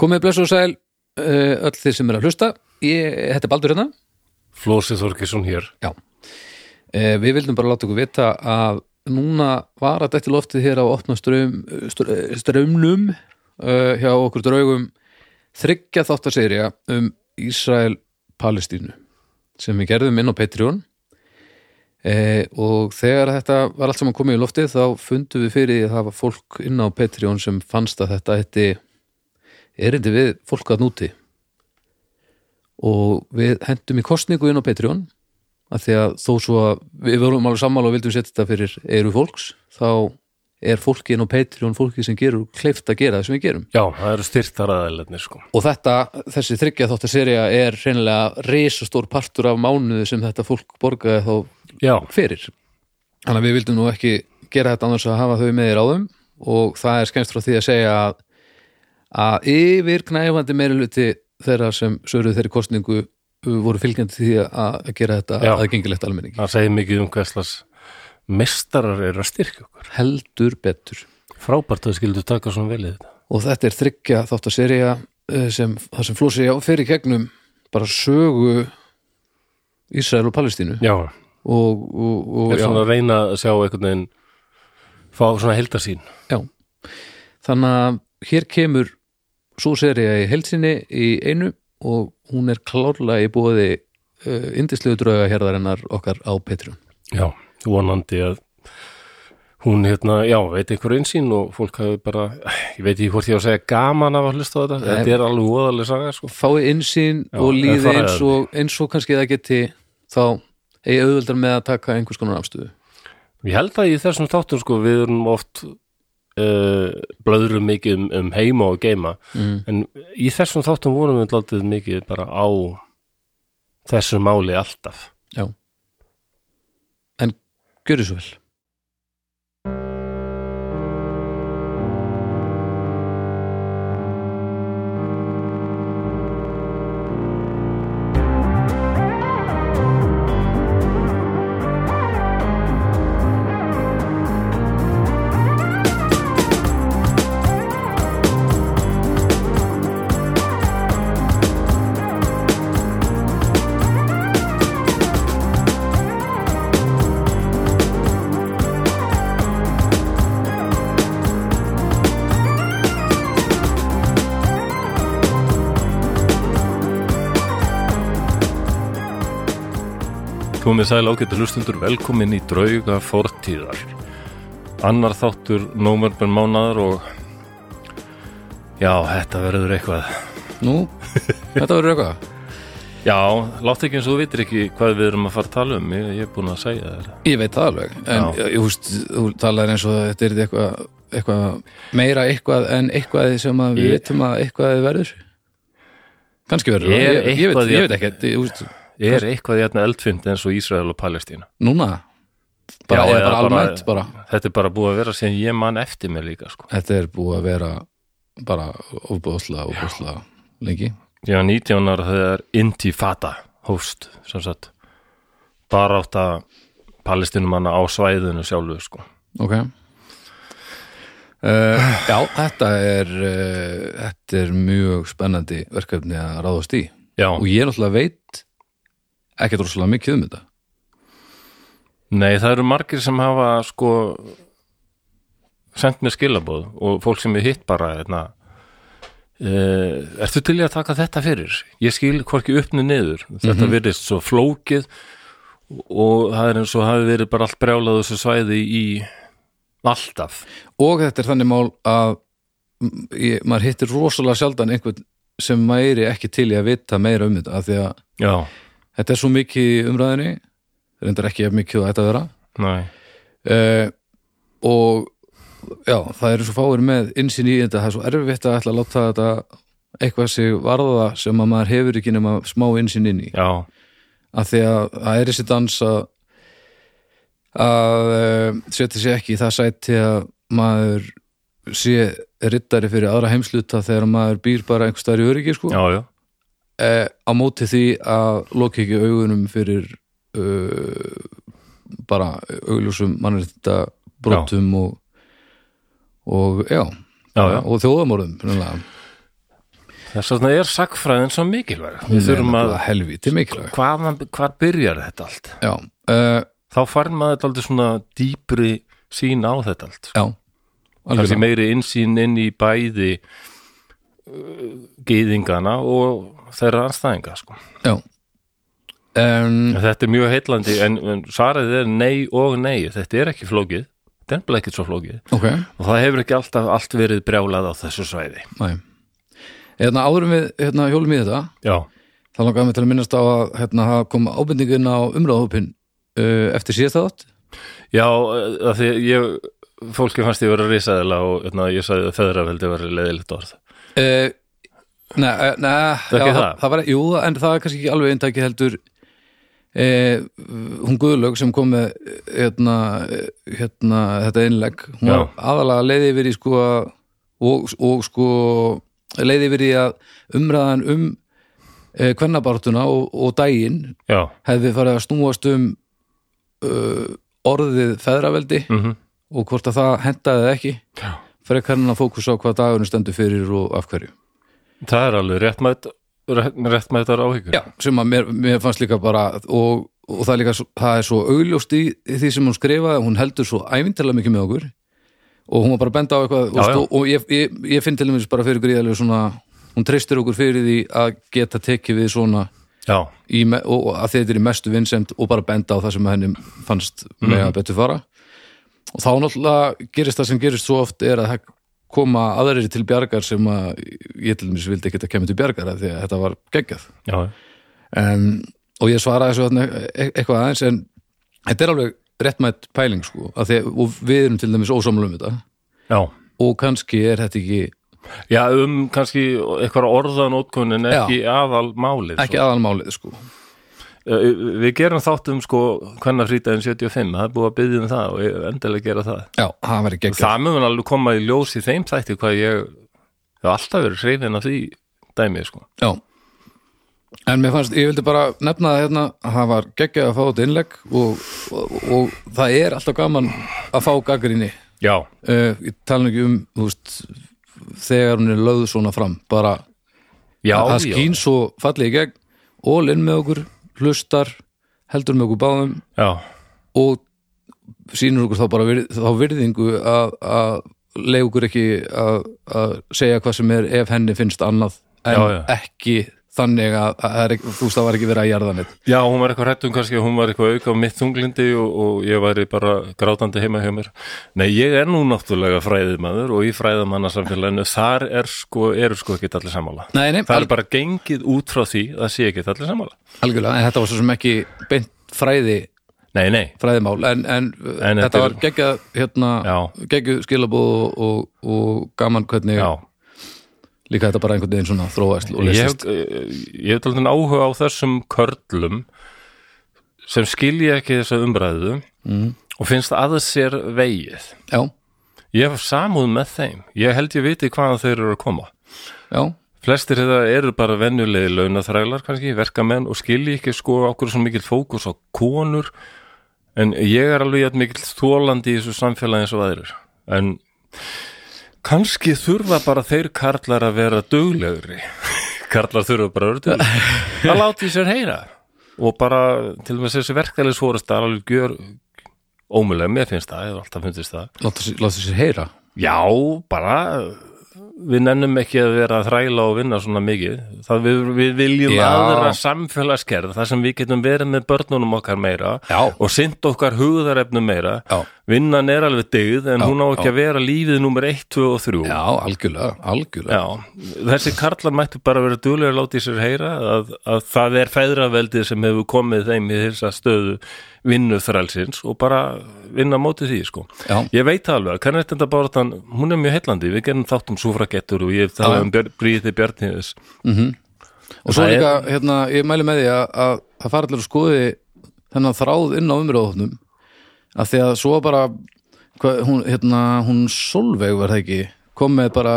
Komið blessu og sæl uh, öll þið sem er að hlusta. Ég, Þetta er Baldur hérna. Flósið Þorkesson hér. Já. Uh, Við vildum bara láta ykkur vita að núna var að dætti loftið hér á opna ström, str strömnum uh, hjá okkur draugum þryggja þáttaserja um Ísrael-Palestínu sem við gerðum inn á Patreon. Eh, og þegar þetta var allt saman komið í loftið þá fundum við fyrir að það var fólk inn á Patreon sem fannst að þetta hætti erindi við fólk að núti og við hendum í kostningu inn á Patreon að því að þó svo að við vorum alveg sammála og vildum setja þetta fyrir eru fólks þá er fólki inn á Patreon fólki sem gerur kleift að gera það sem við gerum. Já, það eru styrtar aðeinslega sko. og þetta, þessi þryggja þáttar serja er reynilega risastór partur af mánuði sem þetta fólk borgaði þá Já, fyrir. Þannig að við vildum nú ekki gera þetta annars að hafa þau með í ráðum og það er skemmst frá því að segja að, að yfir knæfandi meiriluti þeirra sem söruð þeirri kostningu voru fylgjandi því að, að gera þetta Já. aðgengilegt almenningi. Það segir mikið um hverslas mestarar eru að styrkja okkur. Heldur betur. Frábært að þau skildu taka svona vel í þetta. Og þetta er þryggja þáttar serja sem, það sem flósi á fyrir gegnum bara sögu Ísrael og Palestínu. Já, og, og, og er já, svona að reyna að sjá einhvern veginn fá svona heldasín já. Þannig að hér kemur svo serja í heilsinni í einu og hún er klárlega í búiði uh, indislegu drauga hérðarinnar okkar á Petrum Já, vonandi að hún hérna, já, veit einhver einsýn og fólk hafi bara, ég veit ekki hvort ég á að segja gaman af að hlusta þetta, Nei. þetta er alveg óðalega saga, sko. fái insýn Já, og líði eins og, eins og kannski það geti þá eigi auðveldar með að taka einhvers konar afstöðu Ég held að í þessum þáttum, sko, við erum oft uh, blöðrum mikið um, um heima og geima, mm. en í þessum þáttum vorum við látið mikið bara á þessu máli alltaf. Já En gjörðu svo vel Komið sæl ágættu hlustundur, velkomin í drauga fortíðar. Annar þáttur nómörben mánaðar og já, þetta verður eitthvað. Nú, þetta verður eitthvað Já, látt ekki eins og þú vitir ekki hvað við erum að fara að tala um, ég, ég er búin að segja þér. Ég veit það alveg En Já. ég húst, þú talaðir eins og þetta er eitthvað, eitthvað meira eitthvað en eitthvað sem við Ég- veitum að eitthvað verður Kannski verður Er það, ég, ég, veit, veit ekkert ég, húst, Er eitthvað hérna eldfind eins og Ísrael og Palestína? Núna bara, Já, bara almennt bara. Þetta er bara búið að vera sem ég man eftir mér líka, sko. Þetta er búið að vera bara ofbúðslega, ofbúðslega lengi Já, 19 ára þegar Intifada hóst, sem sagt, bara átt að palestinumanna á svæðinu sjálfu, sko. Ok uh, Já, þetta er uh, þetta er mjög spennandi verkefni að ráðast í Já, og ég náttúrulega veit ekkert rosalega mikið um þetta Nei, það eru margir sem hafa sko sendt mér skilabóð og fólk sem er hitt bara hérna, uh, ertu til í að taka þetta fyrir? Ég skil hvorki uppni niður þetta Mhm. virðist svo flókið og það er eins og hafi verið bara allt brjálað þessu svæði í alltaf og þetta er þannig mál að ég, maður hittir rosalega sjaldan einhvern sem væri ekki til í að vita meira um þetta af því að Já, þetta er svo mikið umræðinni reyndar ekki ef mikið og þetta vera. Næ, uh, og já, það eru svo fáir með insinn í þetta, það er svo erfitt að ætla að láta þetta eitthvað sig varða sem að maður hefur ekki nema smá insinn inn í. Já, af því að það er þessi dans að að uh, setja sér ekki í það sæti að maður sé rittari fyrir aðra heimsluta þegar maður býr bara einhver staðar í öryggi sko, já, já eh, á móti því að loka ekki augunum fyrir uh, bara augljósum mannréttinda brotum og, og já, Já, já. og þjóðamorðum þess vegna er sagfræðin svo mikilvæg. Við þurfum að, helviti mikilvæg. Hvaðan, hvað byrjar þetta allt? Já, uh, þá fær maður aldrei svona dýpri sín á þetta allt já kannski meiri insýn inn í bæði gýðingana og þeirra anstæðinga sko. já. Um, þetta er mjög heitlandi en, en svarið er nei og nei. Þetta er ekki flókið, þetta er bara ekkert svo flókið. Ok, og það hefur ekki alltaf allt verið brjálað á þessu svæði. Hérna áðurum við hérna, hjólum í þetta já, þá langaðum við til að minnast á að hérna, koma ábendingin á umræðahópin uh, eftir síðast þátt. Já að því ég fólki fannst ég vera risaðila og hérna, ég sagði að feðraveldi var leiðilegt orð uh, Nei, eh, nei Það það? var, Jú, en það er kannski ekki alveg eintaki heldur eh, hún Guðlaug sem kom með hérna, hérna þetta innlegg hún var Já. aðalega leiði yfir í sko og, og sko leiði yfir í að umræðan um eh, kvennabártuna og, og daginn já, hefði farið að snúast um uh, orðið feðraveldi mhm og hvort að það hentaði eða ekki Já. Frekar hann að fókusa á hvað dagurinn stendur fyrir og af hverju. Það er alveg réttmætt rétt, réttmættar áhyggjur. Já, sem að mér, mér fannst líka bara og, og það líka, það er svo augljóst í, í því sem hún skrifaði, hún heldur svo ævintilega mikið með okkur. Og hún var bara að benda á eitthvað Já, og, já. og ég, ég, ég finn til dæmis bara fyrir gríðarlega svona, hún treystir okkur fyrir því að geta tekið við svona í, og, og að þetta er í mestu vinsemd og bara benda á það sem henni fannst með Mhm. að betur fara og þá náttúrulega gerist það sem gerist svo oft er að koma aðrir til bjargar sem að ég til dæmis vildi ekki að kemur til bjargar því að þetta var geggjað. En, og ég svaraði þessu þarna e eitthvað aðeins en þetta er alveg réttmætt pæling sko því, og við erum til dæmis ósamlega um þetta. Já. Og kannski er þetta ekki Já, um kannski eitthvað orðanótkunin ekki aðal málið ekki aðalmálið sko Við gerum þáttum sko hvenna frítaginn 75, það er búið að byggja um það og endilega gera það. Já, það væri geggjað. Það mun alveg koma í ljós í þeim þætti hvað ég hef alltaf verið hrifin af því dæmið sko. Já. En mér fannst, ég vildi bara nefna það hérna að það var geggjað að fá þetta innlegg og, og, og það er alltaf gaman að fá gaggrinni Já, uh, ég tala ekki um þú veist, þegar hún er lögð svona fram bara já, það já. skín svo fallið í gegn og inn með okkur, hlustar heldur með okkur báðum Já, og sýnur okkur þá bara virð, þá virðingu að, leið okkur ekki að, að segja hvað sem er ef henni finnst annað en já. ekki þannig að, að þú veist það var ekki verið að jarða neitt. Já, hún var eitthvað hrættum kannski hún var eitthvað auka á mitt þunglindi og, og ég væri bara grátandi heima hjá mér. Nei, ég er nú náttúrulega fræðimaður og í fræðamannasamfélaginu þar er sko, eru sko ekki allir sammála. Nei, nei, Það er bara gengið út frá því að sé ekki allir sammála. Algjörlega, en þetta var svo sem ekki beint fræði, Nei, nei, fræðimál en, en, En þetta var geggjað hérna, geggjuð skilabóð og, og, og gaman hvernig já líka þetta bara einhvern veginn svona þróast og hef, eh, ég hef talað áhuga á þessum körlum sem skilja ekki þessa umræðu mm. og finnst að sér vegið. Já, Ég hef samúð með þeim. Ég held ég viti hvaðan þeir eru að koma. já, Flestir þetta eru bara venjulegi launaþrælar kannski, verkamenn og skilji ekki sko okkur svo mikill fókus á konur en ég er alveg mikill þólandi í þessu samfélagi eins og aðrir. En kannski þurfa bara þeir karlar að vera duglegri. karlar þurfa bara að vera duglegri. Það láti sér heyra og bara til og með þessi verkefælis fórist að alveg gjör ómulega, mér finnst það, ég hef alltaf fundist það. láta sér heyra Já, bara við nennum ekki að vera að þræla og vinna svona mikið. Það við, við viljum Já. aðra samfélagsgerð þar sem við getum verið með börnunum okkar meira Já. og synd okkar hugðarefnum meira. Já. Vinnan er alveg dyggð en hún á ekki að vera lífið númer 1, 2 og 3. Já, algjörlega, algjörlega þessi karlar mættu bara vera duglega að láta í sér heyra að, að það er feðraveldið sem hefur komið þeim í þessa stöðu vinnuþrælsins og bara vinna á móti því sko. Ég veit alveg, þetta bara hún er mjög heillandi, við gerum þátt um súfragettur og ég talaði um Bríði Bjarniðis Og svo Það er- líka, hérna, ég mæli með því að, að það fara allir að skoði þennan þráð inn á umröðofnum að því að svo bara hvað, hún, hérna, hún Solveig var það ekki kom með bara,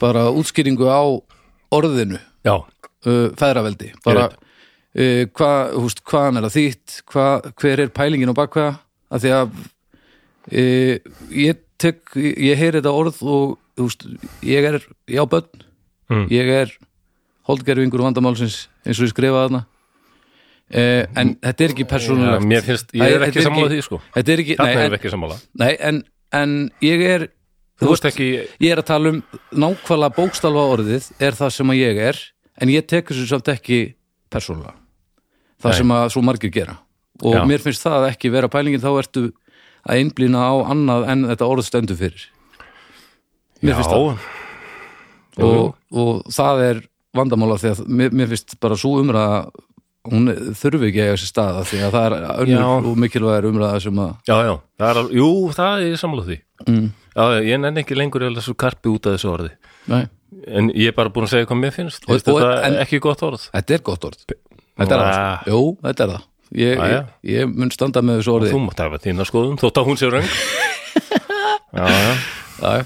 bara útskýringu á orðinu. Uh, feðraveldi. Bara uh, hvað, húst, hvaðan er það þýtt? Hvað, hver er pælingin á bakveða að því að uh, ég tek, ég heyri þetta orð og húst, ég er, ég á börn. Mm. ég er holdgerfingur vandamálsins eins og ég skrifaði þarna. Eh, en þetta er ekki Já, persónulegt mér finnst, ég er ekki sammála því sko. þetta er ekki, nei, en, við ekki sammála. nei en, en ég er Þú veist ekki, ég er að tala um nákvæmlega bókstalva orðið er það sem að ég er en ég tek þessu samt ekki persónulega. Það Nei. sem að svo margir gera og Já. mér finnst það ekki vera pælingin þá ertu að einblýna á annað en þetta orð stendur fyrir. Mér finnst það. Já og, og það er vandamála því að mér, mér finnst bara svo umræða hún þurfi ekki að eiga sér staða því að það er Já. önnur og mikilvægur umræða sem að Já, já, það er jú, það er sammála því. Mm, Já, ég nenni ekki lengur eða svo karpi út af þessu orði. Nei, En ég er bara búin að segja hvað mér finnst. Og- og- þetta en- ekki gott orð? Þetta er gott orð. Þetta er jú, þetta er það ég, ég, ég mun standa með þessu orði. Þú mátt hafa þína skoðum, þótt að hún sé röng. Já, já. Já.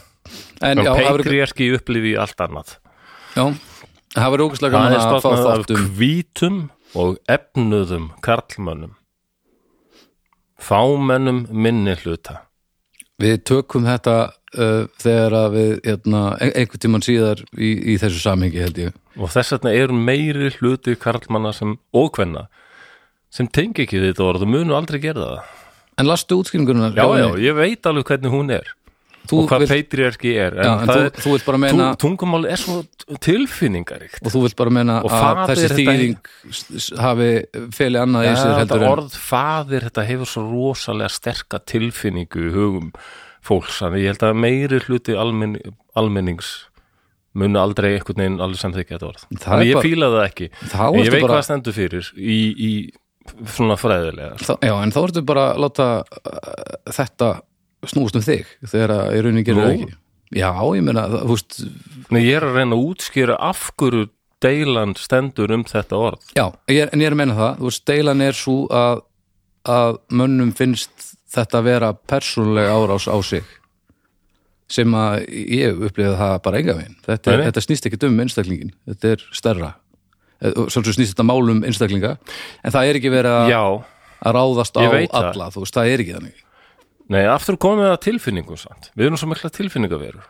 En En verður peikrierki upplifi allt annað. Já, það verður ógæslega Það er stofnað af um hvítum og efnuðum karlmönnum. Fámennum minni hluta. Við tökum þetta uh, þegar að við hérna, ein- einhvern tímann síðar í, í þessu samhengi held ég. Og þess vegna eru meiri hluti karlmanna sem ókvenna sem tengi ekki þetta orð og munu aldrei gera það. En lastu útskýringuna Já, já, ég veit alveg hvernig hún er þú og hvað vilt, peitriarki er en, já, en þú, þú vilt bara meina tung- tungumál er svo tilfinningaríkt og þú vilt bara meina að þessi þetta- þýðing s- hafi feli annað sér þetta orð faðir þetta hefur svo rosalega sterka tilfinningu í hugum fólks þannig ég held að meiri hluti almenn, almennings munu aldrei einhvern veginn alveg samþykja þetta orð. Þannig ég bara- fíla það ekki. en ég veit bara hvað stendur fyrir í, í svona fræðilega. Þá, já, en þá ertu bara að láta uh, þetta snúast um þig þegar að í rauninni gerir það ekki. Já, ég meina, þú veist Nei, ég er að reyna að útskýra af hverju deilan stendur um þetta orð. Já, ég en ég er að meina það, þú veist, deilan er svo að, að mönnum finnst þetta vera persónuleg árás á sig sem að ég upplifði það bara enga veginn. Þetta, þetta snýst ekki um einstaklingin þetta er stærra svolítið snýst þetta mál um einstaklinga en það er ekki verið að, Já, að ráðast á alla, þú veist, það er ekki þannig. Nei, aftur komið að tilfinningum samt? Við erum svo mikla tilfinningaverur.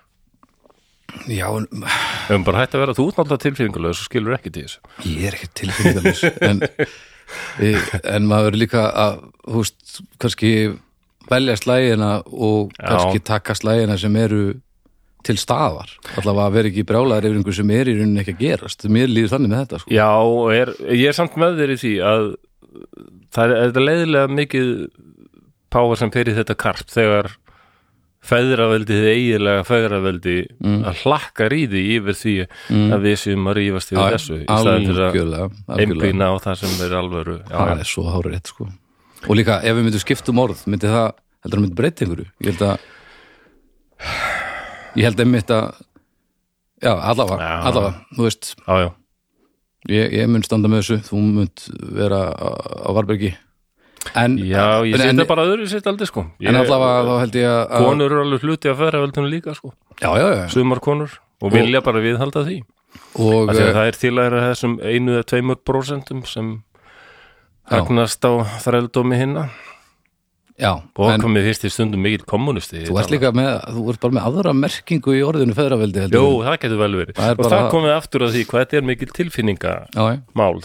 Já, en Við erum bara hægt að vera þú náttúrulega tilfinningulega svo skilur ekki til þessu. Ég er ekki tilfinningalus en, en maður líka að, þú veist, kannski velja slægina og Já. kannski taka slægina sem eru til staðar, allavega að vera ekki brjálæður yfir einhver sem er í rauninni ekki að gerast. Mér líður þannig með þetta, sko. Já, og er, ég er samt með þér í því að það er, er leiðilega mikið páar sem í þetta karp þegar feðraveldi þið eiginlega feðraveldi Mm. að hlakkar í því yfir því að við séum að rífast yfir þessu í staðin fyrir að einblýna á það sem er alvöru já, það er svo hárið sko. Og líka, ef við myndum skipta um orð myndi það, heldur að myndi breyta einhverju? Ég held að ég held einmitt að já, allavega, Já. allavega þú veist, já, ég, ég mun standa með þessu þú mun vera á, á Varbergi en, já ég setja bara öðru sitt aldrei sko. ég, en allavega þá held ég að konur eru alveg hluti af feðraveldinu líka sko. Já, já, já, sumar konur og vilja bara viðhalda því. Og Af því að eh, það er til að er þessum einu eða tveimur prosentum sem hagnast á þrældómi hinna já, og komið fyrst í stundum mikill kommunisti þú ert líka með þú ert bara með aðra merkingu í orðinu feðraveldi heldur Jó, það getur vel verið. Er og bara- það komið aftur að því hvað þetta er mikill tilfinningamál.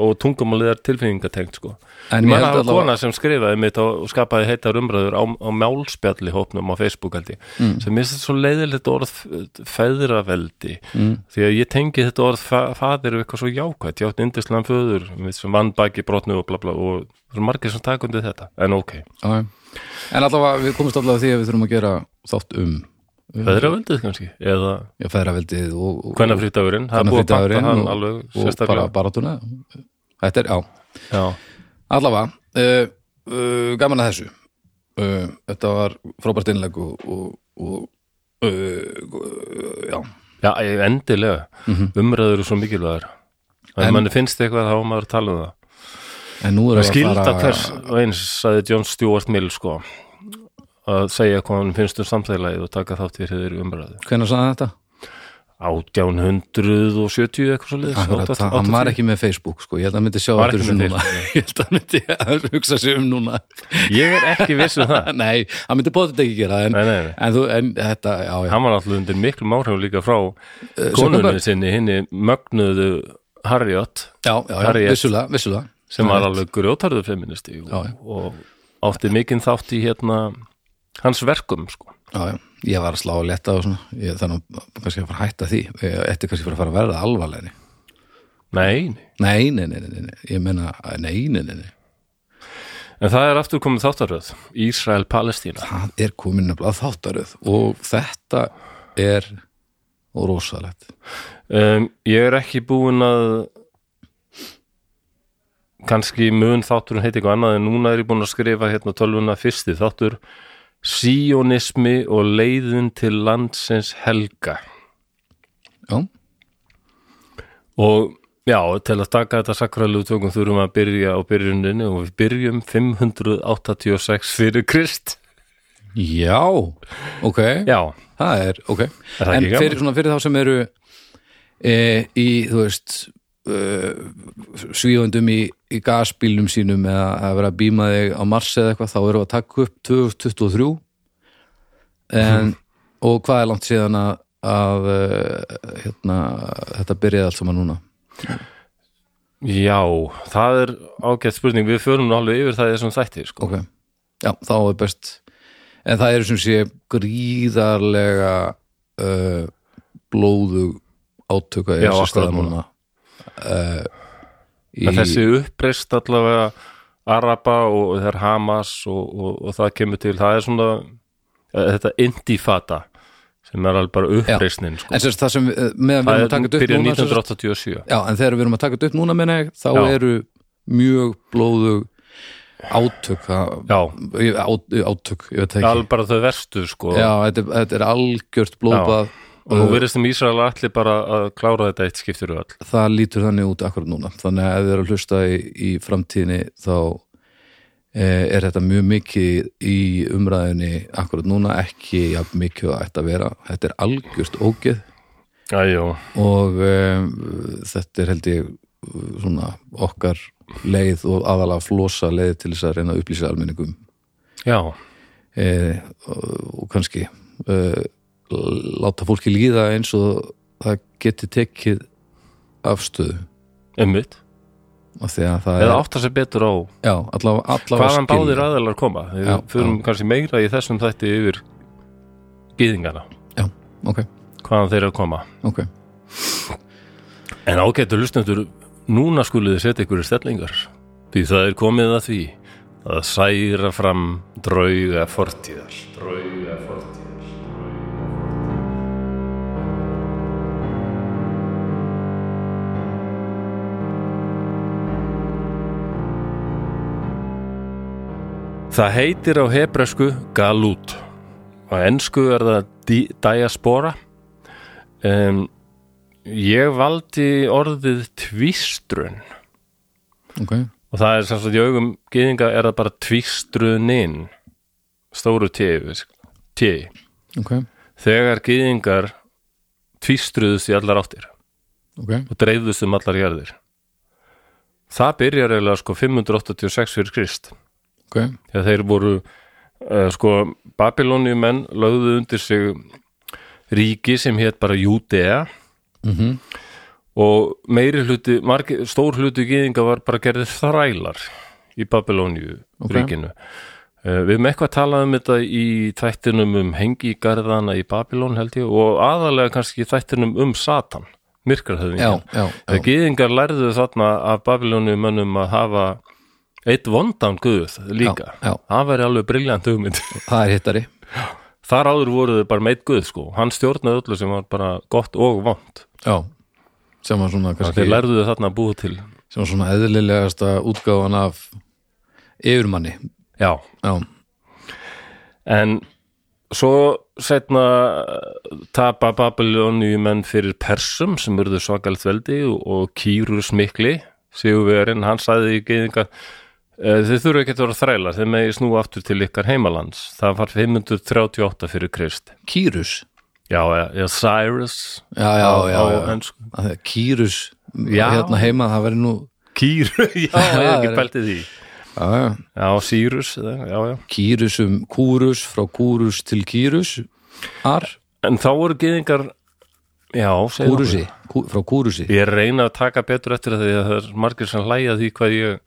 Og tungumálið er tilfinningatengt sko. en Ég að held allavega kona sem skrifaði mitt og skapaði heitar umræður á, á málspjalli hópnum á Facebook held ég Mm. sem minnst þetta svo leiðilegt orð feðraveldi Mm. því að ég tengi þetta orð fa fadir við eitthvað svo jákvætt, ég átti indislan föður sem vann baki brotnu og bla bla og það er margir sem taka undir þetta, en ok já. en allavega við komumst allavega að því að við þurfum að gera þátt um feðraveldið kannski, eða já, feðraveldið og, og, hvenna frítagurinn það er búið að Kvennafrídagurinn hann alveg og bara sérstaklega baratuna þetta er, já, já, allavega uh, uh, gaman að þessu. Uh, þetta var frábært innlegg og, og, og já. Já, endilega. Mhm. umræður eru svo mikilvægur En- manni finnst eitthvað þá maður að tala um það. En nú er skilda hvers eins sagði John Stuart Mill sko að segja hvað hann finnst um samþægilagið og taka þátt í þeirri umræðu. Hvenær sagði þetta? 1870 eitthvað svo Akkurat, það- hann var ekki með Facebook sko, ég held að hann myndi sjá þetta með núna. Ég held að hann myndi að hugsa sig um núna. Ég er ekki viss um það. Nei, hann myndi bóðið ekki gera en, Nei, nei, nei. en, þú, en þetta, já, já. Hann var alltaf undir miklum áhrifum líka frá Zuckerberg. konunni sinni hinni mögnuðu Harriot. Já, já, já, vissulega, vissulega. Sem var alveg grjótarðu feministi og, og átti mikinn þátt í hérna hans verkum sko. já, ég var að slá að leta og svona. Ég, þannig að kannski að fara að hætta því. Ætti kannski að fara að verða alvarlegni Nei, nei, nei, nei, nei, nei, ég meina nei, nei, nei, nei, en það er aftur komið þáttaröð Ísrael-Palestína. Það er komin nefnilega þáttaröð og þetta er rosalegt. Um, Ég er ekki búin að kannski mun þátturinn heiti eitthvað annað en núna er ég búin að skrifa hérna tölvuna fyrsti þáttur Sionismi og leiðin til landsins helga. Já, og já, til að taka þetta sakralegu tökum þurfum að byrja á byrjuninni og við byrjum 586 fyrir Krist. Já ok, Já, það er ok. Það en fyrir, svona, fyrir þá sem eru e, í, þú veist e, svífandum í, í gasbílnum sínum eða að vera að býma þig á Mars eða eitthvað, þá við að taka upp 2023 en, og hvað er langt síðan að, að e, hérna, þetta byrjaði allt saman núna? Já, það er ágætt spurning, við förum alveg yfir það í þessum þætti sko. ok, já, þá er best. En það eru sem sé gríðarlega uh, blóðu átöka sér akkurat staða núna. Uh, í, þessi uppreist allavega Araba og það er Hamas og, og, og það kemur til, það er svona eh, þetta intifada sem er alveg bara uppreisnin sko. en það sem við- meðan við erum að taka upp núna sem sagt- 1987 já, en þegar við erum að taka upp núna menna ég, þá Já. eru mjög blóðug átök átök, ég veit ekki. alveg bara þau verstu sko. Já, þetta, er- þetta er algjört blóðbað og nú verðist um Ísrael allir bara að klára þetta eitt skiptir öll. Það lítur þannig út akkurat núna. Þannig að ef þið eru að hlusta í, í framtíðinni þá e, er þetta mjög mikið í umræðinni akkurat núna ekki jafn mikið að að vera. Þetta er algjört ógeð. Æjó, og e, þetta er held ég svona okkar leið og aðalega flosa leið til þess að reyna að upplýsa almenningum já, e, og, og kannski e, láta fólki líða eins og það geti tekið afstöðu. Það eða er átta sér betur á já, allavega, allavega hvaðan skilja. báðir aðeinar koma. Við já. kannski meira í þessum þætti yfir gýðingana, já, ok, hvaðan þeir eru að koma. Ok. En ágættu lusnendur núna skuluð þið setja ykkur stellingar. Því það er komið að því að særa fram drauga fortíðar. Drauga fortíðar Það heitir á hebresku galut. Á ensku er það di- diaspora. Um, ég valdi orðið tvístrun. Ok, og það er sagt í augum gyðinga er það bara tvístrunin. Stóru tíu tíu ok, þegar gyðingar tvístruðust í allar áttir. Ok. Og dreifðust um allar jarðir. Það byrjar eiginlega sko 586 fyrir Krist ok, þegar þeir voru uh, sko Babilóniumenn lögðu undir sig ríki sem hétt bara Júdea. Mhm. Og meiri hluti, margi, stór hluti gyðinga var bara gerðið þrælar í Babilóniu Ok. ríkinu. Uh, við erum eitthvað talað um þetta í þættinum um hengigarðana í Babilón held ég og aðalega kannski þættinum um Satan já, gyðingar lærðu þarna af Babilóniu mönnum að hafa eitt vondan guð líka. Já, já. það væri alveg briljant hugmynd. Það er hittari. Þar áður voru þau bara meitt guð sko. Hann stjórnaði öllu sem var bara gott og vond já, sem var svona Kannski... þeir lærðu þau þarna að búa til. Sem var svona eðlilegasta útgáfan af yfirmanni. Já, já, en svo setna tapa Babilóniu menn fyrir Persum sem urðu svakalt veldi og, og Kýrus mikli Sigurvegarinn, hann sagði í geðinga þið þurfu ekki að vera þrælar þeir megi snúa aftur til ykkar heimalands. Það var 538 fyrir Krist. Kýrus? Já, já, já, Cyrus. Já, já, á, já, á já. Að það- Kýrus Já. hérna heima, það verður nú Kýr, já, það ekki er- pælt í því. Já, já. Já, Sýrus, já, já. Kýrusum kúrus frá kúrus til kýrus. Ar, En þá voru gyðingar Já, kúrusi frá kúrusi. Ég reyna að taka betur eftir það því að það er margir sem hlæja því hvað ég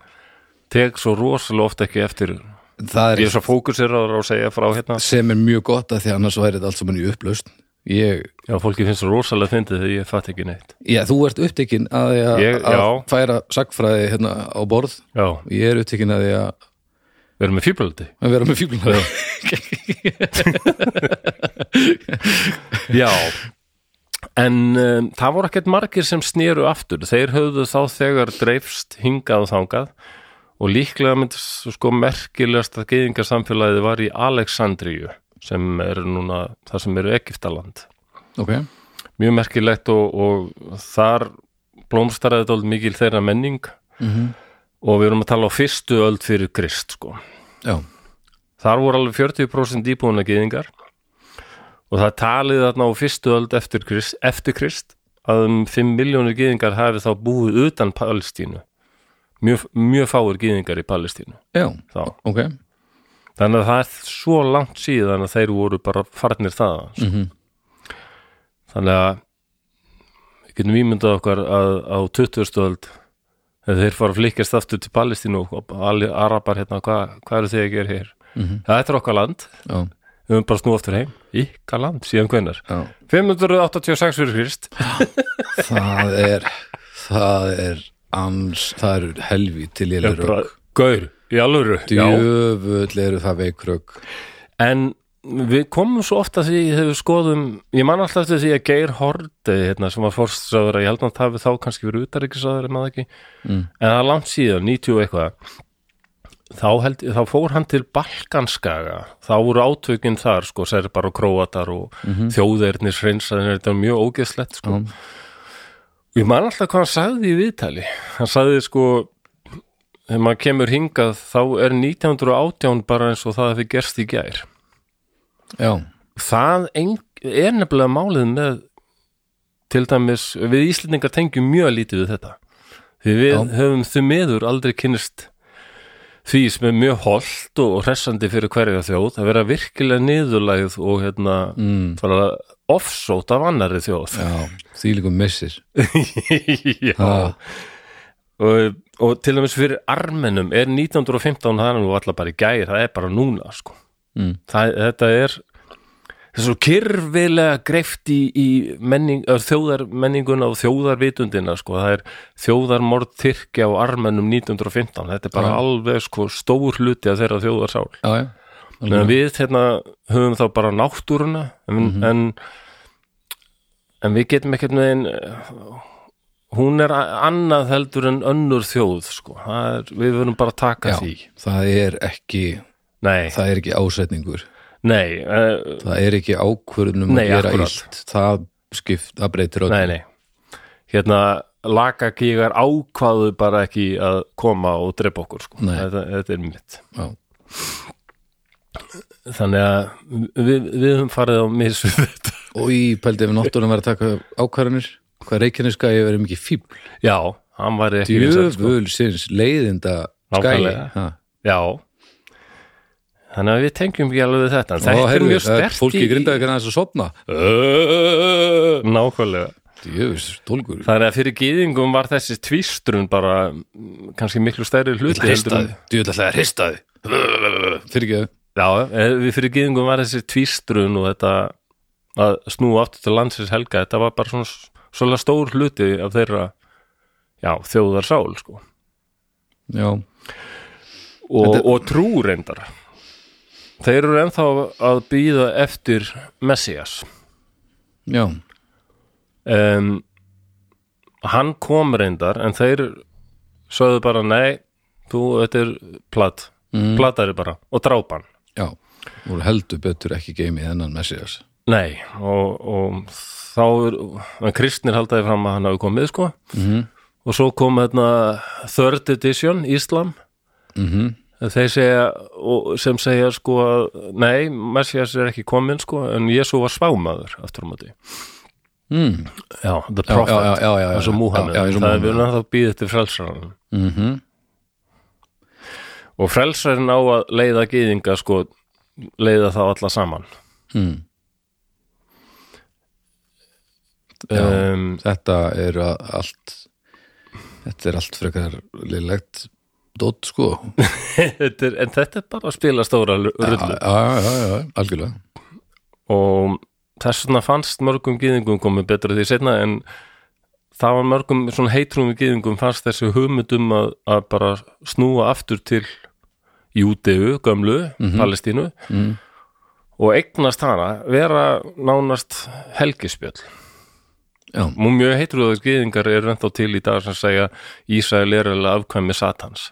tek svo rosalega oft ekki eftir. Það Ég er er svo fókusir á að segja frá hérna. sem er mjög gott að því annars væri þetta allt saman í upplaust ég, Já, fólki finnst svo rosalega fyndið þegar ég fatt ekki neitt. Já, þú ert upptekinn að, Ég- að færa sagfræði hérna á borð. Já, ég er upptekinn að því að, erum með fíblöldi að vera með fíblunar Já. En um, það voru ekkert margir sem sneru aftur. Þeir höfðu þá þegar dreifst hingað og þangað og líklega myndi sko merkilegast að geyðingarsamfélagið var í Alexandríu sem er núna það sem eru Egiptaland ok, mjög merkilegt og, og þar blómstaraði þetta mikil þeirra menning. Mhm. og við erum að tala á fyrstu öld fyrir Krist sko. já, þar voru alveg 40% íbúina gyðingar. Og það er talið þarna á fyrstu öld eftir Krist, eftir Krist að um 5 miljónir gyðingar hafi þá búið utan Palestínu mjög, mjög fáir gyðingar í Palestínu. Já, ok. Þannig að það er svo langt síðan að þeir voru bara farnir það sko. mm þannig að við getum ímyndað okkar að á 20. öld þegar þeir fara að flykkast aftur til Palestínu og allir arabar hérna, hvað hva eru þið að gera hér? Mhm. Þetta er okkar land. Já, við höfum bara snú aftur heim, ykkar land síðan hvenær, já. 586 fyrir Krist. Það er það er ans, það eru helví til ég Ég bara, Gaur, í alvöru? Djöfull eru það veikrögg en við komum svo ofta því þegar við skoðum, ég man alltaf því að Geir Horti, hérna, sem var fórstsáður ég held að það við þá kannski verið utaríkisáður en maður ekki, Mm. en það er langt síðan 90 og eitthvað. Þá, held, þá fór hann til Balkanskaga. Þá voru átökin þar, sko, serbar og króatar og mm -hmm. þjóðeirnir hreinsaðin, þetta var mjög ógeðslegt, sko. Já. Ég man alltaf hvað hann sagði í viðtali. Hann sagði, sko þegar maður kemur hingað, þá er 1918 bara eins og það hefði gerst í gær. Já, það er nefnilega málið með til dæmis, við Íslendingar tengjum mjög lítið við þetta. Því við Já. höfum þau meður aldrei kynnist því sem er mjög holdt og hressandi fyrir hverja þjóð að vera virkilega niðurlægð og hérna mm, fara offsót af annari þjóð. Já því líkum missir og, og til dæmis fyrir armenum er 1915 það er nú alltaf bara í gær, það er bara núna sko. Mm, það, þetta er svo kyrfilega greift í, í menning, þjóðarmenninguna og þjóðarvitundina sko. það er þjóðarmorð þyrkja á armennum 1915 þetta er bara Já. alveg sko, stór hluti af þeirra þjóðarsál. Já, já meðan við hérna, höfum þá bara náttúruna en, en en við getum ekkert með einn hún er annað heldur en önnur þjóð sko. Er, við verðum bara að taka Já, því. það er ekki nei, það er ekki ásetningur. Nei, uh, það er ekki ákvörðunum Nei, að gera akkúrat. illt. Það skipt, það breytir nei hérna lagagígar ákvaðu bara ekki að koma og drepa okkur sko. Þetta, þetta er mitt. Já. Þannig að við, við höfum farið á missu þetta. Og í pældi ef náttúrulega var að taka ákvarðanir hvað reykjarnir skæði verið mikið fíbl já, hann var ekki sko. djöful sinns leiðinda skæði. Já. Þannig að við tengjum ekki alveg þetta. Ó, Þetta er mjög það er stert fólki í grindaði ekki aðeins að sopna Nákvæmlega. Djöfus, tólgur Þannig að fyrir gýðingum var þessi tvístrun bara mm, kannski miklu stærri hluti en- djöful alltaf hristaði. Fyrir ekki Já, eh, við fyrir gýðingum var þessi tvístrun og þetta að snúa aftur til landsins helga þetta var bara svona svolítið stór hluti af þeirra já, þjóðar sál sko. já, og, Þetta- og trú reyndar. Þeir eru ennþá að býða eftir Messias. Já, um, hann kom reyndar en þeir sögðu bara nei, þú, þetta er platt, mm, plattari bara og drápan, já voru heldur betur ekki geimið hennan Messias. Nei og, og þá er en kristnir haldaði fram að hann hafi komið sko. Mm og svo kom hérna third edition Íslam -hmm. þeir segja og sem segja sko að nei, Messias er ekki kominn sko en Jésu var spámaður aftur á móti. Mm. já, the prophet, og Múhammed og það er erum að býða eftir frelsarann Mhm. Og frelsarinn á að leiða gyðinga sko leiða þá alla saman mm. Já. um, þetta er allt þetta er allt frekar liðlegt dótt sko þetta er, en þetta er bara að spila stóra rullu já, já, já, algjörlega og þess vegna fannst mörgum gyðingum komið betra því setna en það var mörgum heitrúmi gyðingum fannst þessi hugmyndum að, að bara snúa aftur til Júdeu, gömlu, Palestínu. Mm. og eignast hana vera nánast helgispjöll. Já, og mjög heitrúðið gyðingar er ennþá til í dag sem segja Ísrael er alveg afkvæmi Satans.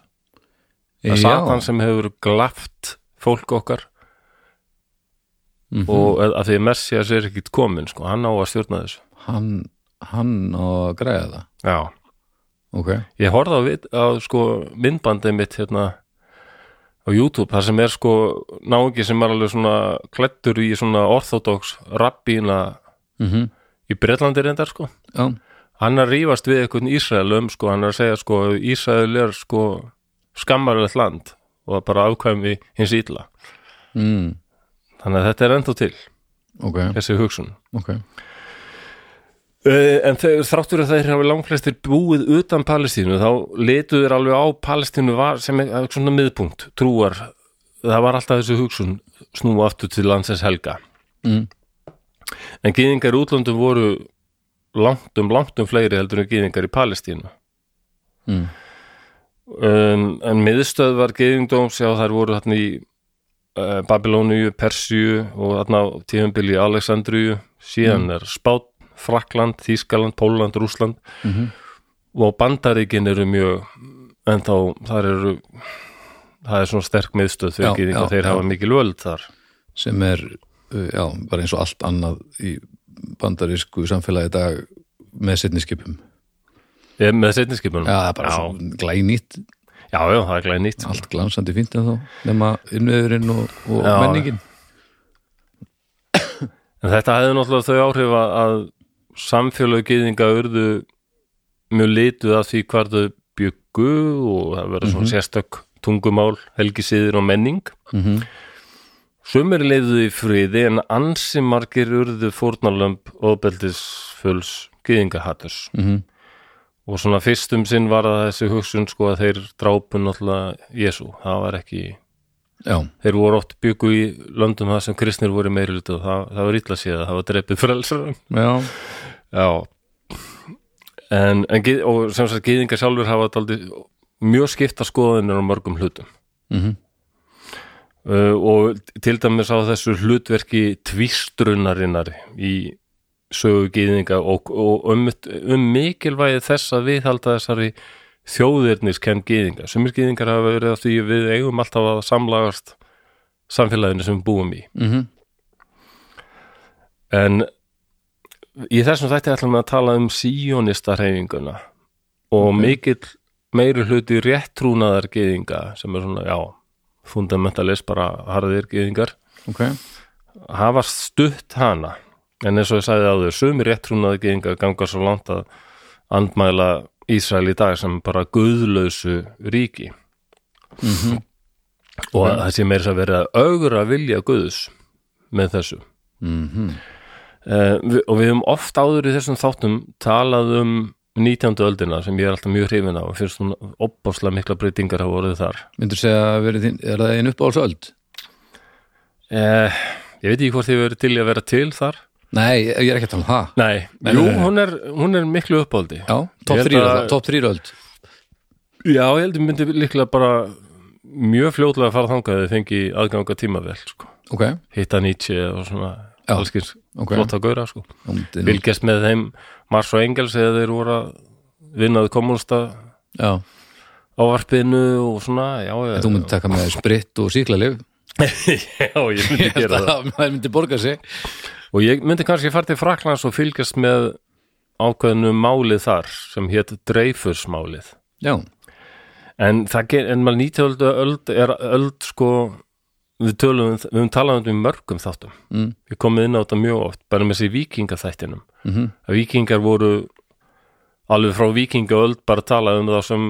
Það er Satan sem hefur glaft fólk okkar. Mhm. og að að því að Messias er ekkit komin sko, hann á að stjórna þessu. Hann, hann á að græða það? Já, ok, ég horfði á, á sko, myndbandið mitt hérna á YouTube, það sem er sko náungi sem er alveg svona klættur í svona orthodox rabbína mm í Bretlandi reyndar sko. Já, hann er að rífast við eitthvað Ísrael um sko, hann er að segja sko Ísrael er sko skammarlegt land og bara afkvæmi hins ítla mm. þannig að þetta er ennþá til, ok, þessi hugsun. Ok en þeir, þráttur að þeir hafi langflestir búið utan Palestínu þá letuðu þeir alveg á Palestínu sem er svona miðpunkt, trúar. Það var alltaf þessi hugsun snúa aftur til landsins helga. Mm. en gyðingar í útlöndum voru langt um langt um fleiri heldur en gyðingar í Palestínu. Mm. um, en miðstöð var gyðingdóms já þær voru þarna í uh, Babilóníu, Persíu og þarna á tíðanbili í Alexandríu. Síðan er Spát, Frakland, Þýskaland, Póland, Rúsland Mhm. og bandaríkin eru mjög en þá þar eru það er svona sterk miðstöð fyrir já, þeir já. hafa mikil völd þar. Sem er uh, já, bara eins og allt annað í bandarísku samfélagi dag með setniskipum Ég, með setniskipunum já, það er bara já, svo glænýtt. Já, já, það er glæði nýtt allt glansandi fínt en þá nema innviðurinn og, og Já. menningin. En þetta hefði náttúrulega þau áhrif að samfélög gyðinga urðu mjög lituð af því hvar þau byggu og það verður svona sérstök tungumál, helgisíðir og menning. mm -hmm. Sumir leiðuðu í friði en ansi margir urðu fórnarlömb ofbeldisfulls gyðingahatturs. Mm Og svona fyrstum sinn var það þessi hugsun sko að þeir drápu náttúrulega Jésu. Það var ekki, já, þeir voru oft byggu í löndum það sem kristnir voru meiri og það, það var illa séð að það var drepið frelsarum. já, Já. En, en og sem sagt gyðingar sjálfur hafa daldi mjög skipta skoðunir á mörgum hlutum. Mm uh, og til dæmis á þessu hlutverki tvístrunarinnar í sögu gyðinga og, og um, um mikilvægi þess að viðhalda þessari þjóðirniskenn gyðinga. Sumir gyðingar hafa verið að því við eigum alltaf að samlagast samfélaginu sem við búum í. Mm En í þessum þætti ætlum við að tala um síjónista hreyfinguna og Ok. mikill meiri hluti réttrúnaðar gyðinga sem er svona, já, fundamentalist bara harðir gyðingar ok. hafa stutt hana. En eins og ég sagði á þau, sumir réttrúnaðar gyðinga ganga svo langt að andmæla Ísrael í dag sem bara guðlausu ríki. Mm og að það sé meira að vera að augra vilja guðs með þessu. -hmm. Við, og við höfum oft áður í þessum þáttum talað um 19. öldina sem ég er alltaf mjög hrifin á og finnst hún opbáslega mikla breytingar hafa orðið þar myndur segja að þín, er það einu uppáhaldsöld? uh, ég veit ekki hvort þið verið til að vera til þar Nei, ég er ekki að tala um það nei, Nei, jú, nei. hún er, hún er miklu uppáldi Já, held þrýr að- öld, já, ég heldur myndi líklega bara mjög fljótlega að fara þangað að þið fengi aðganga tímavel sko. Ok, hitta Nietzsche og svona allskins ok. Flotta gaura sko. Fylgjast með þeim Mars og Engels eða þeir voru að vinnaði kommunista Já, ávarpinu og svona já, en þú myndi taka með spritt og síklarlif já, ég myndi gera það. Það myndi borga sig. Og ég myndi kannski fara til Fraklands og fylgjast með ákveðnu málið þar sem hétt Dreyfusmálið. Já, en en maður 19. öld er öld sko við tölum, við höfum talað um mörgum þáttum mm. við komum inn á þetta mjög oft bara með þessi vikingaþættinum Mm að vikingar voru alveg frá vikingaöld bara talað um það sem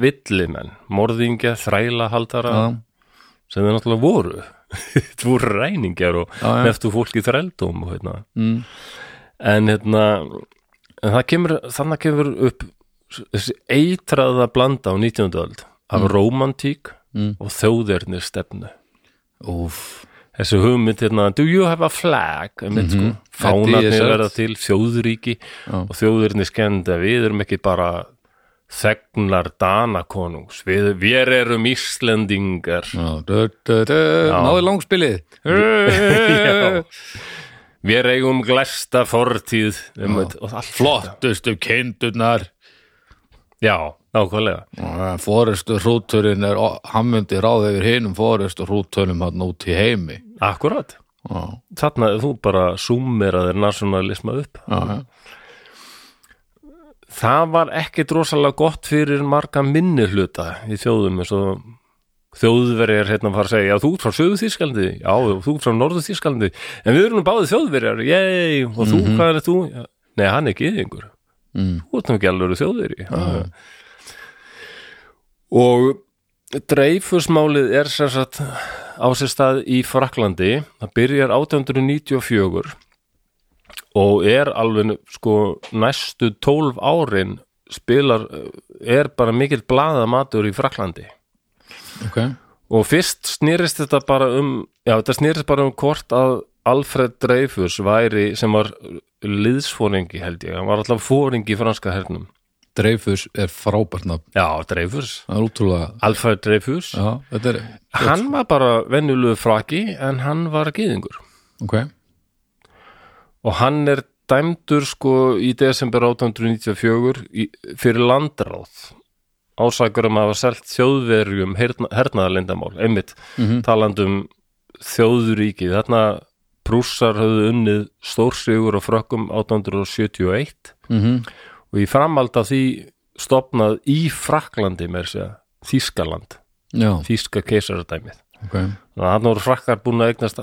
villimenn, morðingja, þrælahaldara Já, sem þeir náttúrulega voru þetta voru ræningar og já, já. neftu fólki þrældóm og hérna Mm. en hérna en það kemur, þannig kemur upp eitraða blanda á 19. öld af romantík Mm. og þjóðernir stefnu. Úf, þessi hugmynd hérna, do you have a flag? Einmitt, Mhm. sko, fánarnir DSL. verða til þjóðríki. Já. og þjóðurnir skenda við erum ekki bara þegnar Danakonungs. Við, við erum Íslendingar. Náði langspilið. Við eigum glæsta fortíð einmitt, og allt Flottustu kindurnar. Já, nákvæmlega. Fórestu hrúturinn er hann myndi ráða yfir hinum fórestu hrúturnum hann út í heimi. Akkurat, Já, þarna þú bara súmeraðir nationalisma upp. Já, það var ekki drosalega gott fyrir marga minni hluta í þjóðum eins og þjóðverjar hérna fara að segja, já þú ert frá söðu Þískalandi já, þú ert frá norðu Þískalandi en við erum báðið þjóðverjar, yey og þú, hvað er þú? Nei, hann er gyðingur. Mm. þú ert nú ekki alveg þjóðveri og dreifusmálið er sem sagt á sér stað í Fraklandi það byrjar 1894 og er alveg sko næstu 12 árin spilar, er bara mikill blaðamatur í Fraklandi Ok, og fyrst snýrist þetta bara um já, þetta snýrist bara um hvort að Alfred Dreyfus væri sem var liðsfóringi held ég, hann var alltaf fóringi í franska hernum Dreifus er frábært nafn. Já, Dreyfus, útrúlega Alfred Dreyfus. Já, er hann var bara venjulegu fraki en hann var gýðingur Ok, og hann er dæmdur sko í desember 1894 í, fyrir landráð. Ásakur um að hafa selt þjóðverjum herna, hernaðarlindamál, einmitt Mhm. talandum þjóðuríkið þarna prússar höfðu unnið stórsigur á frökkum 1871 mhm, og í framhald af því stopnað í Fraklandi með segja, Þískaland, já, Þíska keisaradæmið. Ok. Þannig að hann voru frakkar búin að eignast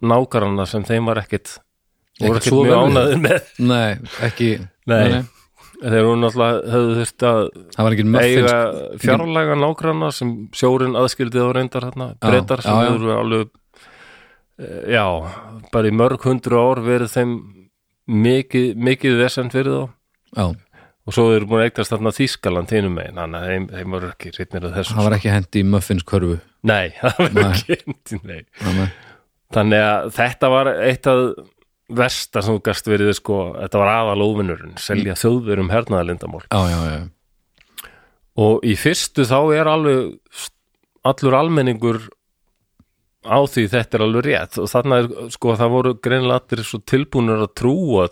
nákarana sem þeim var ekkit voru ekkit mjög ánaðið með. Nei, ekki Nei. þeir voru náttúrulega höfðu þurft að eiga fjarlæga nágrana sem sjórin aðskildið á reyndar hérna, breytar sem já, hefur alveg eh, já, bara í mörg hundru ár verið þeim mikið, mikið vesend fyrir þá Já, og svo eru búin að eignast þarna Þískaland hinum megin, þannig að þeim, þeim voru ekki rittnir að þessu það var ekki hendi í muffins körfu. Nei, það var ekki hindi, nei. Nei, Þannig að þetta var eitt af versta sem þú gast verið sko, þetta var aðal óvinnurinn, selja þjóðverum hernaðalindamál Já, já, já. Og í fyrstu þá er alveg allur almenningur á því þetta er alveg rétt. Og þarna er sko það voru greinilega allir svo tilbúnir að trúa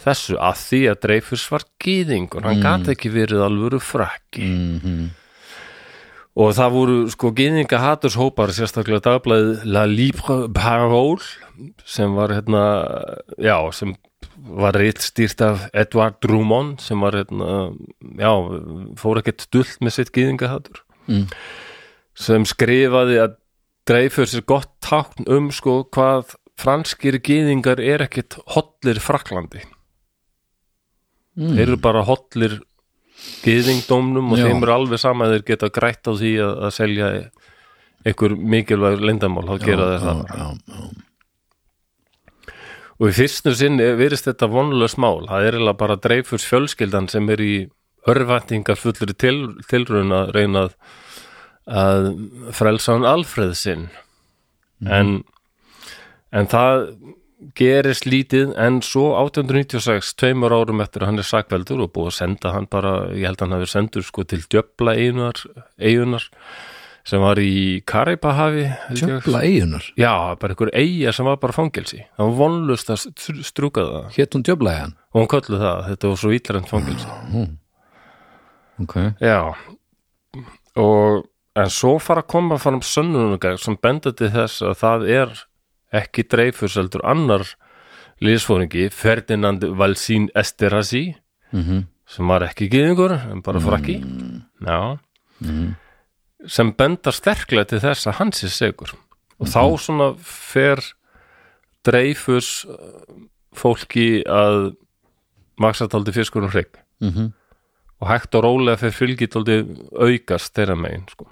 þessu að því að Dreifus var gýðingur, hann Mm. gat ekki verið alvöru frakki Mhm. og það voru sko gýðinga haturshópar sérstaklega dagblæðið La Libre Parole sem var hérna já, sem var reitt stýrt af Edward Drummond sem var hérna, já, fór ekkert dullt með sitt gýðingahatur Mm. sem skrifaði að Dreyfus er gott tákn um sko hvað franskir gýðingar er ekkert hotlir Fraklandi Mm. þeir eru bara hotlir gyðingdómnum og Já. þeim er alveg sama að þeir geta grætt á því að, að selja einhver mikilvæg leyndamál þá gera þeir það já, já. og í fyrstu sinn virðist þetta vonlega mál það er eiginlega bara dreifurs fjölskyldan sem er í örvæntingar fullri til, tilraun að reyna að, frelsa hann Alfreð sinn en, en það gerist lítið en svo 1896, tveimur árum eftir að hann er sakveldur og búið að senda hann bara, ég held að hann hafi sendur sko til djöfla eigunar, sem var í ég. Tjöfla eigunar Já, bara einhver eiga sem var bara fangelsi. Það var vonlust að str- strúka það. Hétt hún djöfla hann og hún köllu það, þetta var svo ítlrænt fangelsi. Ok, Já. Og en svo fara að koma fram sönnunugag sem benda til þess að það er ekki dreifus heldur annar liðsfóringi Ferdinand Valsín Esterhazy mhm, sem var ekki gyðingur en bara frakki. Já. Sem bendar sterklega til þess að hans er segur. Og þá svona fer dreifus uh, fólki að maksataldi fiskur og hrygg. Mm og hægt og rólega fyrir fylgitóldi aukast þeirra megin sko.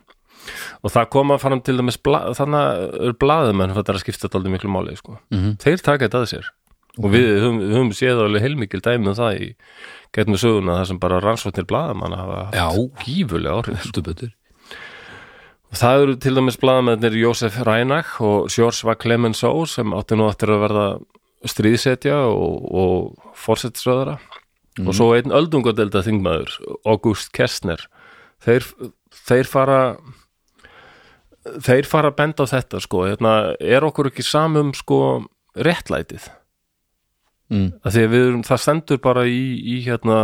Og það koma fram til dæmis bla, þannig er blaðumenn þetta er að skipta tóldi miklu máli sko. Mhm. þeir taka þetta að sér. Og við höfum, við höfum séð alveg heilmikil dæmi um það í getnum söguna það sem bara rannsóknir blaðamann hafa Já. gífulega heldur betur. Og það eru til dæmis blaðamennir Jósef Rænach og George Va Clemenceau sem átti nú eftir að verða stríðsetja og, og fórsettsröðara og svo einn öldungadelda þingmaður August Kessner þeir, þeir fara þeir fara að benda á þetta sko, hérna, er okkur ekki samum sko réttlætið mm. að því að við erum, það stendur bara í, í hérna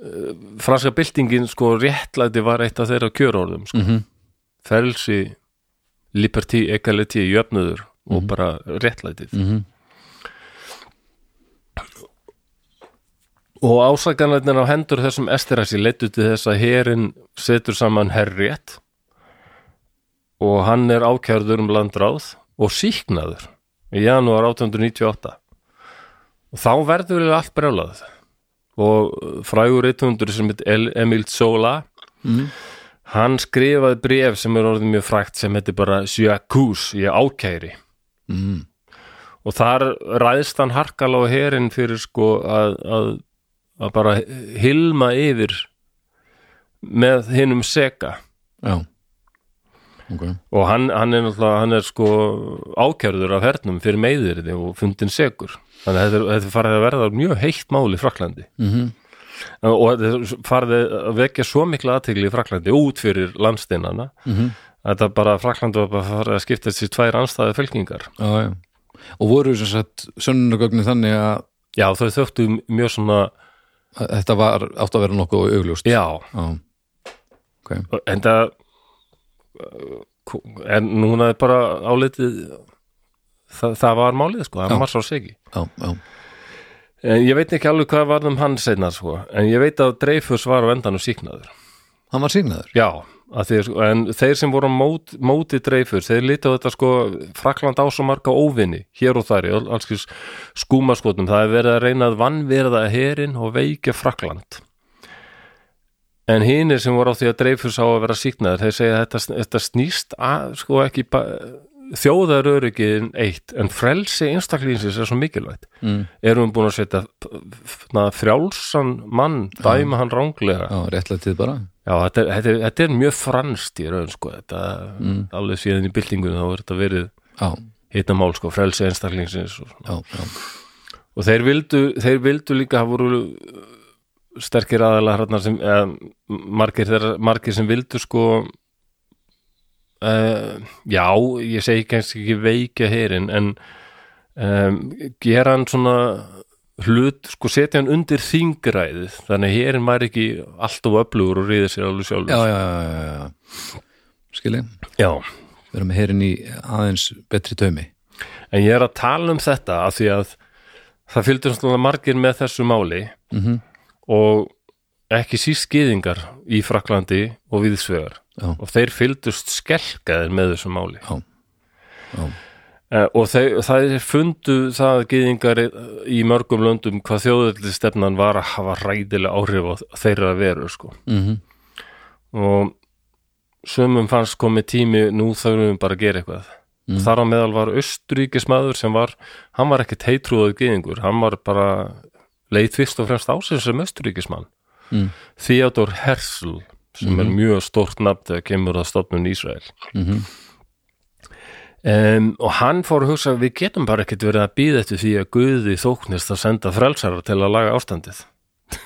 uh, franska byltingin sko réttlæti var eitt af þeirra kjörorðum sko. Mm frelsi liberty, equality, jöfnuður og bara réttlætið -hmm. og ásakanleitin á hendur þessum esterasi leittu til þess að herin setur saman herrétt og hann er ákjörður um landráð og síknaður í janúar 1898 og þá verður við allt brjálað. Og frægur eitthundur sem heit Emil Zola Mhm. hann skrifaði bref sem er orðið mjög frægt sem heitir bara Sjökús, ég ákæri. Mm. og þar ræðst hann harkal á herin fyrir sko að, að, að bara hilma yfir með hinnum seka já ok. Og hann, hann er náttúrulega hann er sko ákjörður af hernum fyrir meiðirði og fundin segur þannig að þetta, þetta farið að verða mjög heitt mál í Fraklandi mm og þetta farið að vekja svo mikla aðtegli í Fraklandi út fyrir landsteinana -hmm. að þetta bara Fraklandi var bara farið að skipta þessi tvær anstæði fylkingar. Já, já. og voru sem sagt sönnunagögnin þannig að já þau þögtu mjög svona að þetta var átt að vera nokkuð augljóst. Já. Já. ok. En það en núna er bara álitið það, það var málið sko, það var svo segi. Já, já, en ég veit ekki alveg hvað var um hann seinna sko, en ég veit að Dreifus var á endanum síknaður hann var sígnaður já, þeir, sko, en þeir sem voru mót, móti Dreifus, þeir lítu á þetta sko Frakland á svo marga óvinni hér og þar alls skúmaskotum. Það er verið að reyna að vannverða herin og veikja Frakland en hinir sem voru á því að Dreifus á að vera síknaður, þeir segja að þetta, þetta snýst að, sko ekki þjóðaröryggin eitt en frelsi einstaklingsins er svo mikilvægt. Mm. erum við búin að setja frjálsan mann, dæma hann ránglega já, réttlætið bara. Já, þetta er, þetta er, þetta er mjög franst í raun sko, þetta, alveg síðan í byltingunum þá er þetta verið já, heitna mál sko, frelsi einstaklingsins og, já, já, og þeir vildu, þeir vildu líka hafa voru sterkir aðalega hérna sem eða, margir, þeirra, margir sem vildu sko uh, já, ég segi kannski ekki veikja herin en um, gera hann svona hlut, sko setja hann undir þingræðið, þannig að herin væri ekki alltof öflugur og ríði sér alveg sjálfur. Já, já, já, já, já. skilji, já. við erum herin í aðeins betri taumi. En ég er að tala um þetta af því að það fylgdur svona margir með þessu máli. Mm og ekki síst gyðingar í Fraklandi og viðsvegar og þeir fylgdust skelkaðir með þessu máli. Já, já, Eh, og þeir, það fundu það gyðingar í mörgum löndum hvað þjóðöldistefnan var að hafa rædilega áhrif á þeirra veru sko. mm og sumum fannst komið tími nú þurfum við bara að gera eitthvað. Mm. þar á meðal var austuríkismæður sem var, hann var ekki teitrúðað gyðingur, hann var bara leið fyrst og fremst á sig sem austuríkismann Mm. Theodor Herzl sem er mjög stórt nafn þegar kemur að stofnun Ísrael. Mhm. um, og hann fór að hugsa við getum bara ekkert verið að býða eftir því að Guði þóknist að senda frelsara til að laga ástandið.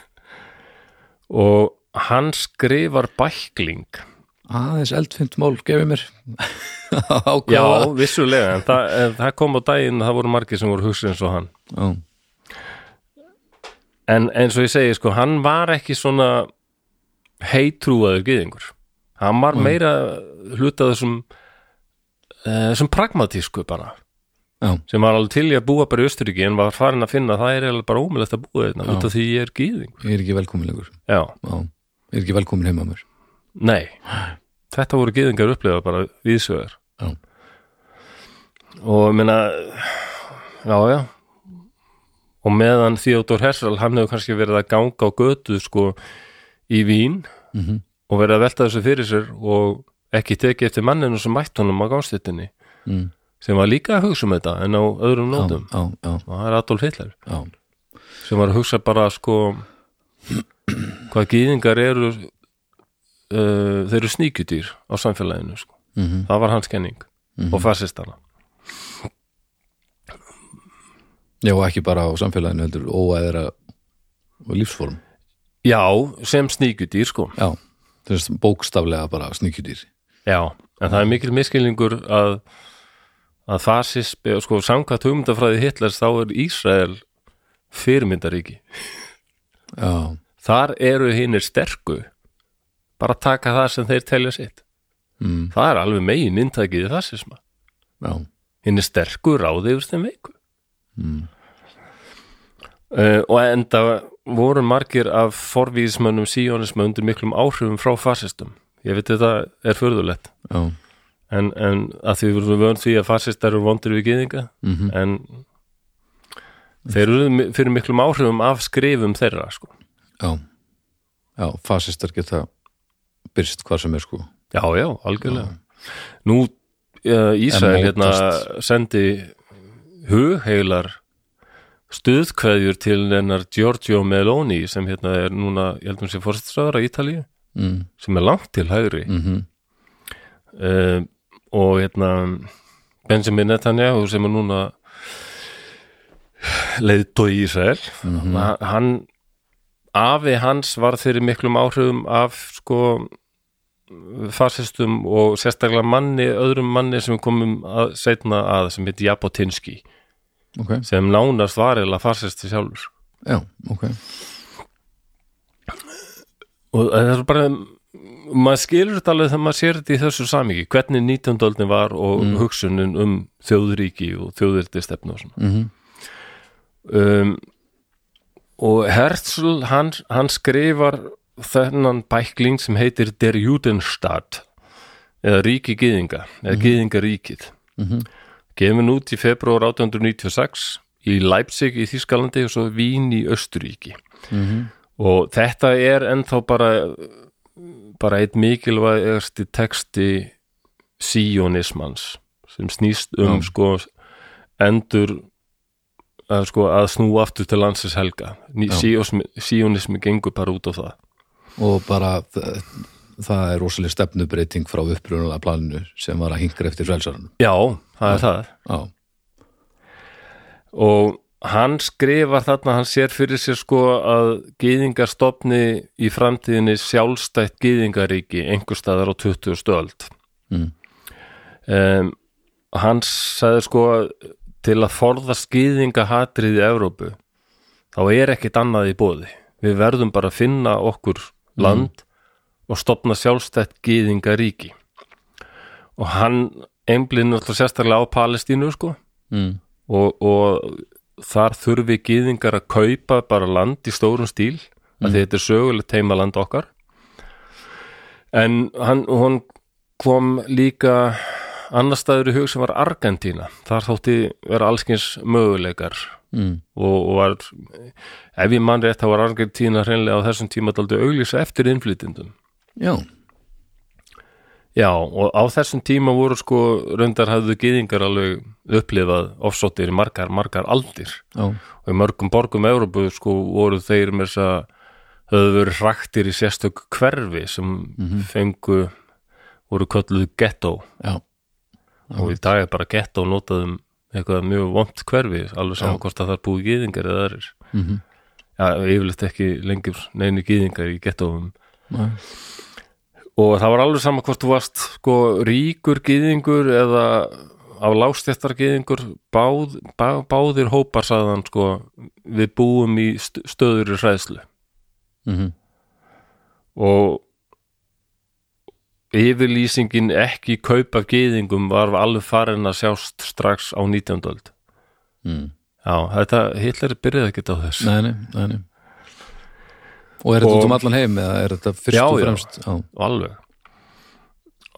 Og hann skrifar bækling. Aðeins eldfimt mál gefið mér. Já, vissulega, en það, en það kom á daginn það voru margir sem voru hugsa eins og hann. Já, en eins og ég segi, sko, hann var ekki svona heitrúaður gyðingur. Hann var meira hluta þessum uh, þessum pragmatísku bara. Já, sem var alveg til í að búa bara í Östuríki en var farin að finna að það er bara ómulegt að búa þetta út af því ég er gýðing ég er ekki velkomin lengur Já, já, ég er ekki velkomin heima mér. Nei. Þetta voru gýðingar upplefa bara viðsögur og ég meina já, já og meðan Theodor Hersal hann hefur kannski verið að ganga á götu sko í Vín mm og verið að velta þessu fyrir sér og ekki tekið eftir manninu sem mætt honum á gánstittinni mm. sem var líka að hugsa um þetta en á öðrum nótum. já, já, og það er Adolf Hitler. Já, sem var að hugsa bara sko hvað gýðingar eru uh, þeir eru sníkjudýr á samfélaginu sko. mm það var hans kenning. Og fasistana já, ekki bara á samfélaginu heldur óæðra lífsform. Já, sem sníkjudýr sko. Já, þess bókstaflega bara sníkjudýr. Já, en það er mikil miskilningur að að fasismi, sko, samkvæmt hugmyndafræði Hitlers þá er Ísrael fyrirmyndaríki. Já, þar eru hinnir sterku. Bara taka það sem þeir telja sitt. Mm, það er alveg megin inntækið í fasisma. Já, hinnir sterku ráði yfir þeim veiku. Mm, uh, og enda voru margir af forvíðismönnum síjónismö undir miklum áhrifum frá fasistum. Ég veit þetta er förðulegt já, en, en að því við erum vönd því að fasistar eru vondir við gyðinga mhm, en þeir eru fyrir miklum áhrifum af skrifum þeirra sko. já. Já, fasistar geta byrst hvað sem er sko. Já, já, algjörlega. Nú uh, Ísrael En hérna sendi hugheilar stuðkveðjur til hennar Giorgio Meloni sem hérna er núna, ég heldum sé fórstræðar á Ítalíu mm, sem er langt til hægri. Mhm, uh, og hérna Benjamin Netanyahu sem er núna leiðtói í Ísrael mhm, hann afi hans var fyrir miklum áhrifum af sko fasistum og sérstaklega manni, öðrum manni sem komum að, setna að sem heit Jabotinsky ok, sem nánast var eða fasisti sjálfur. Já, ok. Og það er bara maður skilur þetta alveg þegar maður sér þetta í þessu samíki hvernig 19. öldin var og Mm. hugsunin um þjóðríki og þjóðirti stefnu og svona. Mhm, um, og Herzl hann, hann skrifar þennan bækling sem heitir Der Judenstaat eða Ríki Gyðinga eða Gyðingaríkið. Mhm, gefin út í februar 1896 í Leipzig í Þískalandi og svo Vín í Östuríki mhm. Og þetta er ennþá bara bara eitt mikilvægasti texti síonismans sem snýst um Já. sko endur að, sko, að snú aftur til landsins helga. Síonismi gengur bara út á það. Og bara það, er rosalega stefnubreiting frá upprunalega planinu sem var að hingra eftir frelsarinn já, það er það. Já, og hann skrifar þarna, hann sér fyrir sér sko að gyðingar stopni í framtíðinni sjálfstætt gyðingaríki einhver staðar á 20. öld. Mm, um, hann sagði sko til að forðast gyðingahatrið í Evrópu þá er ekkit annað í bóði við verðum bara að finna okkur land og stopna sjálfstætt gyðingaríki. Og hann einblinn náttúrulega sérstaklega á Palestínu sko. Mm, og, og þar þurfi gyðingar að kaupa bara land í stórum stíl að því þetta er sögulegt heimaland okkar. En hann, hún kom líka annar staður í hug sem var Argentína. Þar þótti vera allskins möguleikar. Mm, og, og var ef ég mann rétt þá var Argentína hreinlega á þessum tíma daldi auglýsa eftir innflytindum já, Já, og á þessum tíma voru sko raundar hafðu gyðingar alveg upplifað ofsóttir í margar, margar aldir. Já, og í mörgum borgum Európu sko voru þeir með þess að höfðu verið hraktir í sérstök hverfi sem fengu voru kölluð ghetto já, og í dag er bara ghetto notaðum eitthvað mjög vont hverfi alveg saman Já. hvort að það er búið gyðingar eða aðrir. Mhm, Já, yfirleitt ekki lengur neinu gyðingar í ghettoum já, og það var alveg sama hvort þú varst sko ríkur gyðingur eða á lágstjættar gyðingur báð, bá, báðir hópar sagðan sko við búum í st stöður í hræðslu mhm, og yfirlýsingin ekki kaup af gyðingum var alveg farin að sjást strax á 19. öld mm. Já, þetta, Hitler byrjaði ekki á þess nei, nei, nei, nei og er þetta út um allan heim eða er þetta fyrst Já, og já. fremst? Já, alveg.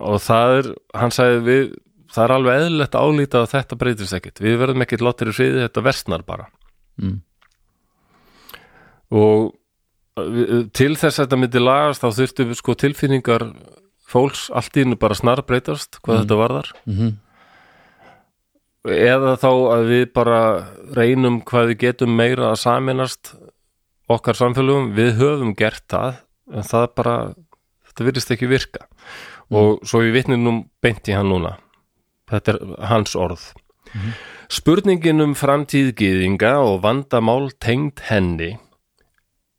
Og það er, hann sagði við, það er alveg eðlilegt að álíta að þetta breytist ekkit, við verðum ekkit láttir í friði, þetta versnar bara. Mm. og til þess að þetta myndi lagast þá þurftu við sko tilfinningar fólks allt í hennu bara snar breytast hvað þetta varðar. Mm eða þá að við bara reynum hvað við getum meira að saminast okkar samfélögum, við höfum gert það en það bara, þetta virðist ekki virka. Og svo ég vitni nú beint í hann núna. Þetta er hans orð. Spurningin um framtíð gyðinga og vandamál tengd henni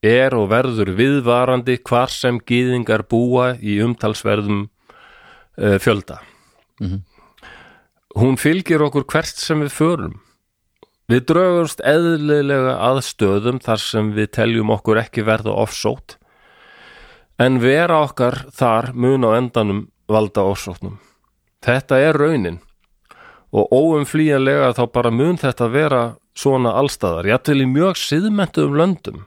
er og verður viðvarandi hvar sem gyðingar búa í umtalsverðum uh, fjölda. Mhm. hún fylgir okkur hvert sem við förum við draugumst eðlilega að stöðum þar sem við teljum okkur ekki verða offsótt en vera okkar þar mun á endanum valda offsóttnum þetta er raunin og óumflýjanlega þá bara mun þetta vera svona allstaðar, jafnvel í mjög siðmentuðum löndum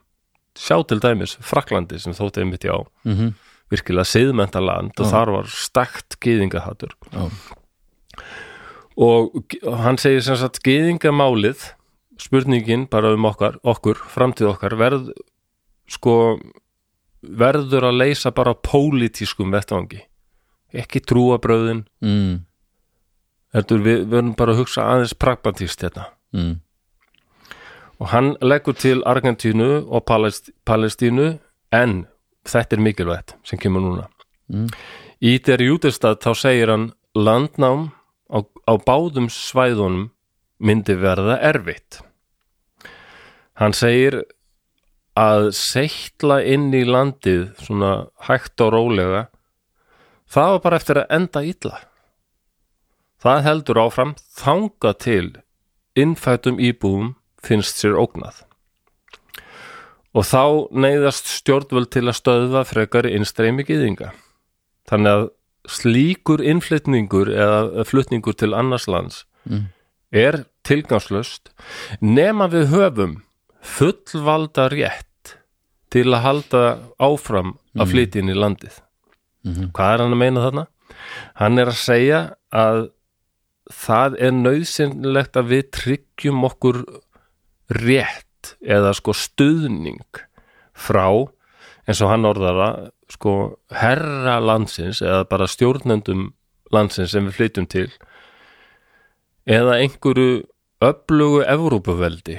sjá til dæmis Fraklandi sem þótti einmitt já -hmm. virkilega siðmenta land og Já. þar var stakt gyðingahattur já, og hann segir sem sagt gyðingamálið spurningin bara um okkar, okkur framtíð okkar verð sko verður að leysa bara pólitískum vettvangi ekki trúabröðin mm. heldur við verðum bara að hugsa aðeins pragmatíst þetta Mm. og hann leggur til Argentínu og Palest, Palestínu en þetta er mikilvægt sem kemur núna Mm. í der jútestad þá segir hann landnám á, báðum svæðunum myndi verða erfitt. Hann segir að seittla inn í landið svona hægt og rólega það var bara eftir að enda illa. Það heldur áfram þanga til innfætum íbúum finnst sér ógnað. Og þá neyðast stjórnvöld til að stöðva frekari innstreymi gyðinga. Þannig að slíkur innflytningur eða flutningur til annars lands Mm. er tilgangslöst nema við höfum fullvalda rétt til að halda áfram að flytja inn í landið Mhm. hvað er hann að meina þarna? hann er að segja að það er nöðsynlegt að við tryggjum okkur rétt eða sko stuðning frá eins og hann orðar það sko herra landsins eða bara stjórnendum landsins sem við flytjum til eða einhverju öflugu Evrópuveldi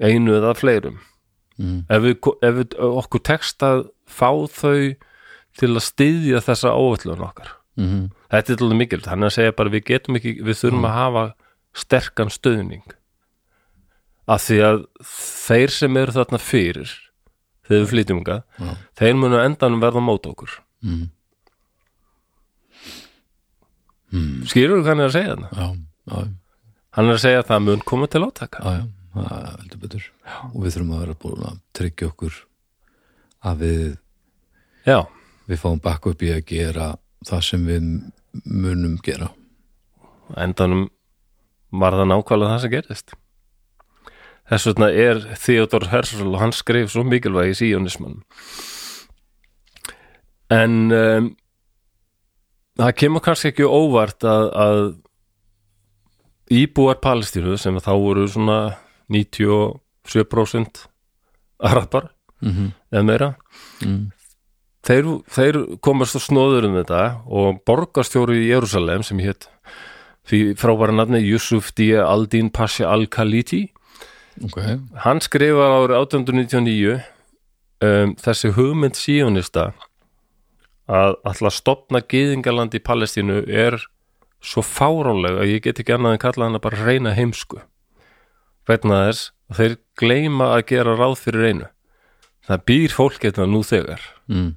einu eða fleirum. Mm. ef, við, ef við, okkur tekst að fá þau til að styðja þessa óvöllun okkar. Mm. þetta er alveg mikilvægt, hann er að segja bara við getum ekki, við þurfum að hafa sterkan stöðning af því að þeir sem eru þarna fyrir þegar við flytjum hingað, Já. þeir munu endanum verða mót okkur. Mm. skýrur hvað hann er að segja þarna? Já, já, hann er að segja að það mun koma til átaka. Já, já, það heldur betur. Og við þurfum að vera búin að tryggja okkur að við, já, við fáum bakk upp í að gera það sem við munum gera. Endanum var það nákvæmlega það sem gerist þess vegna er Theodor Herzl og hann skrif svo mikilvægi síjónismann en um, það kemur kannski ekki óvart að, að íbúar Palestínu sem þá voru svona 97% arabar mm -hmm. eða meira mm. þeir, þeir komast á snóður um þetta og borgarstjóri í Jerusalem sem hétt frábæra nafni Yusuf D. Aldin Pasha Al-Khaliti ok, hann skrifar árið 1899 um, þessi hugmynd síjónista að alltaf stopna gyðingaland í Palestínu er svo fáránlega að ég get ekki annað en kalla hann að bara reyna heimsku. Vegna þess að þeir gleyma að gera ráð fyrir einu. Það býr fólk hérna nú þegar. Mm.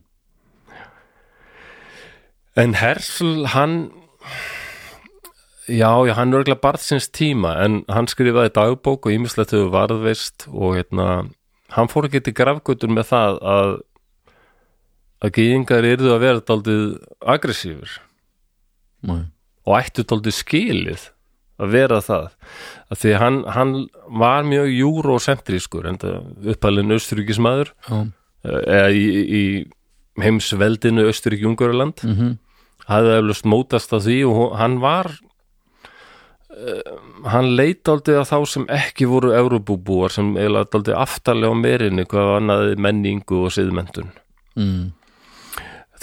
En Hersl, hann já, já, hann er örgulega barðsins tíma en hann skrifaði dagbók og ímislegt hefur varðveist og hérna, hann fór ekki til grafgötur með það að að gýðingar yrðu að vera daldið aggressífur Nei. og ættu daldið skilið að vera það. Að því hann, hann var mjög júrósentrískur en það uppalinn Östuríkismæður já, eða í, í heimsveldinu Östurík-Jungurland mhm, hafði eflust mótast af því og hann var hann leit aldrei að þá sem ekki voru Európubúar sem eiginlega aldrei aftarlega á merinni hvað annaði menningu og siðmentun mm,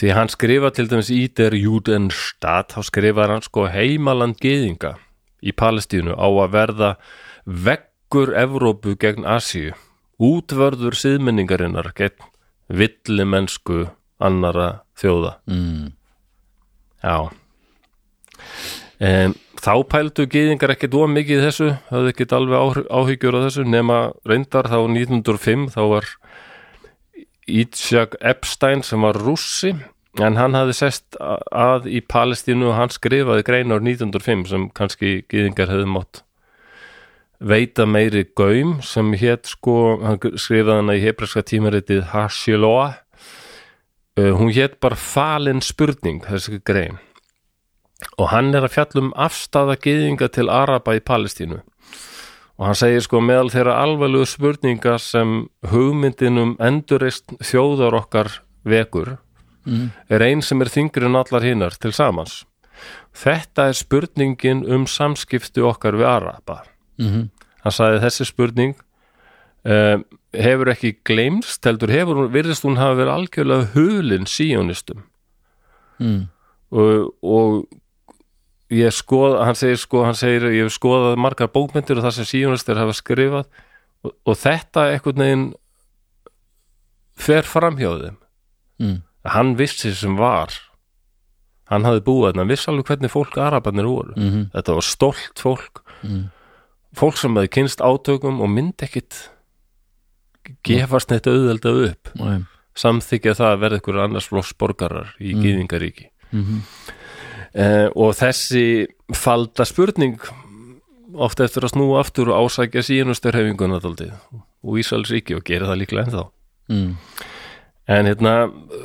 því hann skrifa til dæmis í der Judenstadt þá skrifar hann sko heimaland geðinga í Palestínu á að verða veggur Evrópu gegn Asíu útvörður siðmenningarinnar gegn villimennsku annara þjóða. Mm, Já. Um, Þá pældu gyðingar ekkert of mikið í þessu, hafði ekkert alveg áhy- áhyggjur á þessu, nema reyndar þá 1905, þá var Ítsjak Epstein sem var rússi, en hann hafði sest að í Palestínu og hann skrifaði grein ár 1905 sem kannski gyðingar hefði mátt veita meiri gaum sem hétt sko, hann skrifaði hana í hebreska tímaritið Hashiloah uh, hún hétt bara falin spurning þessi grein og hann er að fjalla um afstafa gyðinga til Araba í Palestínu. Og hann segir sko meðal þeirra alvarlegu spurninga sem hugmyndin um endurist þjóðar okkar vekur mm, er ein sem er þingri en allar hinnar til samans. Þetta er spurningin um samskipti okkar við Araba. Mhm, hann sagði þessi spurning um, hefur ekki gleymst heldur hefur, virðist hún hafa verið algjörlega hulin síjónistum mm, og, og ég skoð, hann segir sko, hann segir ég hef skoðað margar bókmyndir og það sem síjónistir hafa skrifað og, og þetta einhvern veginn fer framhjá þeim. Mm, hann vissi sem var. Hann hafði búið hann vissi alveg hvernig fólk arabarnir voru, mhm, þetta var stolt fólk. Mm, fólk sem hefði kynst átökum og myndi ekkit gefast neitt auðvelda upp. Samþykja það að verða ykkur annars flokks borgarar í mm. gýðingaríki mhm, eh, og þessi falda spurning oft eftir að snúa aftur og ásækja síðanusturhefinguna daldið og Ísælsríki og gera það líklega ennþá. Mm, en hérna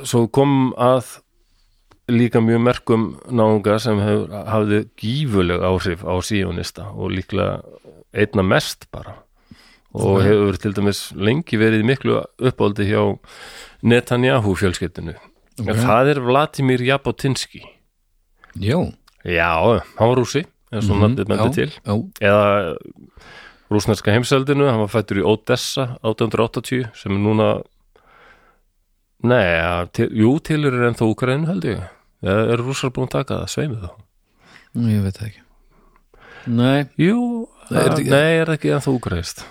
svo kom að líka mjög merkum náunga sem hef, hafði gífuleg áhrif á síjónista og líklega einna mest bara. Og Ok. hefur til dæmis lengi verið miklu uppáldi hjá Netanyahu fjölskyldinu Ok. en það er Vladimir Jabotinsky já, já, hann var rúsi eins og mhm, nafnið bendi til. já, eða rúsneska heimseldinu hann var fættur í Odessa 1880 sem er núna nei, ja, til, jú, til er ennþá Ukraínu held ég. Eða er rússar búin að taka það, sveimið þá. Ég veit ekki. Nei, jú, Nei, er þetta ekki- nei, er ekki ennþá Ukraínst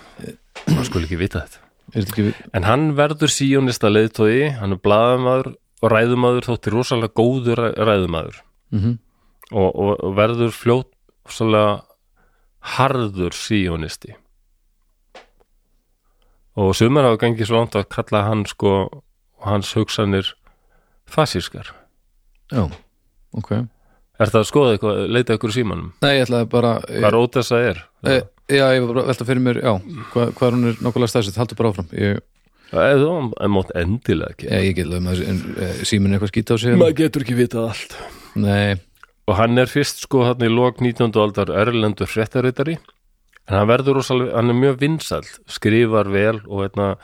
maður skulle ekki vita þetta. Ekki en hann verður síjónista leiðtói hann er blaðamaður og ræðumadur þótti rosalega góður ræ- ræðumaður mhm, og, og, og verður fljótt svolítið harður síjónisti og sumar hafa gengið svo langt að kalla hann sko hans hugsanir fasískar. Já, ok. Er það að skoða eitthvað, leita ykkur símanum? Nei, ég ætlaði bara hvað rótessa er? E, já, ég var bara að velta fyrir mér, já hvað, hvað hún er nokkulega stæðsett, haldur bara áfram. Ég, eða þú mátt endilega ekki ég, ég get lögum að e, er eitthvað skýta á sig maður getur ekki vitað allt nei, og hann er fyrst sko hann í lok 19. aldar erlendur fréttaritari en hann verður rosalega, hann er mjög vinsæll skrifar vel og hérna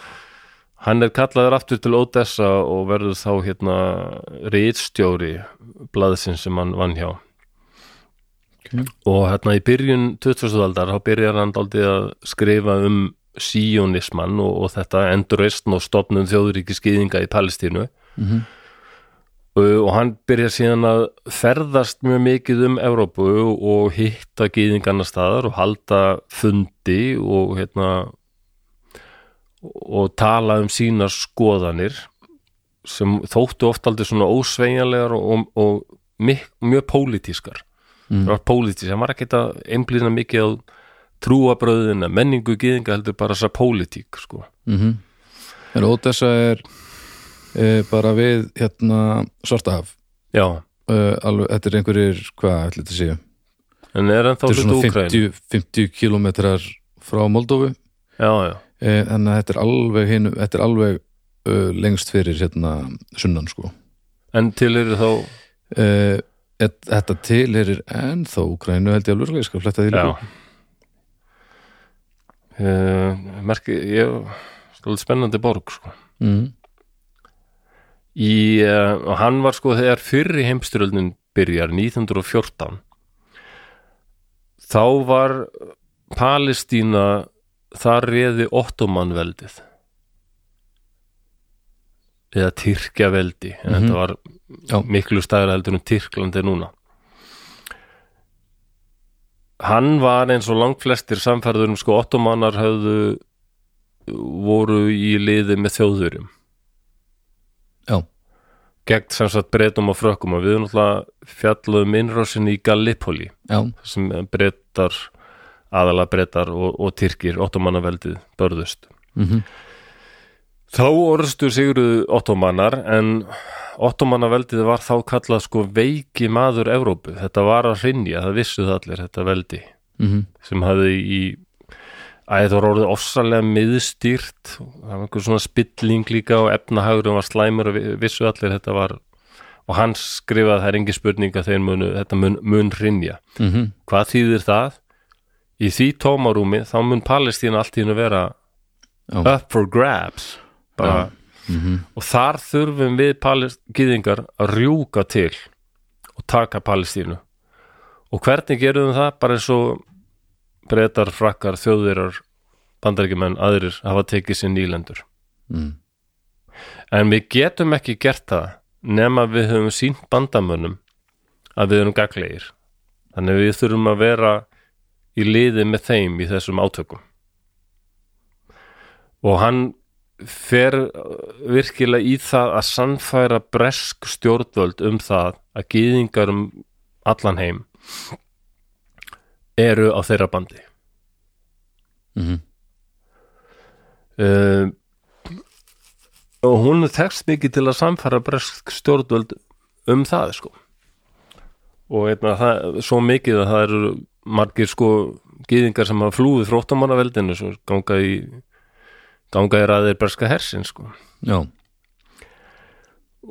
hann er kallaður aftur til Odessa og verður þá hérna reitstjóri blaðsins sem hann vann hjá Ok. og hérna í byrjun 20. aldar þá byrjar hann daldið að skrifa um síjónismann og, og þetta endurreistn og stofnum þjóðuríki skýðinga í Palestínu mhm, Uh, og hann byrjar síðan að ferðast mjög mikið um Evrópu og hitta gýðingarna staðar og halda fundi og hérna og tala um sínar skoðanir sem þóttu oft aldrei svona ósveigjanlegar og, og, og mjög, mjög pólitískar Mm. það var pólitísk, hann var ekkert að einblýna mikið á trúabröðina, menningu gýðinga heldur bara þessa pólitík sko. mhm en Ódessa er e, bara við hérna Svartahaf já, e, alveg, þetta er einhverjir, hvað ætli þetta séu? En er ennþá þetta er svona Úkraínu? 50, 50 kilometrar frá Moldófu já, já, e, þannig að þetta er alveg hinn, þetta er alveg e, lengst fyrir hérna sunnan sko. En til eru þá e, et- þetta tilherir ennþá Úkrænu held ég alveg ég skal fletta því Já. líka. Uh, Merki, ég stóð spennandi borg sko. Mm. Í, uh, og hann var sko þegar fyrri heimstyröldin byrjar 1914 þá var Palestína þar reði ottomanveldið eða Tyrkjaveldi en Mhm. þetta var Já. miklu stæðra heldur en Tyrklandi núna hann var eins og langflestir samfærður um sko ottomanar höfðu voru í liði með þjóðurjum Já, gegn sem sagt breytum og frökkum. Og við erum náttúrulega fjalluðum innrásin í Gallipoli já, sem breytar aðalega breytar og, og tyrkir ottomannaveldið börðust. Mm þá orðstu sigruðu ottomanar en ottomannaveldið var þá kallað sko veiki maður Evrópu. Þetta var að hrinja, það vissu það allir þetta veldi mm sem hafði í að þetta var orðið ofsalega miðstýrt það var einhver svona spilling líka og efnahagurum var slæmur og vi- vissu allir þetta var og hann skrifaði það er engi spurning að þeir munu, þetta mun, mun hrinja -hmm. hvað þýðir það? í því tómarúmi þá mun Palestína allt í hennu vera Já. up for grabs bara, Mm og þar þurfum við palestíðingar að rjúka til og taka Palestínu og hvernig gerum við það? bara eins og breytar, frakkar, þjóðirar bandaríkjumenn, aðrir hafa tekið sér nýlendur. Mm. en við getum ekki gert það nema við höfum sínt bandamönnum að við erum gaglegir þannig við þurfum að vera í liði með þeim í þessum átökum. Og hann fer uh, virkilega í það að sannfæra bresk stjórnvöld um það að gýðingar um allan heim eru á þeirra bandi. Mm uh, og hún tekst mikið til að samfæra bresk stjórnvöld um það sko. Og einna, það, svo mikið að það eru margir sko gýðingar sem hafa flúið fróttamannaveldinu svo ganga í ganga í ræðir breska hersin sko. Já,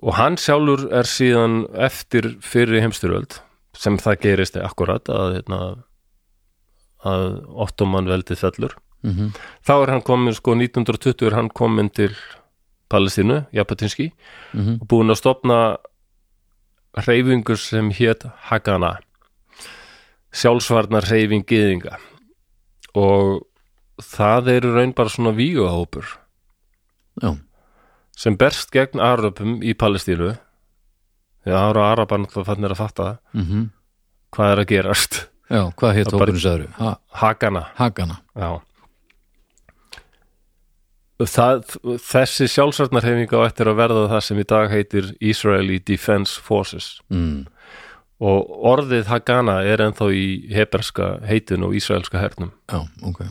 og hann sjálfur er síðan eftir fyrir heimstyröld sem það gerist akkurat að, hérna, að ottoman veldið fellur. Mm þá er hann komin sko 1920 er hann komin til Palestínu, Japatinski -hmm. og búin að stopna hreyfingur sem hét Hagana sjálfsvarnar hreyfing gyðinga. Og það eru raun bara svona víguhópur já, sem berst gegn Arabum í Palestínu. Því að ára Arabar náttúrulega fannir að fatta mm hvað er að gerast já, hvað hétt hókurinn sagður? Ha, Hagana. Hagana. Já. Það, þessi sjálfsvarnarhefinga á eftir að verða það sem í dag heitir Israeli Defense Forces. Mm. og orðið Hagana er ennþá í heberska heitinu og ísraelska hernum. Já, ok.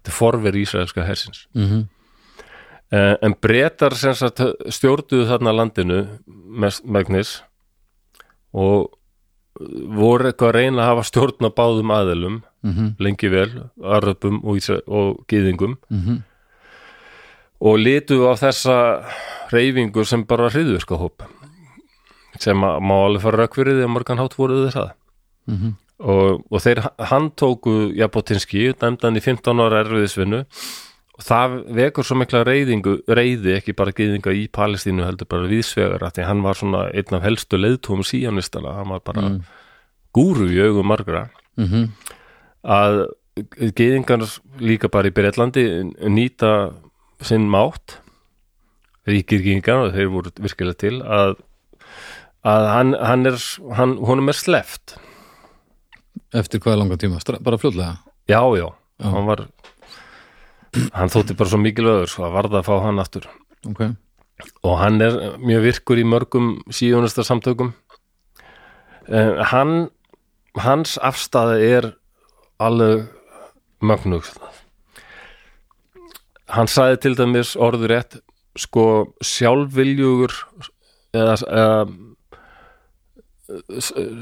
Þetta er forver ísraelska hersins. Mm eh, en sagt stjórnuðu þarna landinu megnis og voru eitthvað að reyna að hafa stjórn á báðum aðelum -hmm. lengi vel, aröpum og, og gyðingum Mm og litu á þessa reyfingu sem bara hriðvirka hóp sem að má alveg fara raukverið þegar morgan hátt voruð það -hmm. og, og þeir handtóku Jabotinski, dæmdan í 15 ára erfiðisvinnu og það vekur svo mikla reyðingu, reyði ekki bara gyðinga í Palestínu heldur bara viðsvegar að því hann var svona einn af helstu leiðtóum síjanistana, hann var bara Mm. gúru í augum margra Mm að gyðingar líka bara í Breitlandi nýta sinn mátt ríkir gyðingar og þeir voru virkilega til að, að hann, hann er hann, honum er sleft Eftir hvað langa tíma? Bara fljóðlega? já, já, Já. hann var hann þótti bara svo mikilvægur svo að varða að fá hann aftur. Ok. Og hann er mjög virkur í mörgum síðunastar samtökum en hann hans afstæði er alveg mögnug hann sagði til dæmis orður rétt sko sjálfviljugur eða, eða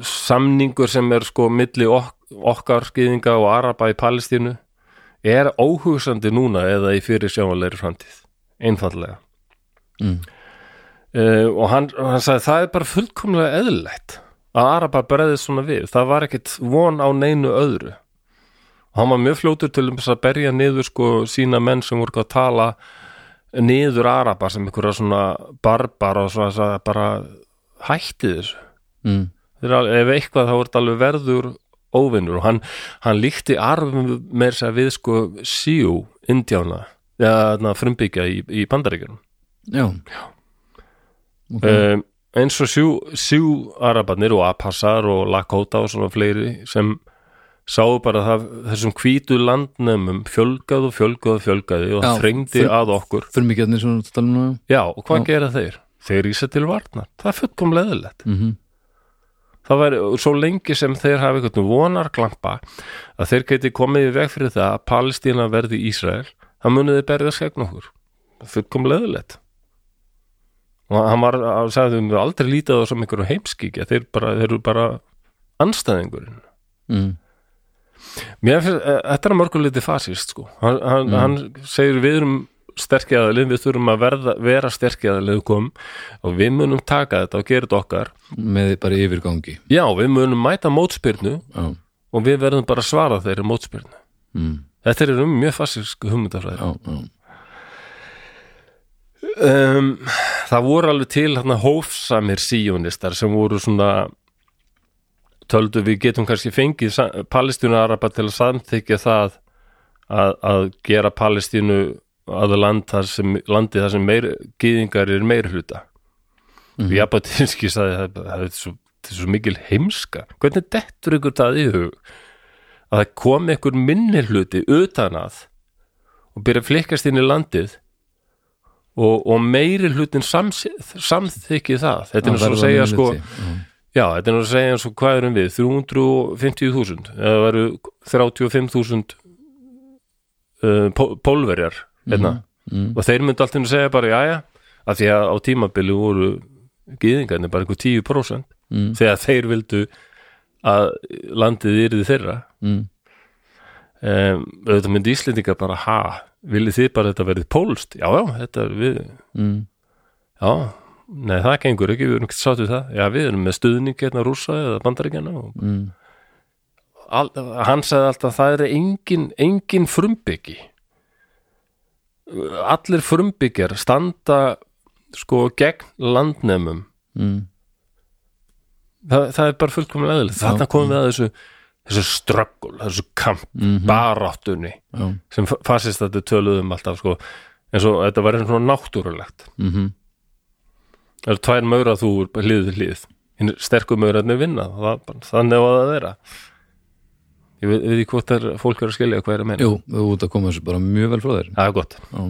samningur sem er sko milli ok, okkar skýðinga og araba í Palestínu er óhugsandi núna eða í fyrir sjáanlegri framtíð. Einfallega mm. uh, og hann, hann sagði það er bara fullkomlega eðlilegt að Araba breðið svona við. Það var ekkit von á neinu öðru. Og hann var mjög fljótur til þess að berja niður sko sína menn sem voru að tala niður Araba sem einhverja svona barbar og svona bara hætti þessu. Mm. Ef eitthvað þá er þetta alveg verður óvinnur og hann, hann líkti arfum með þess að við sko síu indjána, eða frumbyggja í, í bandaríkjunum. Já, ok. Um, eins og sjú, sjú arabarnir og Apassar og Lakota og svona fleiri sem sáu bara það, þessum hvítu landnömmum fjölgað og fjölgað og fjölgaði og Já, það þrengdi að okkur. nú já, og hvað Já. gera þeir? þeir ísa til varnar, það er fullkomlega eðlilegt. Mm -hmm. Það væri svo lengi sem þeir hafi einhvern vonar glampa að þeir geti komið í veg fyrir það að Palestína verði Ísrael það munið þeir berðast gegn okkur það kom leðilegt og hann var að sagði þeim aldrei lítið á það sem einhverjum heimskíkja þeir, bara, þeir eru bara anstæðingurinn mm. Mér finnst, eh, þetta er að mörgum liti fasist sko. hann, hann, Mm. hann segir við erum sterkjaðalið, við þurfum að verða, vera sterkjaðalið kom og við munum taka þetta og gera þetta okkar. Með bara yfirgangi. Já, við munum mæta mótspyrnu já, og við verðum bara að svara þeirri mótspyrnu. Mm. þetta er um mjög já, já. um, það voru alveg til hérna, hófsamir síjónistar sem voru svona töldu við getum kannski fengið sa- Palestínu-Araba til að samþykja það að, að gera Palestínu að land þar sem, landi þar sem meir, gyðingar er meir hluta mm -hmm. Japatinski sagði það, það er svo, það er svo mikil heimska. Hvernig dettur ykkur það í hug að það kom ykkur minni hluti utan að og byrja að flikkast inn í landið og, og meiri hlutin samþykki það? Þetta er svo að segja sko já, þetta er nú að segja og hvað erum við 350.000 eða veru 35.000 uh, pó- pólverjar hérna mm. og þeir myndu alltaf að segja bara jæja af því að á tímabili voru gyðingarnir bara einhver 10% Mm. þegar þeir vildu að landið yrði þeirra Mm. um, auðvitað myndi Íslendingar bara ha, viljið þið bara þetta verið pólst já, já, þetta er við Mm. já, nei það gengur ekki við erum ekki sátt við það, já við erum með stuðning hérna rúsa eða bandaríkjana og Mm. all, hann sagði alltaf það er engin, engin frumbyggi allir frumbyggjar standa sko gegn landnemum Mm. það, það er bara fullkomlega eðlilegt þarna komum við að þessu þessu ströggul, þessu kamp Mhm. baráttunni Já. sem fasist þetta töluðum alltaf sko eins og þetta var eins svona náttúrulegt Mhm. það eru tvær maura þú hlið til hlið hinn sterku maurarnir vinna það, þannig á það að vera ég veit, ekki hvort er, fólk er að skilja hvað er að menna Jú, þú út að koma þessu bara mjög vel frá þér. Það er gott. Já,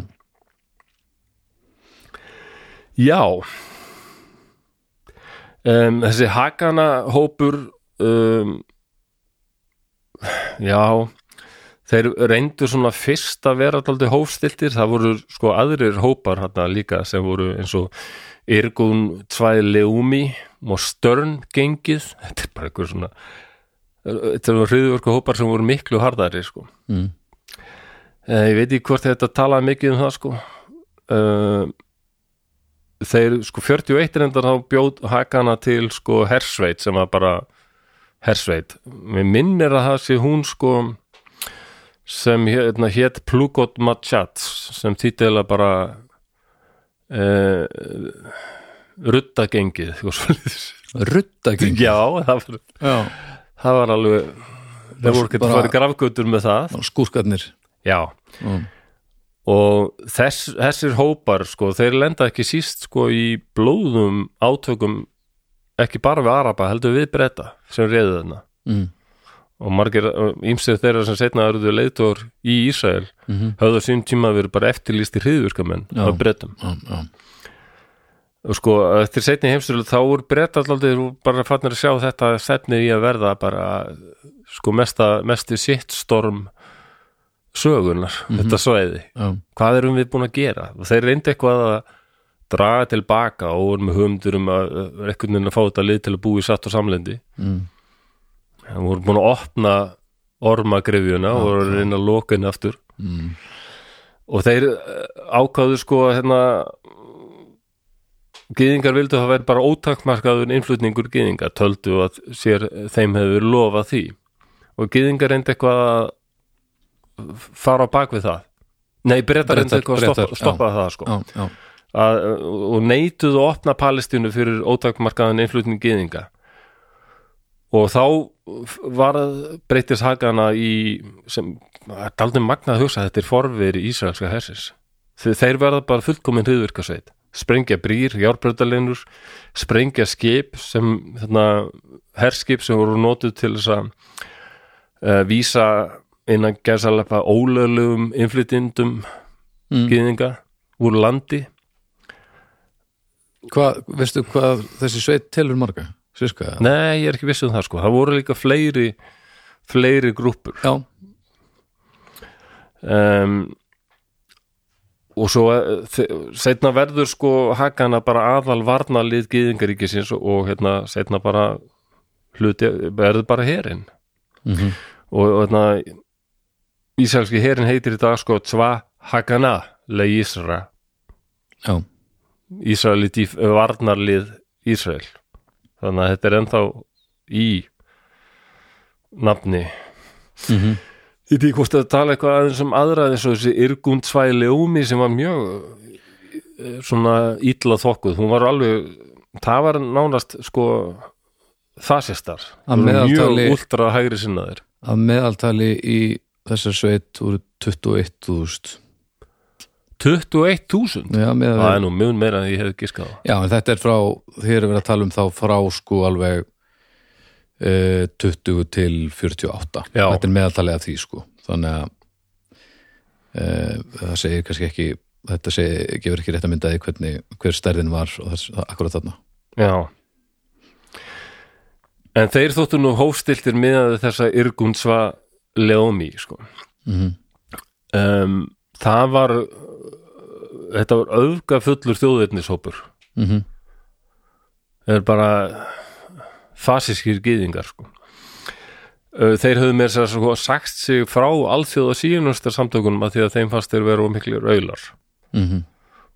já. Um, þessi hakana hópur um, já þeir reyndu svona fyrst að vera alltaf hófstiltir, það voru sko aðrir hópar hérna líka sem voru eins og Irgun Tvæleumi og Störn gengið þetta er bara einhver svona þetta eru hriðvörku hópar sem voru miklu hardari sko. Mm. Eh, ég veit ekki hvort þetta talaði mikið um það sko. Uh, þeir sko 41 reyndar þá bjóð hakana til sko hersveit sem var bara hersveit. Mér minnir að það sé hún sko sem hérna hétt Plugot Machat sem þýttilega bara uh, ruttagengið eitthvað svoleiðis. Ruttagengi já, það var, Já, það var alveg þeir voru ekki að fara grafgötur með það. Skúrkarnir. Já. Já, og þess, þessir hópar sko, þeir lenda ekki síst sko í blóðum átökum ekki bara við Araba, heldur við breyta sem reyðu þarna. Mm. og margir, ímsir þeirra sem setna eruðu leiðtór í Ísrael Mm höfðu á sín tíma verið bara eftirlýstir hriðvirkamenn Já. af breytum já, já, sko, eftir setni heimstölu þá voru breyta alltaf bara fannir að sjá þetta stefnir í að verða bara sko mesta, mesti sittstorm sögunar, þetta svæði. Já, hvað erum við búin að gera? Og þeir reyndi eitthvað að draga tilbaka og voru með höfumdur um að einhvern veginn að fá þetta lið til að búa í satt og samlendi. Mm. það voru búin að opna ormagrifjuna og voru að reyna að loka henni aftur. Mm. og þeir uh, ákváðu sko hérna gyðingar vildu að það væri bara ótakmarkaður innflutningur gyðinga töldu að sér þeim hefur lofað því. Og gyðingar reyndi eitthvað að fara á bak við það. Nei, breytar reyndi eitthvað að stoppa, stoppa það sko. Já, já, að, og neituðu að opna Palestínu fyrir ótakmarkaðan innflutning gyðinga. Og þá var breytis hagana í sem, það er aldrei magnað að hugsa þetta er forveri ísraelska hersis þeir, verða bara fullkomin hriðvirkasveit sprengja brýr, járbröðalinur sprengja skip sem þarna, herskip sem voru notuð til þess að uh, vísa innan gerðsalepa ólöglegum innflytjendum Mm. gyðinga úr landi. Hvað, veistu hvað þessi sveit telur marga? Sviska, Nei, ég er ekki viss um það sko. Það voru líka fleiri fleiri grúppur. Já, um, og svo eh, setna verður sko hakana bara aðal varnalið gyðingaríkisins og hérna setna bara hluti, verður bara herin mm og, og hérna Ísælski herin heitir í dag sko Tva Hagana Le Ísra já, Ísraelit í varnarlið Ísrael. Þannig að þetta er ennþá í nafni. Mm Ég veit hvort að tala eitthvað aðeins um aðra eins og þessi Irgund Svæli Ómi sem var mjög eh, svona illa þokkuð, hún var alveg það var nánast sko fasistar, Að mjög ultra hægri sinnaðir. Að meðaltali í þessar sveit úr 21.000 21.000, já, með það er nú mjög meira en ég hefði giskað á. Já, en þetta er frá, þér er verið að tala um þá frá sko alveg 20 til 48 Já. þetta er meðaltalið af því sko. Þannig að uh, það segir kannski ekki þetta segir, gefur ekki rétt að myndaði hvernig, hver stærðin var og þess, akkurat þarna. Já. En þeir þóttu nú hófstiltir miðað þessa Irgund Sva Leomi sko. Mm um, það var þetta var öfga fullur þjóðveitnishópur -hmm. það er bara fasískir gyðingar sko. Þeir höfðu mér sko, sagt sig frá alþjóða síðunustar samtökunum að því að þeim fannst þeir vera of miklir auðlar Mm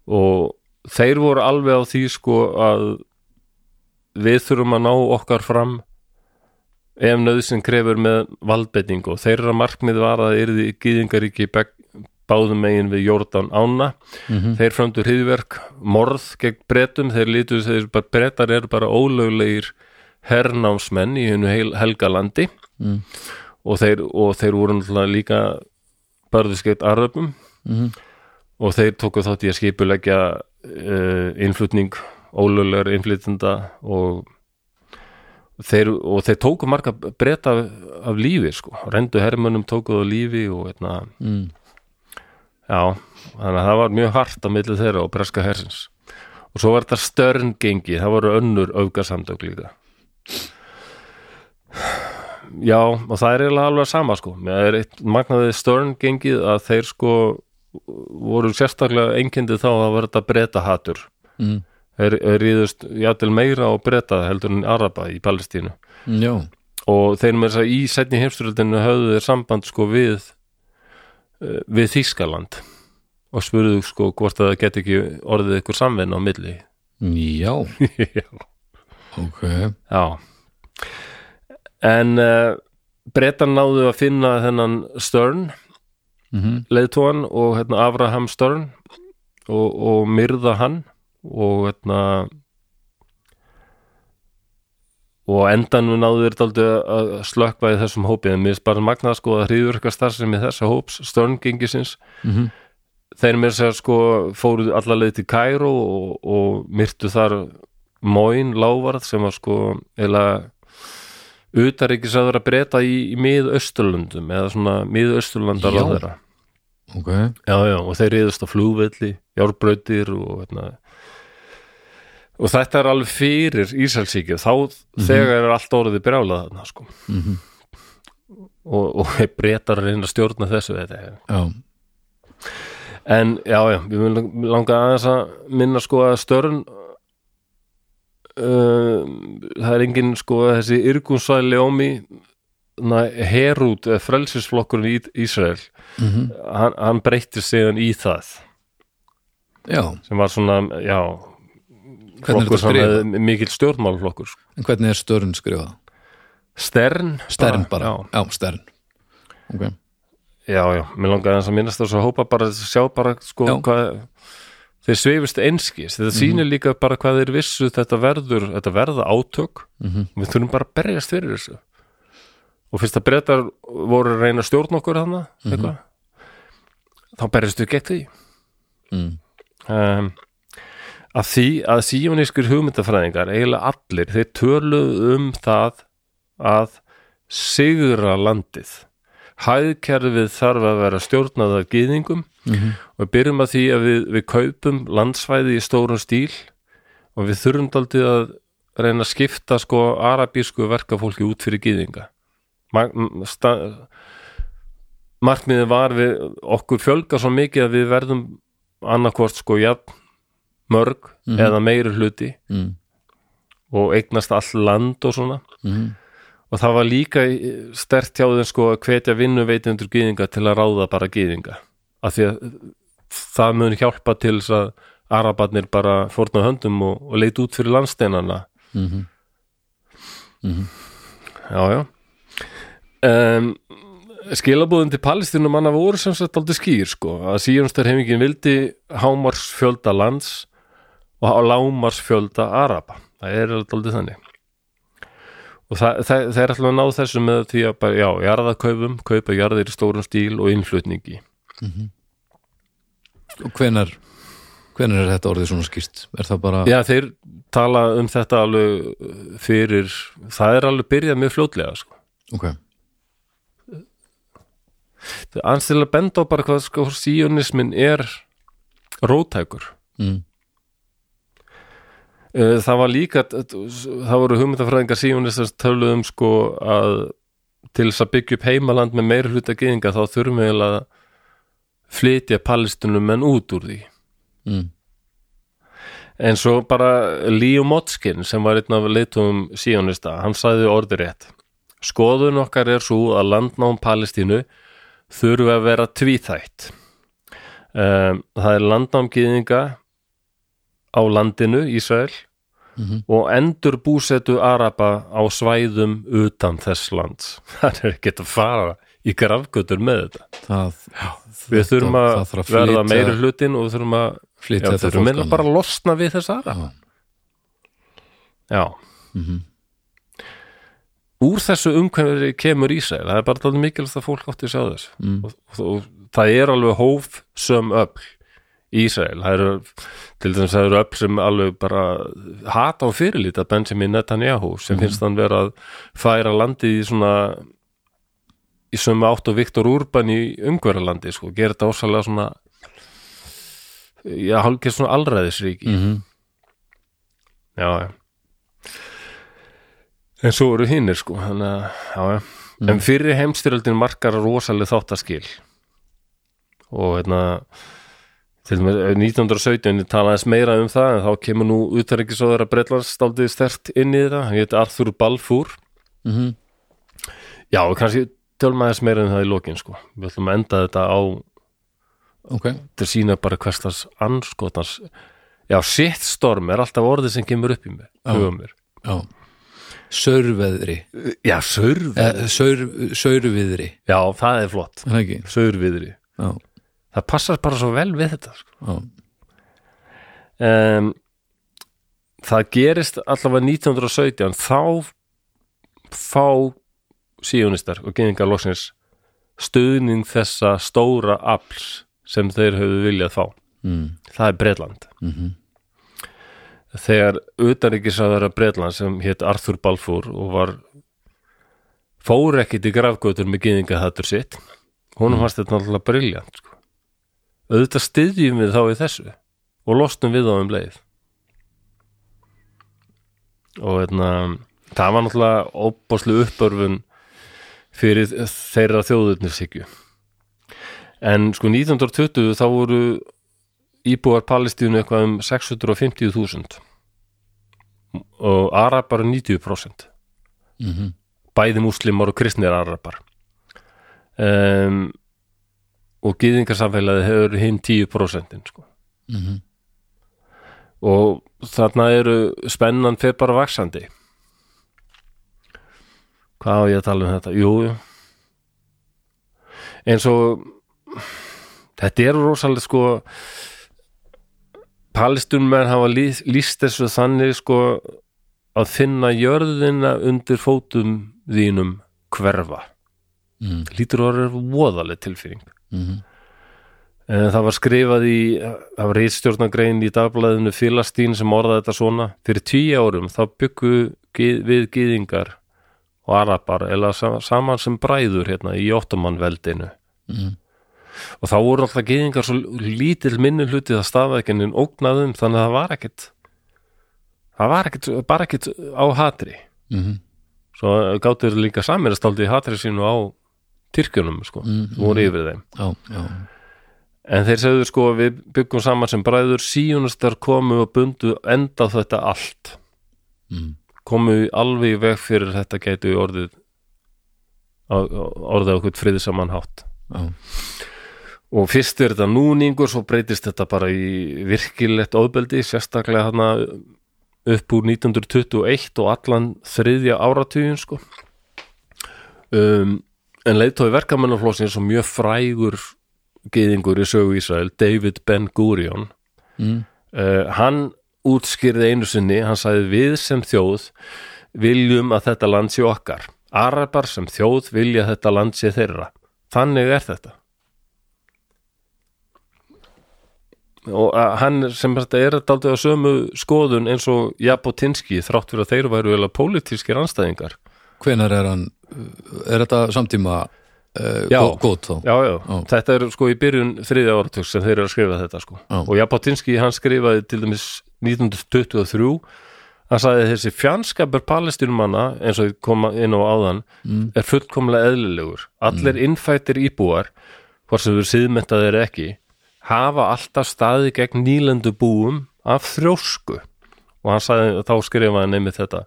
og þeir voru alveg á því sko að við þurfum að ná okkar fram ef nöðsinn krefur með valdbetning og þeirra markmið var að yrði gyðingaríki beg- báðum megin við Jórdan ána. -hmm. þeir fröndu hriðverk, morð gegn bretum, þeir lítu þeir bara, bretar eru bara ólöglegir hernámsmenn í hennu helgalandi Mm. og, þeir, og þeir voru náttúrulega líka gegn aröfum Mm og þeir tóku þátt í að skipuleggja uh, innflutning ólöglegar innflytenda og þeir, og þeir tóku marga breyta af, af lífi sko, rendu hermönnum tókuðu á lífi og hérna, Mm. já þannig að það var mjög hart á milli þeirra og breska hersins. Og svo var þetta störn gengi, það voru önnur öfgasamtök líka já og það er eiginlega alveg sama sko, það er eitt magnaðið störn gengið að þeir sko voru sérstaklega einkendið þá að þetta breyta hatur Mm. þeir þeir ríðust játtil meira á breyta heldur en araba í Palestínu. Já, og þeir með þess að í setni heimsturöldinu höfðu þeir samband sko við eh, við Þýskaland og spurðu sko hvort að það geti ekki orðið ykkur samvinna á milli. Já, já, ok já. en uh, breytan náðu að finna þennan Stern mm leiðtóan og hérna Abraham Stern og, og myrða hann og hérna og á endanum náðu þeir daldi að slökkva í þessum hópi en mér er bara magnað sko að hríðurka starfsemi þessa hóps störngengisins -hmm. þeir mér sér sko fóruð alla leið til Kæró og, og myrtu þar Móin Lávarð sem var sko eða utaríkisaður að breyta í, í miðausturlöndum eða svona miðausturlandar á þeirra ok, Já, já, og þeir reyðust á flugvelli, járbrautir og hérna. Og þetta er alveg fyrir Ísælsíkju, þá þegar er allt orðið brjálað þarna, sko. Mhm. og, og breytar að reyna að stjórna þessu þetta er. já. En já, já, við mun langa aðeins að minna sko að störn uh, það er engin sko þessi yrgunsvæli ómi herút eða frelsisflokkurinn í Ísrael mm hann, hann breytti sig í það. Já, sem var svona, já flokkur sem er mikil stjórnmálflokkur sko. En hvernig er störn skrifað? Stern Stern bara, já, já, stern. Ok, já, já, mér langaði að minnast þess að hópa bara að sjá bara sko hvað þeir sveifist einskis, þetta sýnir líka bara hvað þeir vissu þetta verður, þetta verða átök. Mhm. við þurfum bara að berjast fyrir þessu. Og fyrst að breytar voru að reyna að stjórna okkur þarna eitthvað, þá berjast við gegn því. Mm. um, að því að síjónískur hugmyndafræðingar eiginlega allir, þeir töluðu um það að sigra landið hæðkerfið þarf að vera stjórnað af gyðingum Mhm. og við byrjum að því að við, við kaupum landsvæði í stórum stíl og við þurfum daldið að reyna að skipta sko arabísku verkafólki út fyrir gyðinga Ma- m- sta- markmiðið var við okkur fjölga svo mikið að við verðum annarkvort sko jafn mörg eða meiri hluti Mm. og eignast all land og svona Mm. Og það var líka stert hjá þeim sko að hvetja vinnuveitundur gyðinga til að ráða bara gyðinga. Af því að það mun hjálpa til þess að arabarnir bara fórna höndum og, og leit út fyrir landsteinana. Mhm. já já. Um, skilabúðin til palestinu manna voru sem sagt aldrei skýr sko að síjónstarhefingin vildi hámarsfjölda lands og lámarsfjölda araba. Það er aldrei þannig og það, það, það er alltaf að ná þessu með því að bara, já, jarðakaupum kaupa jarðir í stórum stíl og innflutningi Og hvenar hvenar er þetta orðið svona skýrt? Er það bara já, þeir tala um þetta alveg fyrir, það er alveg byrjað með fljótlega sko. Ok, aðeins til að benda á bara hvað sko síonismin er rótækur mm. Eh, það var líka það voru hugmyndafræðingar síonistast töluð um sko að til þess að byggja upp heimaland með meiri hluta gyðinga þá þurfum við að flytja palestinum menn út úr því. Mm. en svo bara Leo Motskin sem var einn af leitum síonista, hann sagði orði rétt. Skoðun okkar er svo að landnám Palestínu þurfi að vera tvíþætt. Um, það er landnám gyðinga á landinu Ísrael Mhm. og endur búsetu Araba á svæðum utan þess lands það er ekkert að fara í grafgötur með þetta það, við þurfum að, það þarf að verða meiri hlutin og við þurfum að Já, meina annað. bara að losna við þess aðra Já. Já Mhm. Úr þessu umhverfi kemur Ísrael það er bara mikilvægt að fólk átti að sjá þess Mm. og, og, og það er alveg hóf söm öll í Ísrael. Það eru til að það eru öll sem alveg bara hata og fyrirlíta Benjamin Netanyahu sem finnst hann vera að færa landið í svona í sömu átt og Viktor Urban í umhverfalandi sko, gera þetta ásalega svona já, hálfgeir svona allræðisríki Mhm. já, já. En svo eru hinnir sko þannig að, já, já. En fyrir heimstyröldin markar rosalega þáttaskil. Og hérna til og með 1917 talaðis meira um það en þá kemur nú utarrikisóður að Breitlands staldið stert inn í þetta, hann geti Arthur Balfour. Mhm. já, og kannski tölum aðeins meira um það í lokin sko, við ætlum að enda þetta á Ok, til sína bara hverstas anskotans já, shitstorm er alltaf orðið sem kemur upp í Já. hugum mér. Já. Saurveðri. Já, saurvi eh, saur, Saurviðri. Já, það er flott, saurviðri. Já, það passar bara svo vel við þetta sko. um, það gerist allavega 1917 þá fá síunistar og geðingar loksins stuðning þessa stóra afls sem þeir höfðu viljað fá mm. það er Breitland Mhm. þegar utanríkisaðara Breitland sem hétt Arthur Balfour og var fór ekkit í grafgötur með geðinga þattur sitt honum fannst þetta náttúrulega briljant sko. Auðvitað styðjum við þá í þessu og lostum við þá um leið. Og hérna það var náttúrulega óbáslu uppörfun fyrir þeirra þjóðurnishyggju en sko 1920 þá voru íbúar Palestínu eitthvað um 650.000 og arabar 90% Mhm. bæði múslimar og kristnir arabar. Um, og gyðingarsamfélagi hefur hinn 10% sko. Mhm. og þarna eru spennan fyrir bara vaksandi hvað á ég að tala um þetta? Jú, jú eins og þetta eru rosalega sko palestunmenn hafa lýst þessu þannig sko að finna jörðina undir fótum þínum hverfa mm. lítur vera voðaleg tilfinning Mm. en það var skrifað í það var reitstjórnagrein í dagblæðinu Filastín sem orðaði þetta svona fyrir tíu árum þá byggu við gýðingar og arabar eða sa- saman sem bræður hérna í Ottomanveldinu Mm. og þá voru alltaf gýðingar svo lítill minni hluti það staðvækinin ógnaðum þannig að það var ekkit það var ekkit, bara ekkit á hatri Mm. svo gáttur líka saminast aldrei í hatri sínu á Tyrkjunum sko, Mm, voru yfir þeim. Já, já, En þeir segðu sko að við byggum saman sem bræður síunastar komu og bundu enda þetta allt. Mm. komu alveg veg fyrir þetta gætu orðið orðið okkur friði saman hátt. Já. og fyrst er þetta núningur svo breytist þetta bara í virkilegt ofbeldi sérstaklega hana upp úr 1921 og allan þriðja áratugin sko. Um, en leiðtói verkamennaflósin svo mjög frægur gyðingur í sögu Ísrael David Ben Gurion Mm. uh, hann útskýrði einu sinni, hann sagði við sem þjóð viljum að þetta land sé okkar. Arabar sem þjóð vilja að þetta land sé þeirra. Þannig er þetta. Og uh, hann sem þetta er aldrei á sömu skoðun eins og Jabotinski þrátt fyrir að þeir væru eða pólitískir anstæðingar Hvenær er hann er þetta samtíma uh, Já. góð þá? já, já, Já. þetta er sko í byrjun þriðja áratug sem þeir eru að skrifa þetta sko Já. og Jabotinski hann skrifaði til dæmis 1923 hann sagði þessi fjandskapur palestinumanna eins og koma inn á áðan Mm. er fullkomlega eðlilegur allir innfættir íbúar hvort sem við síðmentaði er ekki hafa alltaf staði gegn nýlendu búum af þrjósku og hann sagði, þá skrifaði einmitt þetta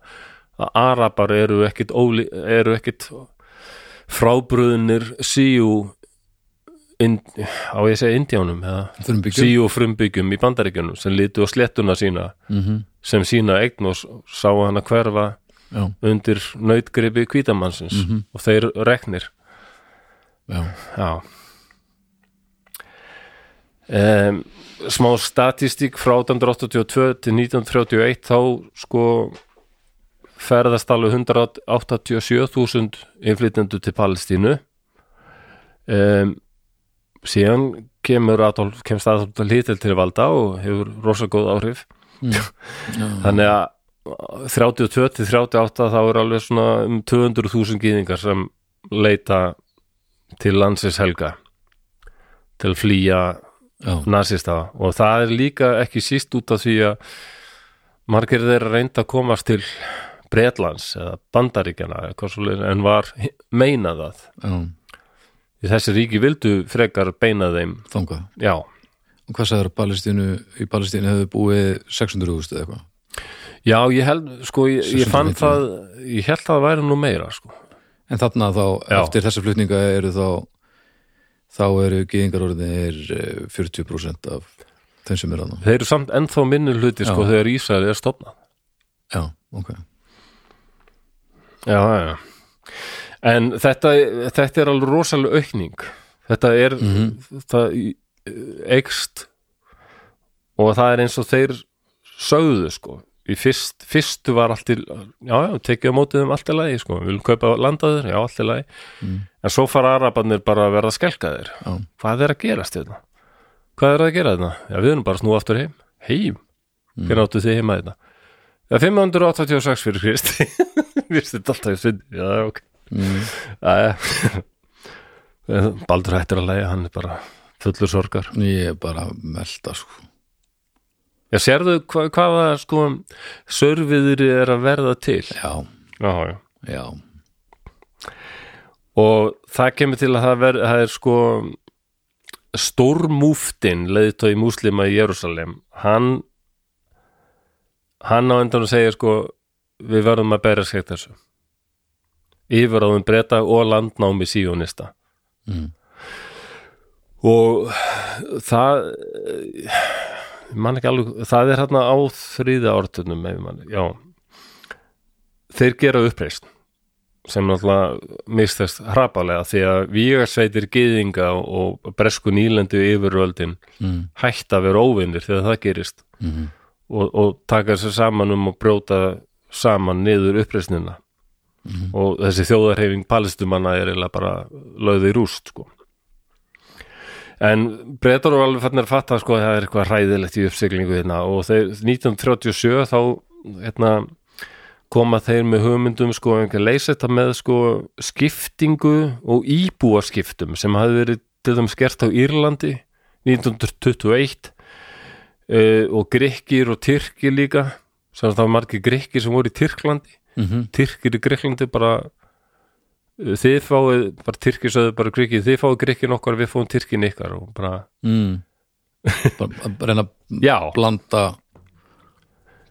að arabar eru ekkit, óli, eru ekkit frábröðunir síu in, á ég segja Frumbyggjum? síu frumbyggjum í bandaríkjunum sem litu á slettuna sína Mhm. sem sína eign og s- sáu hann að hverfa Já, undir nautgripi kvítamannsins Mhm. og þeir reknir já, já um, smá statistík frá 1882 til 1931 þá sko ferðast alveg 187.000 innflytjendur til Palestínu. Um, síðan kemur Adolf, kemst Adolf Hitler til valda og hefur rosa góð áhrif. Já. þannig að 32 til 38 þá er alveg svona um 200.000 gýðingar sem leita til landsins helga til að flýja nasista. Og það er líka ekki síst út af því að margir þeirra reynda að komast til Bretlands eða Bandaríkjana en var meinað já. því þessi ríki vildu frekar beina þeim Þangað já, hvað sagður að Palestínu í Palestínu hefðu búið 600.000 eða eitthvað? já ég held sko, ég, ég fann 650. það ég held að það væri nú meira sko En þarna þá, Já. eftir þessa flutninga eru þá þá eru gyðingarorðinir eh, 40% af þeim sem er þarna. þeir eru samt ennþá minni hluti sko Já. þegar Ísrael er stofnað Já, ok. Já, já, en þetta, þetta er alveg rosalega aukning þetta er Mhm. það eikst og það er eins og þeir sögðu sko í fyrst, fyrstu var allt í já, já, tekið á mótið um allt í lagi sko við viljum kaupa landaður, já, allt í lagi Mm. en svo fara arabarnir bara að verða skelkaðir Já, hvað er að gerast þetta? hvað er að gera þetta? já, við erum bara að snúa aftur heim heim? Mm. hvernig áttu þið heima þetta? Já, 586 fyrir Kristi við þetta alltaf í svindi já, ok mm. Baldur hættir að læja, hann er bara fullur sorgar. ég er bara að melda sko. Já, sérðu hva, hvaða sko sörfiður er að verða til? Já, Já, já. já, Og það kemur til að það, ver, það er sko stórmúftin leiðtói múslima í Jérúsalem hann hann á endan að segja sko við verðum að bæra skeitt þessu yfiráðum breyta og landnámi síjónista mm. og það ég man ekki alveg, það er hérna á man, já þeir gera uppreist sem náttúrulega mistast hrapalega því að vígarsveitir gyðinga og bresku nýlendu yfirvöldin mm. hætt að vera óvinnir þegar það gerist Mm. Og, og taka sér saman um að brjóta saman niður uppreisnina Mhm. og þessi þjóðarhefing palestumanna er eiginlega bara lögði í rúst sko. en breytar eru alveg fannir að fatta sko að það er eitthvað hræðilegt í uppsiglingu hérna og þeir 1937 þá hérna koma þeir með hugmyndum sko að leysa þetta með sko skiptingu og íbúaskiptum sem hafði verið til þeim skert á Írlandi 1921 uh, og grikkir og tyrkir líka. Sem það var margir grikkir sem voru í Tyrklandi. Mm tyrkir í Greiklandi bara uh, þið fáið, bara tyrkir sögðu bara grikkir, þið fáið grikkin okkar við fáum tyrkin ykkar og bara, mm. bara reyna að blanda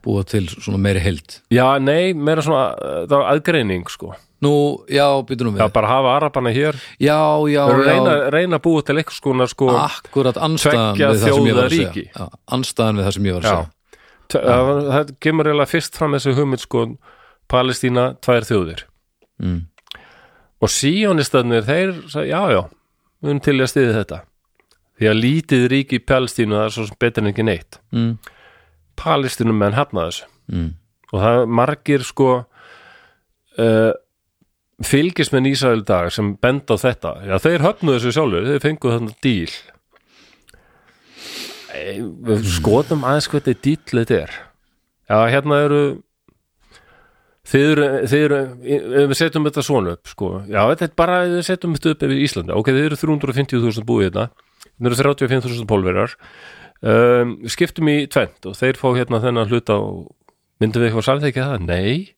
búa til svona meiri held? Já, nei, meira svona, uh, það var aðgreining sko, Nú, já, býtum við. Já, bara hafa arabana hér. Já, já, og já. reyna, reyna að búa til eitthvað skona sko, Akkurat anstæðan við það sem ég var að segja. Já, Anstæðan við það sem ég var að já, segja. T- það, kemur eiginlega fyrst fram þessi hugmynd sko, Palestína, tvær þjóðir. Mm. og síjónistarnir, þeir já, já, við erum til að stiði þetta. Því að lítið ríki í Palestínu það er svo betur en ekki neitt. Mm. Palestínum menn hafna þessu. Mm. og það er margir sko uh, fylgismenn Ísrael dag sem benda á þetta. Já þeir höfnuðu þessu sjálfur, þeir fenguðu þarna díl. Við skoðum aðeins hvað þetta díl þetta er. Já hérna eru þið eru, ef við setjum þetta svona upp sko. Já þetta er bara, ef við setjum þetta upp yfir Íslandi. Ok, þið eru 350.000 búið hérna. Þið eru 35.000 pólverar um, skiptum í tvent og þeir fá hérna þennan hluta og myndum við eitthvað samþekja það? Nei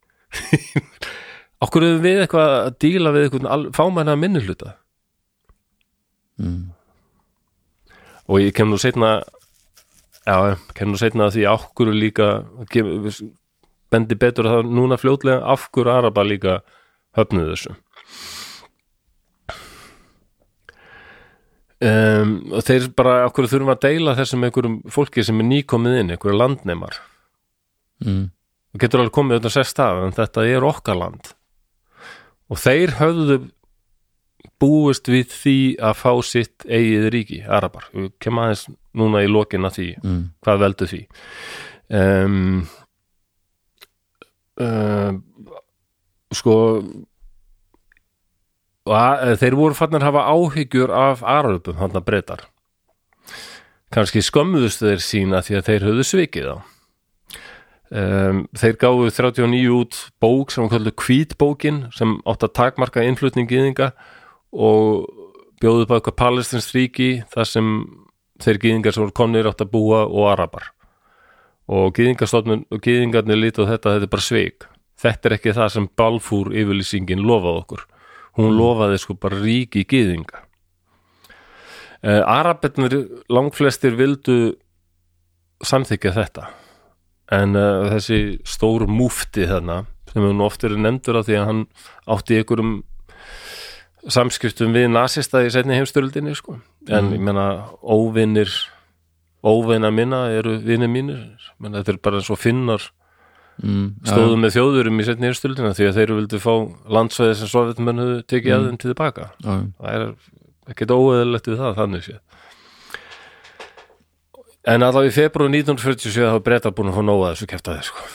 okkur erum við eitthvað að díla við eitthvað fámæna minni hluta Mm. og ég kem nú setna já, kem nú setna að því okkur líka kem, bendi betur að það núna fljótlega hverju araba líka höfnuðu þessu um, og þeir bara okkur þurfum að deila þessum einhverjum fólki sem er nýkomið inn, einhverju landneimar Mm. og getur alveg komið auðvitað sérst af en þetta er okkar land og þeir höfðu búist við því að fá sitt eigið ríki, Arabar við kem aðeins núna í lokin að því Mm. hvað veldu því um, um, sko að, þeir voru fannir að hafa áhyggjur af Arabum, hann að breytar kannski skömmuðust þeir sína því að þeir höfðu svikið á. Um, þeir gáfu 39 út bók sem kallu kvítbókin sem átt að takmarka innflutning gýðinga og bjóðu upp á eitthvað palestins ríki þar sem þeir gýðingar sem voru komnir átt að búa og arabar. Og og gýðingarnir lítu á þetta þetta er bara sveik þetta er ekki það sem Balfúr yfirlýsingin lofaði okkur hún lofaði sko bara ríki gýðinga uh, Arabetnir langflestir vildu samþykja þetta. En uh, þessi stór múfti þarna sem hefur nú oft verið nefndur af því að hann átti einhverjum samskiptum við nasista í setni heimstörildinni sko. en ég menna óvinnir óvinna minna eru vinir mínir. Menna, þetta er bara eins og finnar Mm. stóðu með þjóðurum í setni heimstörildina því að þeir vildu fá landsvæði sem sovjetmenn höfðu tekið mm. að þeim til tilbaka Já, já. það er ekkert óeðalegt við það þannig sé en allavega í februar 1947 þá er breyta búin að fá nóga þessu keftaði sko.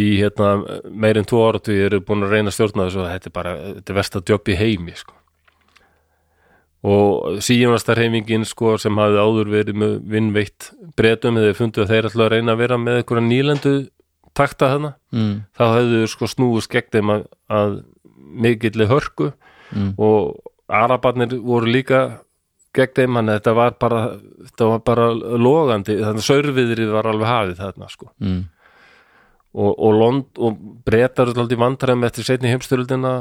í hérna meirinn tvo áratu eru búin að reyna að stjórna þessu og þetta er bara, þetta er versta jobb í heimi sko. Og síðanastar heimingin sko, sem hafði áður verið með vinnveitt breytum eða fundu að þeir ætla að reyna að vera með einhverja nýlendu takta þarna. Mm. þá hefðu sko snúist gegn þeim að, að mikilli hörku. Mm. og arabarnir voru líka gegn þeim hann þetta var bara, þetta var bara logandi, þannig að saurviðrið var alveg hafið þarna sko. Mm. og, og, Lond, og breytar alltaf vandræðum eftir setni heimstyrildina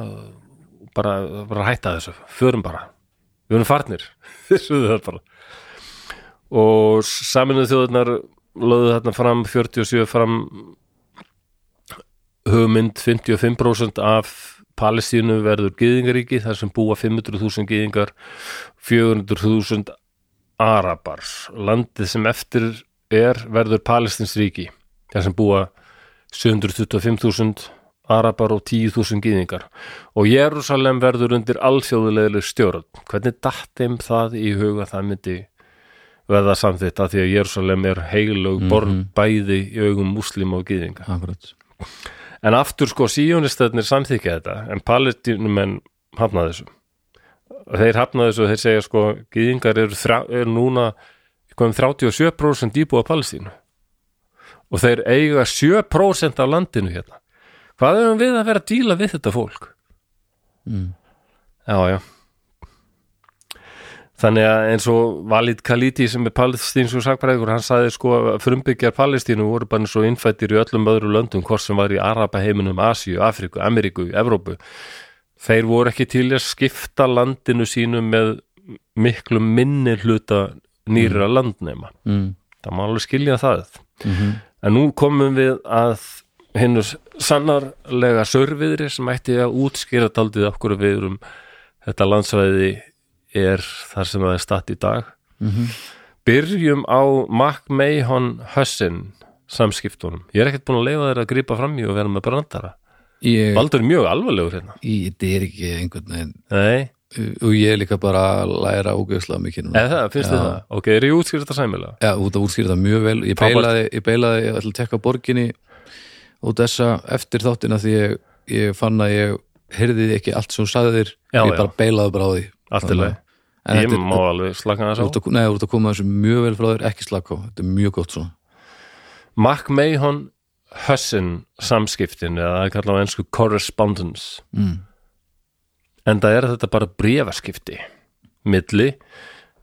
bara, bara hætta þessu. Förum bara, við erum farnir. Og saminuð þjóðurnar lögðu þarna fram 47 fram hugmynd 55% af Palestínu verður gyðingaríki þar sem búa 500.000 gyðingar 400.000 Arabar landið sem eftir er verður Palestins ríki þar sem búa 725.000 Arabar og 10.000 gýðingar og Jérúsalem verður undir alþjóðulegri stjórn. Hvernig datt þeim það í huga það myndi verða samþitt að því að Jérúsalem er heilög borg bæði í augum múslim og gýðinga akkurat. En aftur sko síjónistöðnir samþykja þetta en palestinumenn hafnaði þessu. Þeir hafnaði þessu og þeir segja sko gyðingar eru, eru núna um 37% íbúa Palestínu. Og þeir eiga 7% af landinu hérna. Hvað erum við að vera að díla við þetta fólk? mm. Já, já. Þannig að eins og Valid Khalidi sem er palestinsku sakbræður, hann sagði sko að frumbyggjar Palestínu voru bara svo innfættir í öllum öðru löndum, hvort sem var í Araba heiminum, Asíu, Afriku, Ameríku, Evrópu. Þeir voru ekki til að skipta landinu sínu með miklu minni hluta nýra landnema. Mm. Það má alveg skilja það. Mm En nú komum við að hinnu sannarlega sörviðri sem ætti að útskýra daldið okkur við erum þetta landsvæði er þar sem það er statt í dag. Mhm. Byrjum á MacMahon Hussin samskiptunum. Ég er ekkert búin að leifa þeir að grípa fram í og vera með brandara. ég, Baldur er mjög alvarlegur hérna. ég, þetta er ekki einhvern veginn Nei, og ég er líka bara að læra ógeðslega mikið eða það, þið Já. það? Ok, er ég útskýrt þetta sæmilega? Já, út að útskýra það mjög vel ég beilaði, ég ætla að tekka borginni út þessa eftir þáttina því ég, ég fann að ég heyrði ekki allt sem þú sagði þér Já, ég já. bara beilaði bara á því Allt í lagi. En Ég má alveg slaka þú þess á. ert að- Nei, þú ert að koma þessu mjög vel frá þér, ekki slaka á þetta er mjög gott svona MacMahon Hussin samskiptin eða það er kallað á ennsku correspondence mm. en það er þetta bara brefaskipti milli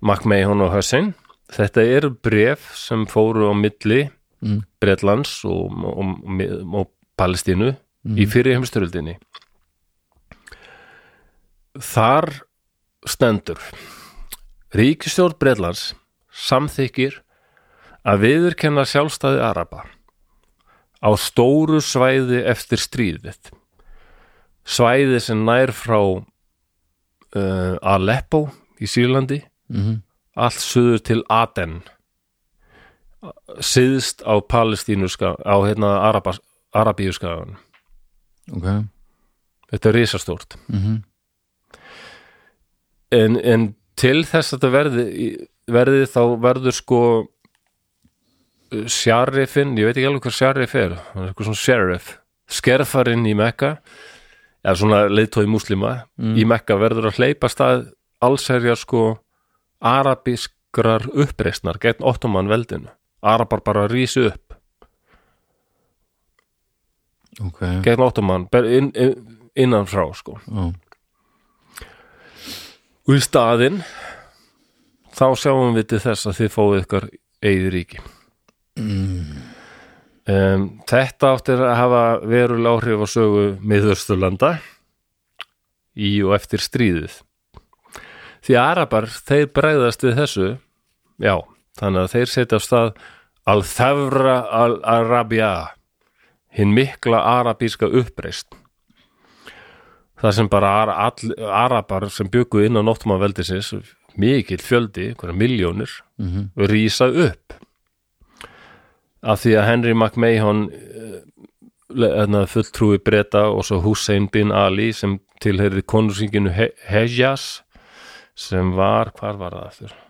MacMahon og Hussin þetta eru bref sem fóru á milli Mm. Bretlands og, og, og, og Palestínu í fyrir heimstyröldinni þar stendur Ríkistjórn Bretlands samþykir að viðurkenna sjálfstæði Araba á stóru svæði eftir stríðið. Svæði sem nær frá uh, Aleppo í Sýrlandi Mm allt suður til Aden siðst á palestínuska á hérna Arabas, Arabíuskagan Ok. Þetta er risastórt. Mm en, en til þess að þetta verði verði þá verður sko sjarifinn, ég veit ekki alveg hvað sjarif er eitthvað svona sheriff skerfarinn í Mekka eða svona leiðtói múslima í Mekka verður að hleypa stað allsherjar sko arabískrar uppreisnar gegn ottoman veldinu arabar bara rísi upp Ok gegn ottoman ber- inn, inn, innan frá sko Ó. og í staðinn þá sjáum við til þess að þið fáið ykkar eigið ríki mm. um, þetta áttir að hafa verulega áhrif á sögu miðursturlanda í og eftir stríðið því arabar þeir bregðast við þessu já, þannig að þeir setja af stað al-Þevra al-Arabia hinn mikla arabíska uppreist það sem bara ara, all, arabar sem byggu inn á nóttum veldisins mikill fjöldi, miljónir Mm rísa upp. Af því að Henry McMahon uh, fulltrúi breyta og svo Hussein bin Ali sem tilherði konursinginu He Hejjas sem var, hvar var það aftur?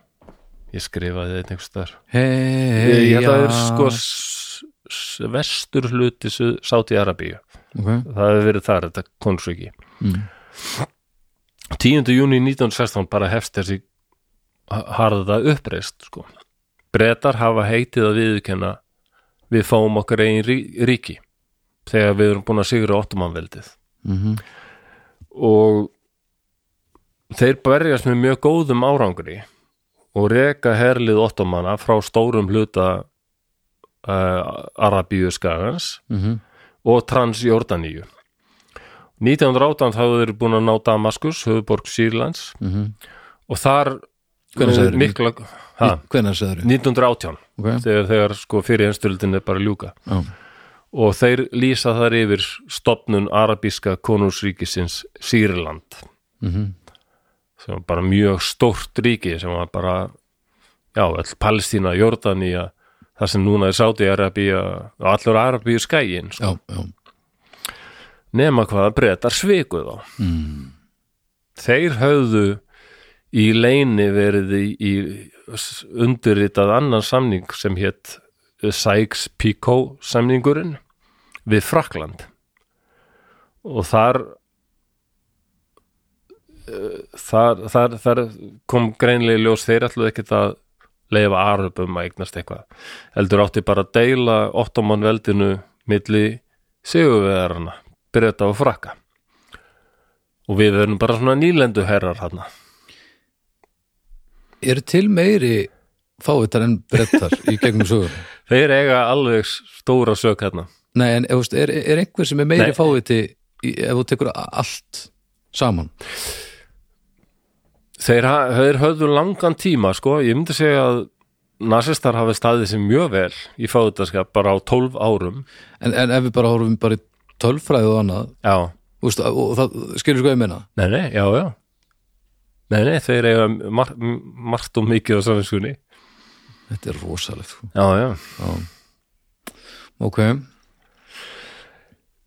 Ég skrifaði þetta einhvers þar Hey, Ég held að það er sko vestur hluti Sáti Arabíu Ok. Það hefur verið þar, þetta konungsriki mm. 10. júni 1916 bara hefst þessi harða uppreist sko. Bretar hafa heitið að viðurkenna við fáum okkar rí- ríki þegar við erum búin að sigra ottomanveldið Mm og þeir berjast með mjög góðum árangri og reka herlið ottomana frá stórum hluta uh, Arabíu skagans -hmm. og Transjordaníu. 1918 hafðu þeir búin að ná Damaskus, höfuborg Sýrlands. Mm -hmm. og þar Hvenær eh, mikla ha, sagður 1918 Ok. þegar, þegar sko fyrir einstöldin er bara ljúka. Já. Og þeir lýsa þar yfir stopnun arabíska konungsríkisins Sýrland. Mm sem var bara mjög stórt ríki sem var bara já, all Palestína, Jordania það sem núna er Sáti-Arabía og allur Arabíu skægin sko. nema hvað að breytar svikuð á mm. þeir höfðu í leini verið í, í undirritað annan samning sem hétt Sykes-Picot samningurinn við Frakland og þar þar, þar, þar kom greinlega ljós þeir ætluðu ekkert að leifa arabum að eignast eitthvað. Heldur átti bara að deila ottoman veldinu milli sigurveðarana breyta og frakka. Og við verðum bara svona nýlendu herrar hann eru til meiri fávitar en brettar í gegnum sögur þeir eiga alveg stóra sök hérna Nei, en er, er einhver sem er meiri í, ef þú tekur allt saman þeir, þeir höfðu langan tíma sko, ég myndi segja að nasistar hafi staðið sem mjög vel í fáðutaskap bara á 12 árum. En, en ef við bara horfum bara í tölfræði og annað já, þú veist, og það skilur sko ég meina? Nei, nei, já, já. Nei, nei, þeir eiga mar margt og mikið á saminskunni þetta er rosalegt sko. já, já, ok,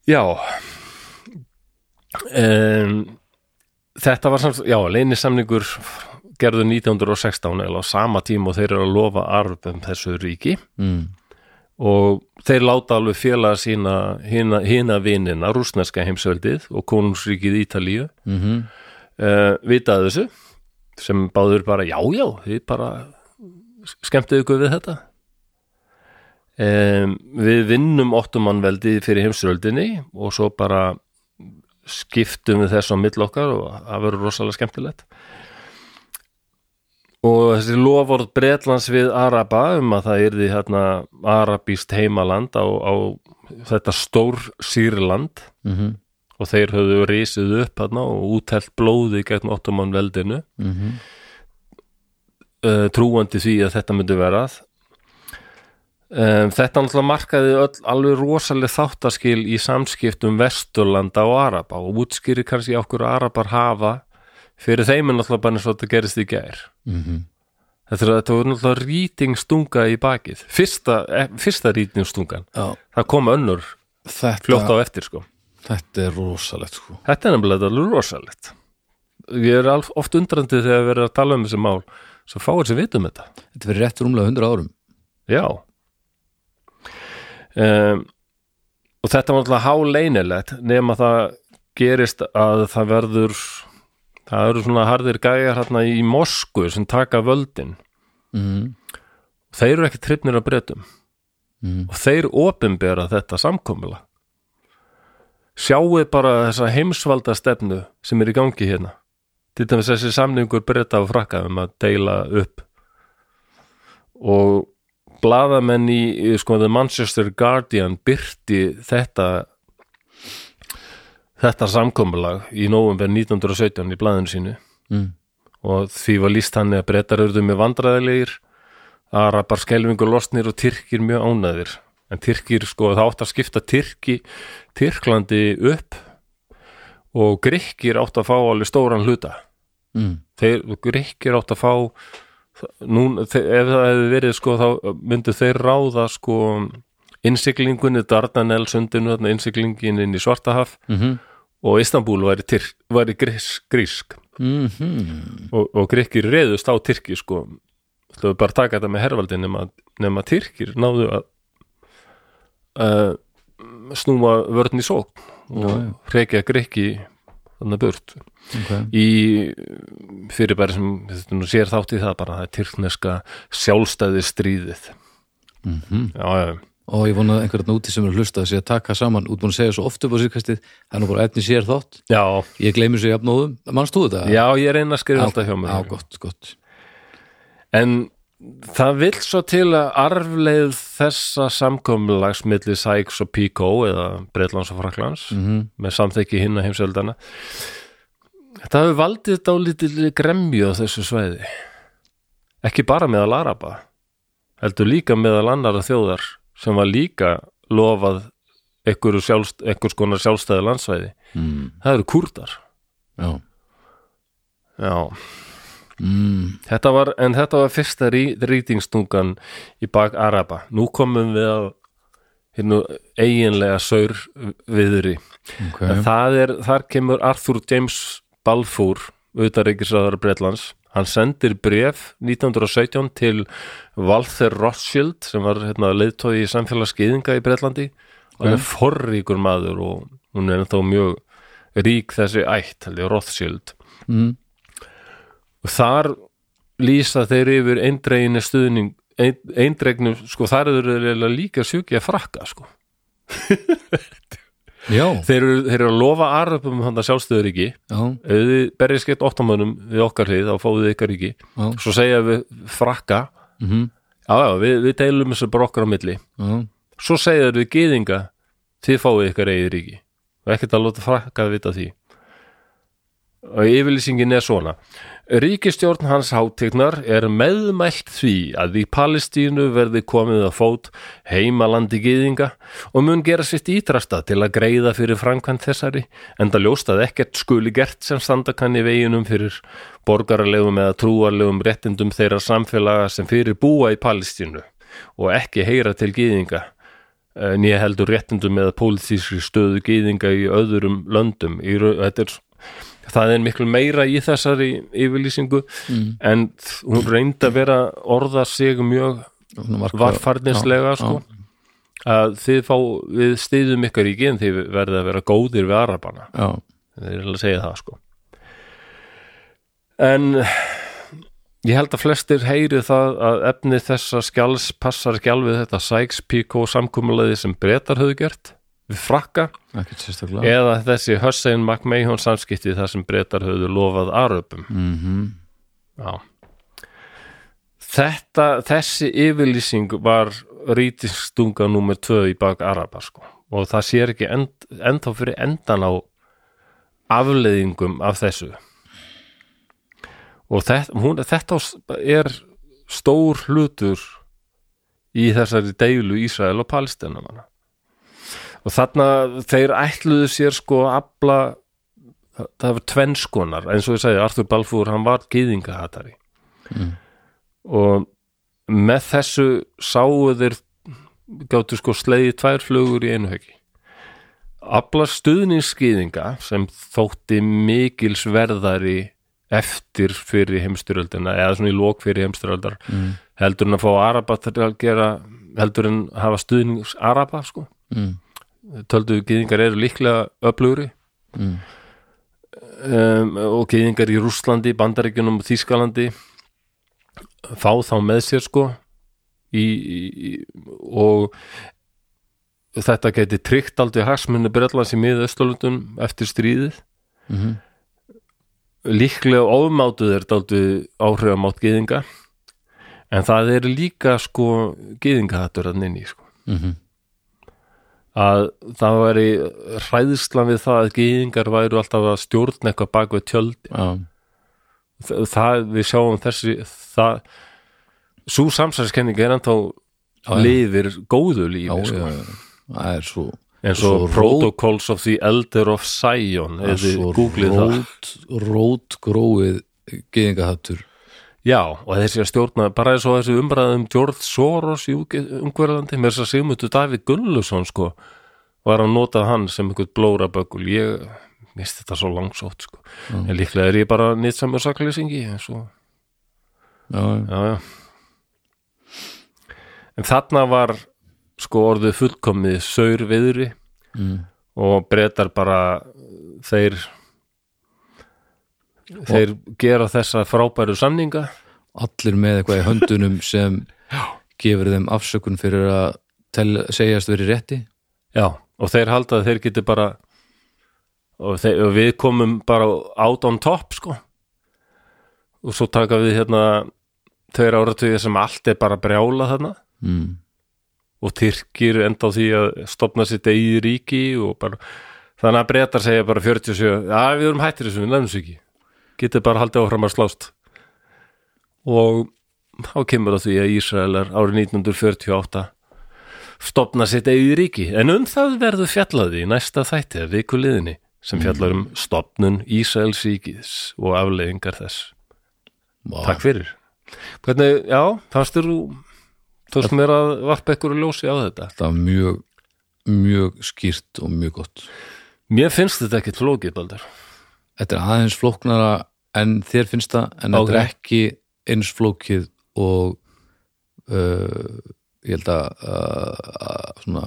já. Um, þetta var samt, já, leynisamningur gerðu 1916 eða á sama tíma og þeir eru að lofa arfum þessu ríki mm. og þeir láta alveg félaga sína hina, hina vinina, rúsneska heimsveldið og konungsríkið Ítalíu Mm -hmm. uh, vitaði þessu sem báður bara, já, já, þið bara skemmtið ykkur við þetta um, við vinnum ottomanveldið fyrir heimsveldinni og svo bara skiptum við þess á mill okkar og það verður rosalega skemmtilegt. Og þessi lofórð Bretlands við Araba um að það yrði hérna arabíst heimaland á, á þetta stór Sýrland Mm og þeir höfðu risið upp hérna og útelt blóði gegn ottoman veldinu. -hmm. uh, trúandi því að þetta myndi verað um, þetta náttúrulega markaði öll, alveg rosaleg þáttaskil í samskiptum Vesturlanda og Araba og útskýri kannski okkur Arabar hafa fyrir þeim er náttúrulega bara eins og þetta gerist í gær Mm þetta, er, þetta voru náttúrulega rýtingstunga í bakið fyrsta, eh, fyrsta rýtingstungan það kom önnur þetta, fljótt á eftir sko þetta er rosalegt sko. Þetta er nefnilega alveg rosalegt. Ég er oft undrandi þegar við erum að tala um þessi mál svo fáir sem vitum þetta. þetta verið rétt rúmlega 100 árum Já. Um, og þetta var alltaf háleinilegt nema það gerist að það verður það eru svona harðir gæjar hérna í Mosku sem taka völdin. mm Þeir eru ekki tripnir að breytum Mm. og þeir opinbera þetta samkomula. Sjáu bara þessa heimsvalda stefnu sem er í gangi hérna. Til dæmis þessi samningur breyta og frakka um að deila upp og blaðamenn í, sko, The Manchester Guardian byrti þetta þetta samkomulag í nóvember 1917 í blaðinu sínu Mm. og því var líst hann að breytar urðu með vandræðilegir arabar skelfingur losnir og tyrkir mjög ánæðir en tyrkir sko það átt að skipta tyrki Tyrklandi upp og grikkir átt að fá alveg stóran hluta Mm. þeir, grikkir átt að fá nú, þe- ef það hefði verið sko þá myndu þeir ráða sko innsiglingunni Dardanel sundinu, þarna innsiglingin inn í Svartahaf Mm og Istanbul væri, tyrk, væri grísk, grísk. -hmm. og, og grikkir reyðust á tyrki sko. Ætlaðu bara að taka þetta með hervaldi nema, nema tyrkir náðu að uh, snúa vörn í sók og reykja grikki þannig burt. Okay. í fyrirbæri sem þetta nú sér þátt í það bara það er tyrkneska sjálfstæði stríðið Mm já, já, og ég vona að einhvern úti sem er að hlusta að að taka saman. Útbúin að segja svo oft upp á síðkastið það er nú bara efni sér þátt. Já, ég gleymi svo jafnóðum, mannst þú þetta? já, ég reyna að skrifa alltaf hjá mér. Já, gott, gott. En það vill svo til að arfleið þessa samkomulags milli Sykes og Pico eða Breitlands og Fraklands mm með samþekki hinna heimsveldana þetta hafi valdið dálítið gremju á þessu svæði. Ekki bara meðal Araba heldur líka meðal annara þjóðar sem var líka lofað einhverju sjálfst, konar sjálfstæði landsvæði. Mm. það eru kúrdar. Já, Já mm, Þetta var, en þetta var fyrsta rýtingstungan í bak Araba. Nú komum við að hérna eiginlega saur viðri. ok En það er, þar kemur Arthur James Balfour, auðaríkisraðar Bretlands. Hann sendir bref 1917 til Walter Rothschild sem var hérna, leiðtói í samfélagsgiðinga í Bretlandi. Hann er forríkur maður og hún er ennþá mjög rík þessi ætt, Rothschild. mm, og þar lýsa þeir yfir eindreginni stuðning ein, eindregnu, sko þar eru líka sjúki að frakka sko. Þeir eru, þeir eru að lofa aröpum hann að sjálfstöður ekki berið skeitt óttamönnum við okkar hlið þá fáið þið ykkar ekki já, svo segja við frakka. Mhm, já já, við, við deilum þessu bara okkar á milli. Já, svo segja þeir við gyðinga þið fáið ykkar eigið ríki. Og ekkert að láta frakka að vita því. Og yfirlýsingin er svona Ríkistjórn hans hátegnar er meðmælt því að í Palestínu verði komið að fót heimalandi gyðinga og mun gera sitt ítrasta til að greiða fyrir framkvæmt þessari en það ljóst að ekkert skuli gert sem standa kann í veginum fyrir borgaralegum eða trúarlegum réttindum þeirra samfélaga sem fyrir búa í Palestínu og ekki heyra til gyðinga en ég heldur réttindum eða pólitískri stöðu gyðinga í öðrum löndum þetta er, það er miklu meira í þessari yfirlýsingu mm, en hún reyndi að vera orða sig mjög já, sko, að þið fá við stiðum ykkar í gen þið verði að vera góðir við arabana. Já, þeir eru að segja það sko. En ég held að flestir heyri það að efni þessa skjáls passar skjál við þetta Sykes-Picot samkumulegði sem bretar höfðu gert við frakka eða þessi Hussein McMahon samskipti þar sem bretar höfðu lofað aröpum mhm, Já. Þetta, þessi yfirlýsing var rítistunga númer tvö í bak Araba sko. og það sér ekki end, ennþá fyrir endan á afleiðingum af þessu og þetta, hún, þetta er stór hlutur í þessari deilu Ísrael og Palestina manna. Og þarna þeir ætluðu sér sko að afla það var tvennskonar eins og ég segi, Arthur Balfour, hann var gyðingahatari. Mm. og með þessu sáu þeir gáttu sko slegið tvær flugur í einu höggi. Afla stuðningsgyðinga sem þótti mikils verðari eftir fyrir heimstyröldina eða svona í lók fyrir heimstyröldar mm, heldur en að fá Araba til að gera heldur en hafa stuðnings Araba sko. Mm, töldu gyðingar eru líklega öflugri. Mm, um, og gyðingar í Rússlandi, Bandaríkjunum og Þýskalandi fá þá með sér sko í, í, og þetta geti tryggt aldrei hagsmunni Bretlands í miðausturlundum eftir stríðið. Mhm, líklega ofmátuð er dálítið áhrifamátt gyðinga en það er líka sko gyðingahattur að nynni sko. Mhm, að það væri hræðislan við það að gyðingar væru alltaf að stjórna eitthvað bak við tjöld. Já, það, það við sjáum þessi það svo samsæðiskenning er ennþá já. lifir góðu já, lífi já, sko. það er svo eins Svo rót- Protocols of the Elder of er eða svo googlið það. rót, rót gróið gyðingahattur já, og þessi að stjórna bara eins og þessi umræðum George Soros í umhverjandi með þess að Sigmundur Davíð Gullusson sko var að nota hann sem einhvern blóraböggul ég misti þetta svo langsótt sko Já. en líklega er ég bara nýtsamur saklýsingi eins og já, já, já, já. en þarna var sko orðið fullkomið saur viðri mm, og breytar bara þeir þeir gera þessa frábæru samninga. Allir með eitthvað í höndunum sem gefur þeim afsökun fyrir að tel, segjast verið rétti. Já, og þeir halda að þeir geti bara og, þeir, og við komum bara out on top sko. Og svo taka við hérna tveir áratugir sem allt er bara brjála þarna. Mm, og Tyrkir enda á því að stopna sitt eigið ríki og bara þannig að breytar segja bara 47 já við erum hættir þessu, við nefnum þessu ekki getið bara haldið áfram að slást. Og þá kemur það því að Ísraelar árið 1948 stopna sitt eigið ríki. En um það verður fjallaði í næsta þætti að vikuliðinni sem fjallar um stopnun Ísraels ríkis og afleiðingar þess. Vá. takk fyrir. Hvernig, já, þér þú tókst mér að varpa ykkur ljósi á þetta? Þetta var mjög mjög skýrt og mjög gott. Mér finnst þetta ekkit flókið, Baldur. Þetta er aðeins flóknara en þér finnst það en þetta er ekki eins flókið og uh, ég held að, að, að svona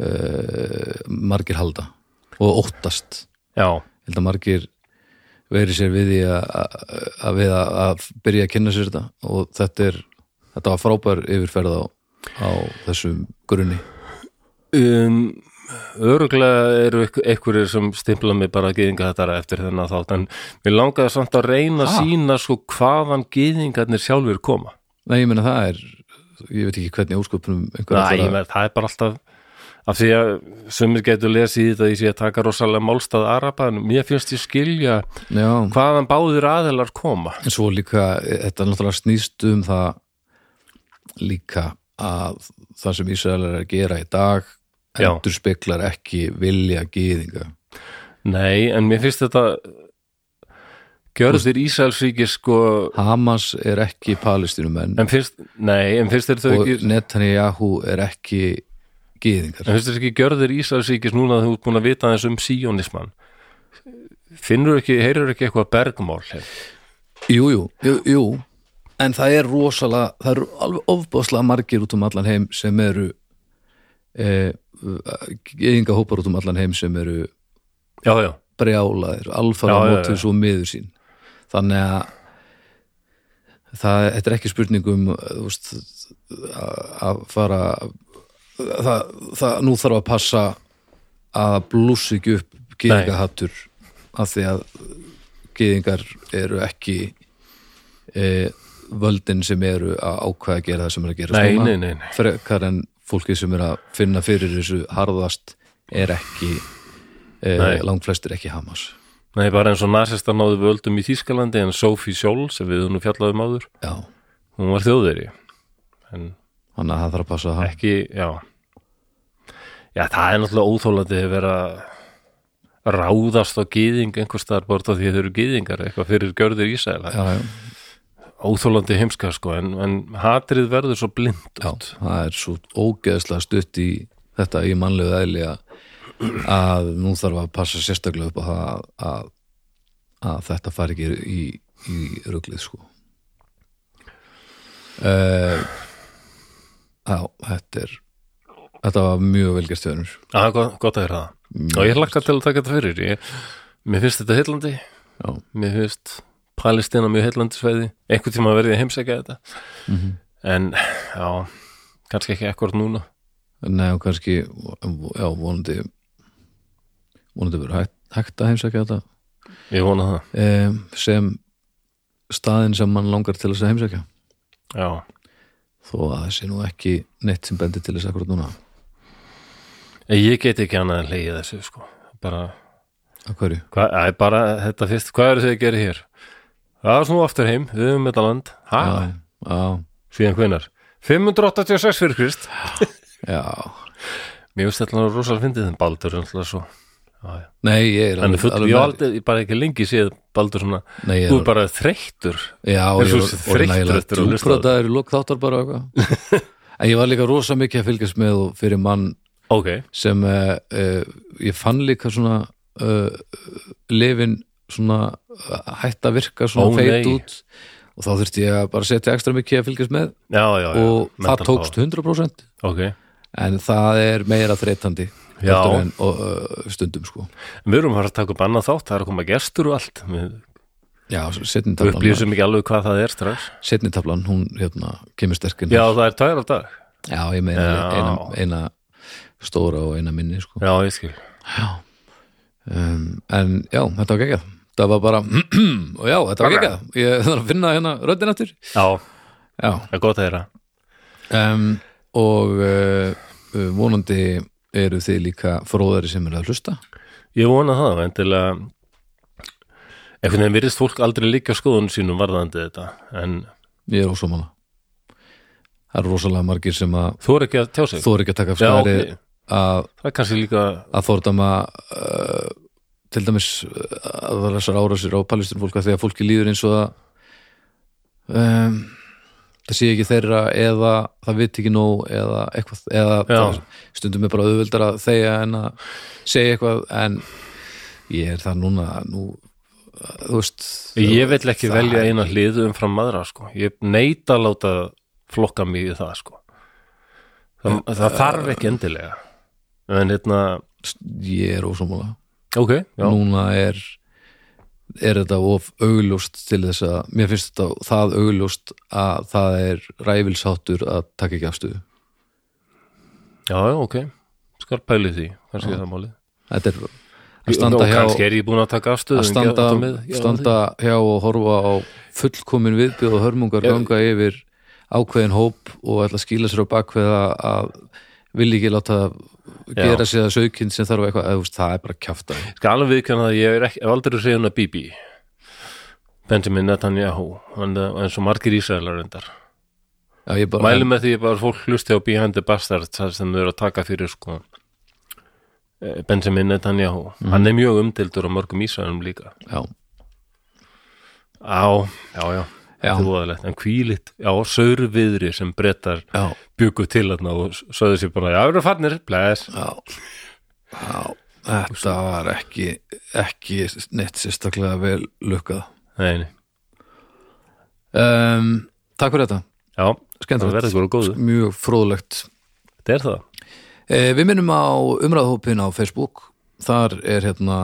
uh, margir halda og óttast. Já, ég held að margir verið sér við því að, við að, að byrja að kynna sér þetta og þetta er þetta var frábær yfirferð á, á þessum grunni. Um, öruglega eru einhverjir sem stimpla mig bara að gyðinga þetta eftir þennan þátt en mér langaði samt að reyna að Ah. sína sko hvaðan gyðingarnir sjálfur koma Nei, ég meina það er ég veit ekki hvernig ósköpunum Næ, ég með, það er bara alltaf af því að sumir getur lesið í þetta ég sé að taka rosalega málstað araba en mér finnst ég skilja Já, hvaðan báðir aðilar koma en svo líka þetta náttúrulega snýst um það líka að það sem Ísraelar er að gera í dag. Endur speklar ekki vilja gýðinga Nei, en mér finnst þetta gjörðir Ísælsríki sko Hamas er ekki palestinumenn en finnst, nei, en finnst þér þau og ekki Netanyahu er ekki gýðingar en finnst þér ekki gjörðir Ísælsríkis núna að þú ert búin að vita þess um síónismann? Finnur ekki, heyrir ekki eitthvað bergmál hef? jú, jú, jú, en það er rosalega það eru alveg ofbáslega margir út um allan heim sem eru e, gýðinga hópar út um allan heim sem eru Já, já, brjálaðir, alfara mótið svo miður sín. Þannig að það, þetta er ekki spurningum veist, að fara það, það, nú þarf að passa að blúsi ekki upp gyðingahattur af því að gyðingar eru ekki e, völdin sem eru að ákveða að gera það sem er að gera nei, nei, nei. frekar en fólkið sem er að finna fyrir þessu harðast er ekki e, Nei. langflestir ekki Hamas. Nei, bara eins og nasista náðu völdum í Þýskalandi en Sophie Scholl sem við nú fjallaðum áður já, hún var þjóðveri en þannig að það þarf að passa það. ekki, já. Já, það er náttúrulega óþólandi að vera að ráðast á gyðing einhvers staðar bara af því að þau eru gyðingar eitthvað fyrir gjörður Ísæl já, já, óþólandi heimska sko en, en hatrið verður svo blind já, það er svo ógeðslega stutt í þetta í mannlegu eðli að, nú þarf að passa sérstaklega upp á það að, að, að þetta fari ekki í, í ruglið sko. Uh, Já, þetta er þetta var mjög velgerst þjóðnur Já, gott, að vera það. Og ég hlakka til að taka þetta fyrir. Ég, mér finnst þetta heillandi. Já, mér finnst Palestina mjög heillandi sveiði einhvern tíma verði heimsækja þetta. Mhm. en já kannski ekki ekkert núna. Nei og kannski já, vonandi vonandi verður hægt, hægt að heimsækja þetta. Ég vona það. Um, sem staðin sem mann langar til þess að heimsækja. Já, þó að það sé nú ekki neitt sem bendir til þess akkurat núna. Ég get ekki annað en hleyið þessu sko. Bara, að hverju, hvað, æ, bara þetta fyrst, hvað eru þau að gera hér það er snú aftur heim, við höfum þetta land já, síðan hvenar 586 fyrir Krist. Já. Mér finnst þetta rosalega fyndið en Baldur er alltaf svo já, já. nei, ég er er full, alveg ég aldrei, ég bara ekki lengi séð Baldur svona, nei, þú er, bara þreyttur. Já, er ég svo þreyttur eftir að hlusta djúprátaður í lok þáttar bara en ég var líka rosa mikið að fylgjast með fyrir mann ok, sem uh, uh, ég fann líka svona uh, lifin svona uh, hætt að virka svona Ó, feit nei. út. Og þá þurfti ég að bara setja ekstra mikið að fylgjast með. Já, já, já. Og það mental tókst 100% power. ok, en það er meira þreytandi Já. en og, uh, stundum sko. Við erum að taka upp annað þátt. Það er að koma gestur og allt. Við já, við setnitablan upplýsum ekki alveg hvað það er strax. Setnitablan, hún hérna kemur sterkinn já, það er tvær af dag. Já, ég meina Já. eina, eina stóra og eina minni sko. Já, ég skil. Um, en já, þetta var geggjað það var bara, og já, þetta var Ok. geggjað. Ég þarf að finna hérna röddin aftur. Já, já, það er gott að heyra. Um, og uh, vonandi eru þið líka fróðari sem eru að hlusta. Ég vona það, endilega einhvern veginn virðist fólk aldrei líka skoðun sínum varðandi þetta en ég er ósámála það eru rosalega margir sem að þú er ekki að tjá sig? Þú er ekki að taka Já, skæri ok, að, það kannski líka að uh, til dæmis uh, að það þessar árásir á palestinfólk að því að fólki líður eins og það um, það sé ekki þeirra eða það viti ekki nóg eða eitthvað eða það, stundum er bara auðvöldar að þegja en að segja eitthvað en ég er það núna nú, þú veist Ég vil ekki velja eina hlið umfram aðra sko. Ég neita að láta flokka mig í það sko. Það, það þarf ekki endilega En hérna ég er ósámála Ok, já, núna er er þetta of augljóst til þess að mér finnst þetta það augljóst að það er ræfilsáttur að taka ekki afstöðu. Já, já, ok. Skal pæli því, kannski er það málið. Þetta er að standa Og hjá kannski er ég búin að taka afstöðu að en standa, með- já, standa hjá og horfa á fullkomin viðbjöð og hörmungar Já. ganga yfir ákveðin hóp og ætla að skýla sér á bakveða að vilja ekki láta gera sér það saukinn sem þarf eitthvað, eða, það er bara kjafta Skal alveg viðkjanna að ég er ekki, aldrei reyðun að Bibi. Benjamin Netanyahu eins og margir Ísraelar Já, bara, Mælum með því að fólk hlusti á Behind the Bastards þar sem þau eru að taka fyrir sko. Eh, Benjamin Netanyahu Mhm. hann er mjög umtildur á mörgum Ísraelum líka. Já, Já, já, já, En hvílitt, já, saurviðri sem brettar bjuggu til þarna og sögðu sér bara, já, við erum farnir, bless. Já, já þetta var ekki ekki neitt sérstaklega vel lukkað. Nei, nei, um, Takk fyrir þetta, já, það skemmtilegt verður eitthvað góðu. Mjög fróðlegt. Þetta er það. Eh, við minnum á umræðhópin á Facebook. Þar er hérna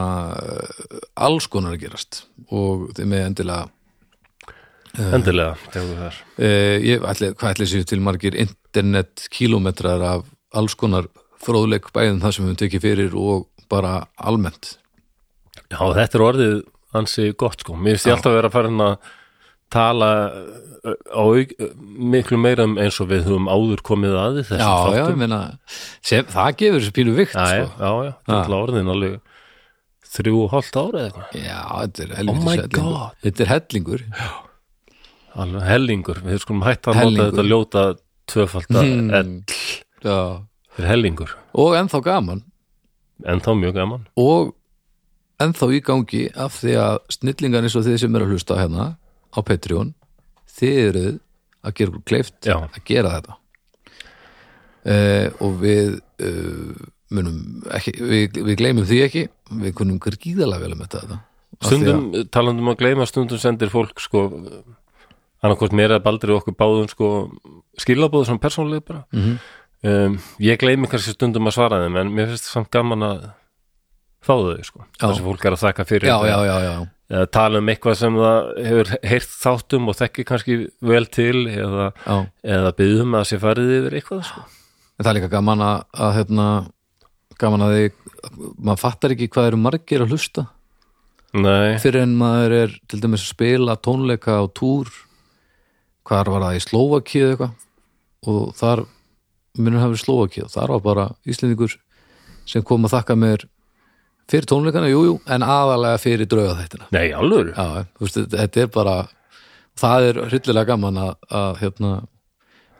alls konar að gerast og þið með endilega Endilega, tegur þar. Eh, ég, ætli, hvað ætli séu til margir internet kílómetrar af alls konar fróðleik bæðin það sem við tekið fyrir og bara almennt? Já, þetta er orðið ansi gott sko. Mér finnst ég alltaf að vera að fara að tala uh, á uh, miklu meira um eins og við höfum áður komið að í þessum já, já, meina sem, það gefur þessu pínu vikt já, já, sko. já, já, þetta er orðin alveg þrjú og hálft ára eða eitthvað. Já, þetta er Oh hellingur. God. þetta er hellingur alveg hellingur, við skulum hætta að nota þetta ljóta tvöfalda Hmm. mm. já. er hellingur, og ennþá gaman en þá mjög gaman og ennþá í gangi af því að snillingar eins og þið sem eru að hlusta hérna á Patreon þið eruð að gera kleift Já. að gera þetta uh, og við uh, munum ekki, við, við gleymum því ekki við kunum gríðalega vel um þetta stundum, talandum að gleyma stundum sendir fólk sko annarkvort mér að baldri okkur báðum sko skilabóðu svona persónlega bara. Mhm. um, ég gleymi kannski stundum að svara þeim en mér finnst samt gaman að fá þau sko, þess að fólk er að þakka fyrir já, já, já, já, eða tala um eitthvað sem það hefur heyrt þáttum og þekki kannski vel til eða, eða byggðum að sé farið yfir eitthvað sko. En það er líka gaman að, að hérna, gaman að þið maður fattar ekki hvað eru margir að hlusta. Nei, fyrir en maður er til dæmis að spila tónleika á túr hvar var það? Í Slóvakíu eða eitthvað? Og þar minnur hafa verið Slóvakíu? Og þar var bara Íslendingur sem kom að þakka mér fyrir tónleikana, jú, jú, en aðalega fyrir drauga þættina. nei, alveg Já, veist, þetta- þetta er bara það er hryllilega gaman að, að hérna,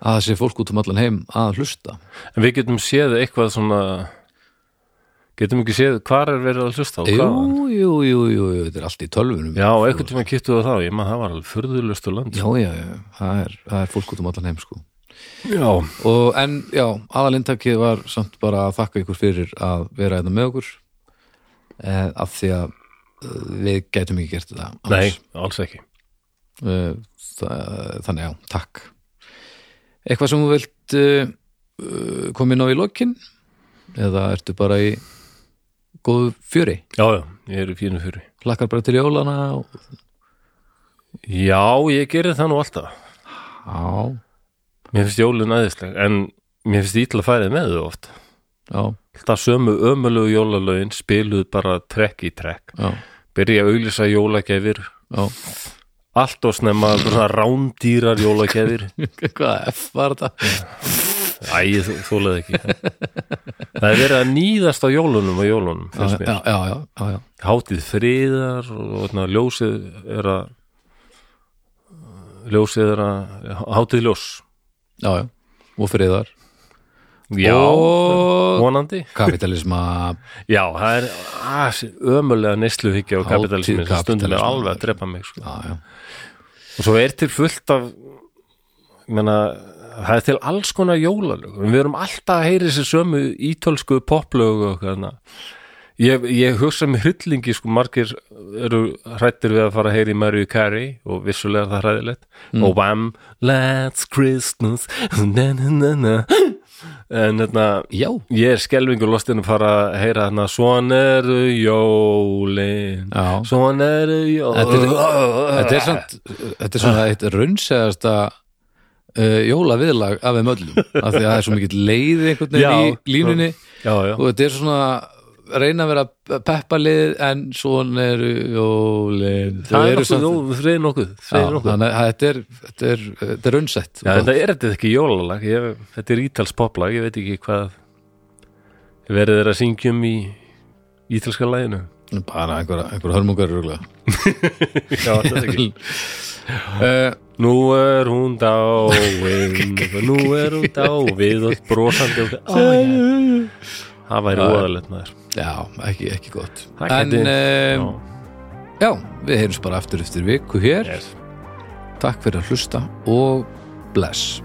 að það sé fólk út um allan heim að hlusta. En við getum séð eitthvað svona getum ekki séð hvar er verið að hlusta og Jú, jú, jú, jú, jú, þetta er allt í tölvunum. Já, einhvern tíma kýttu það þá, ég maður það var alveg furðulustu land. Já, já, já, það er, það er fólk út um allan heim, sko. Já, Og, en já, aðalintakið var samt bara að þakka ykkur fyrir að vera þetta með okkur eh, af því að eh, við gætum ekki gert þetta nei, alls ekki. Eh, það, þannig já, takk. Eitthvað sem þú vilt uh, koma inn á í lokin? Eða ertu bara í góðu fjöri? Já, já, ég er í fínu fyrir hlakkar bara til jólana og, Já, ég gerir það nú alltaf. Já, Mér finnst jólun aðeinsleg en mér finnst ítla færið með þau oft. Já, Alltaf sömu ömulegu jólalögin spiluð bara trekk í trekk. Já, Byrja að auglýsa jólagefir já. Allt og snemma rándýrar jólagefir hvað F var þetta? Æ, þú, þú leði ekki Það er verið að nýðast á jólunum og jólunum, finnst mér já, já, já, já. Hátíð friðar og, og na, ljósið er að ljósið er að hátíð ljós já, já. og friðar Já, og vonandi kapitalisma Já, það er að, ömulega neysluhyggja og kapitalismi sem stundum er alveg að drepa mig sko. já, já. og svo er til fullt af ég meina, það er til alls konar jólalög. Við erum alltaf að heyri þessi sömu ítölsku poplög og hérna ég, ég hugsa með hryllingi sko margir eru hrættir við að fara að heyri Mariah Carey og vissulega er það hræðilegt. Og Wham, Let's Christmas na na na na. En hérna Já, ég er skelvingur lostinn að fara að heyra hérna Svona eru jólin. Svona eru er- jólin. þetta er er svona eitt raunsæðasta uh, jólaviðlag af þeim öllum af því að það er svo mikill leið einhvern veginn í línunni Já, já, og þetta er svona reyna að vera peppalið en svona eru jólin. Það er er er þannig að þetta er, þetta er, er Já, þetta er þetta ekki jólalag. Ég, Þetta er ítals poplag, ég veit ekki hvað er að syngjum í ítalska laginu. Bara einhverja, einhverja hörmungar Já, þetta er ekki. Uh, Nú er hún dáin Nú er hún dáið og brosandi og Ó, já. Það væri óðalegt maður Já, ekki, ekki gott En um, Já. við heyrjum bara aftur eftir viku hér Yes. Takk fyrir að hlusta og bless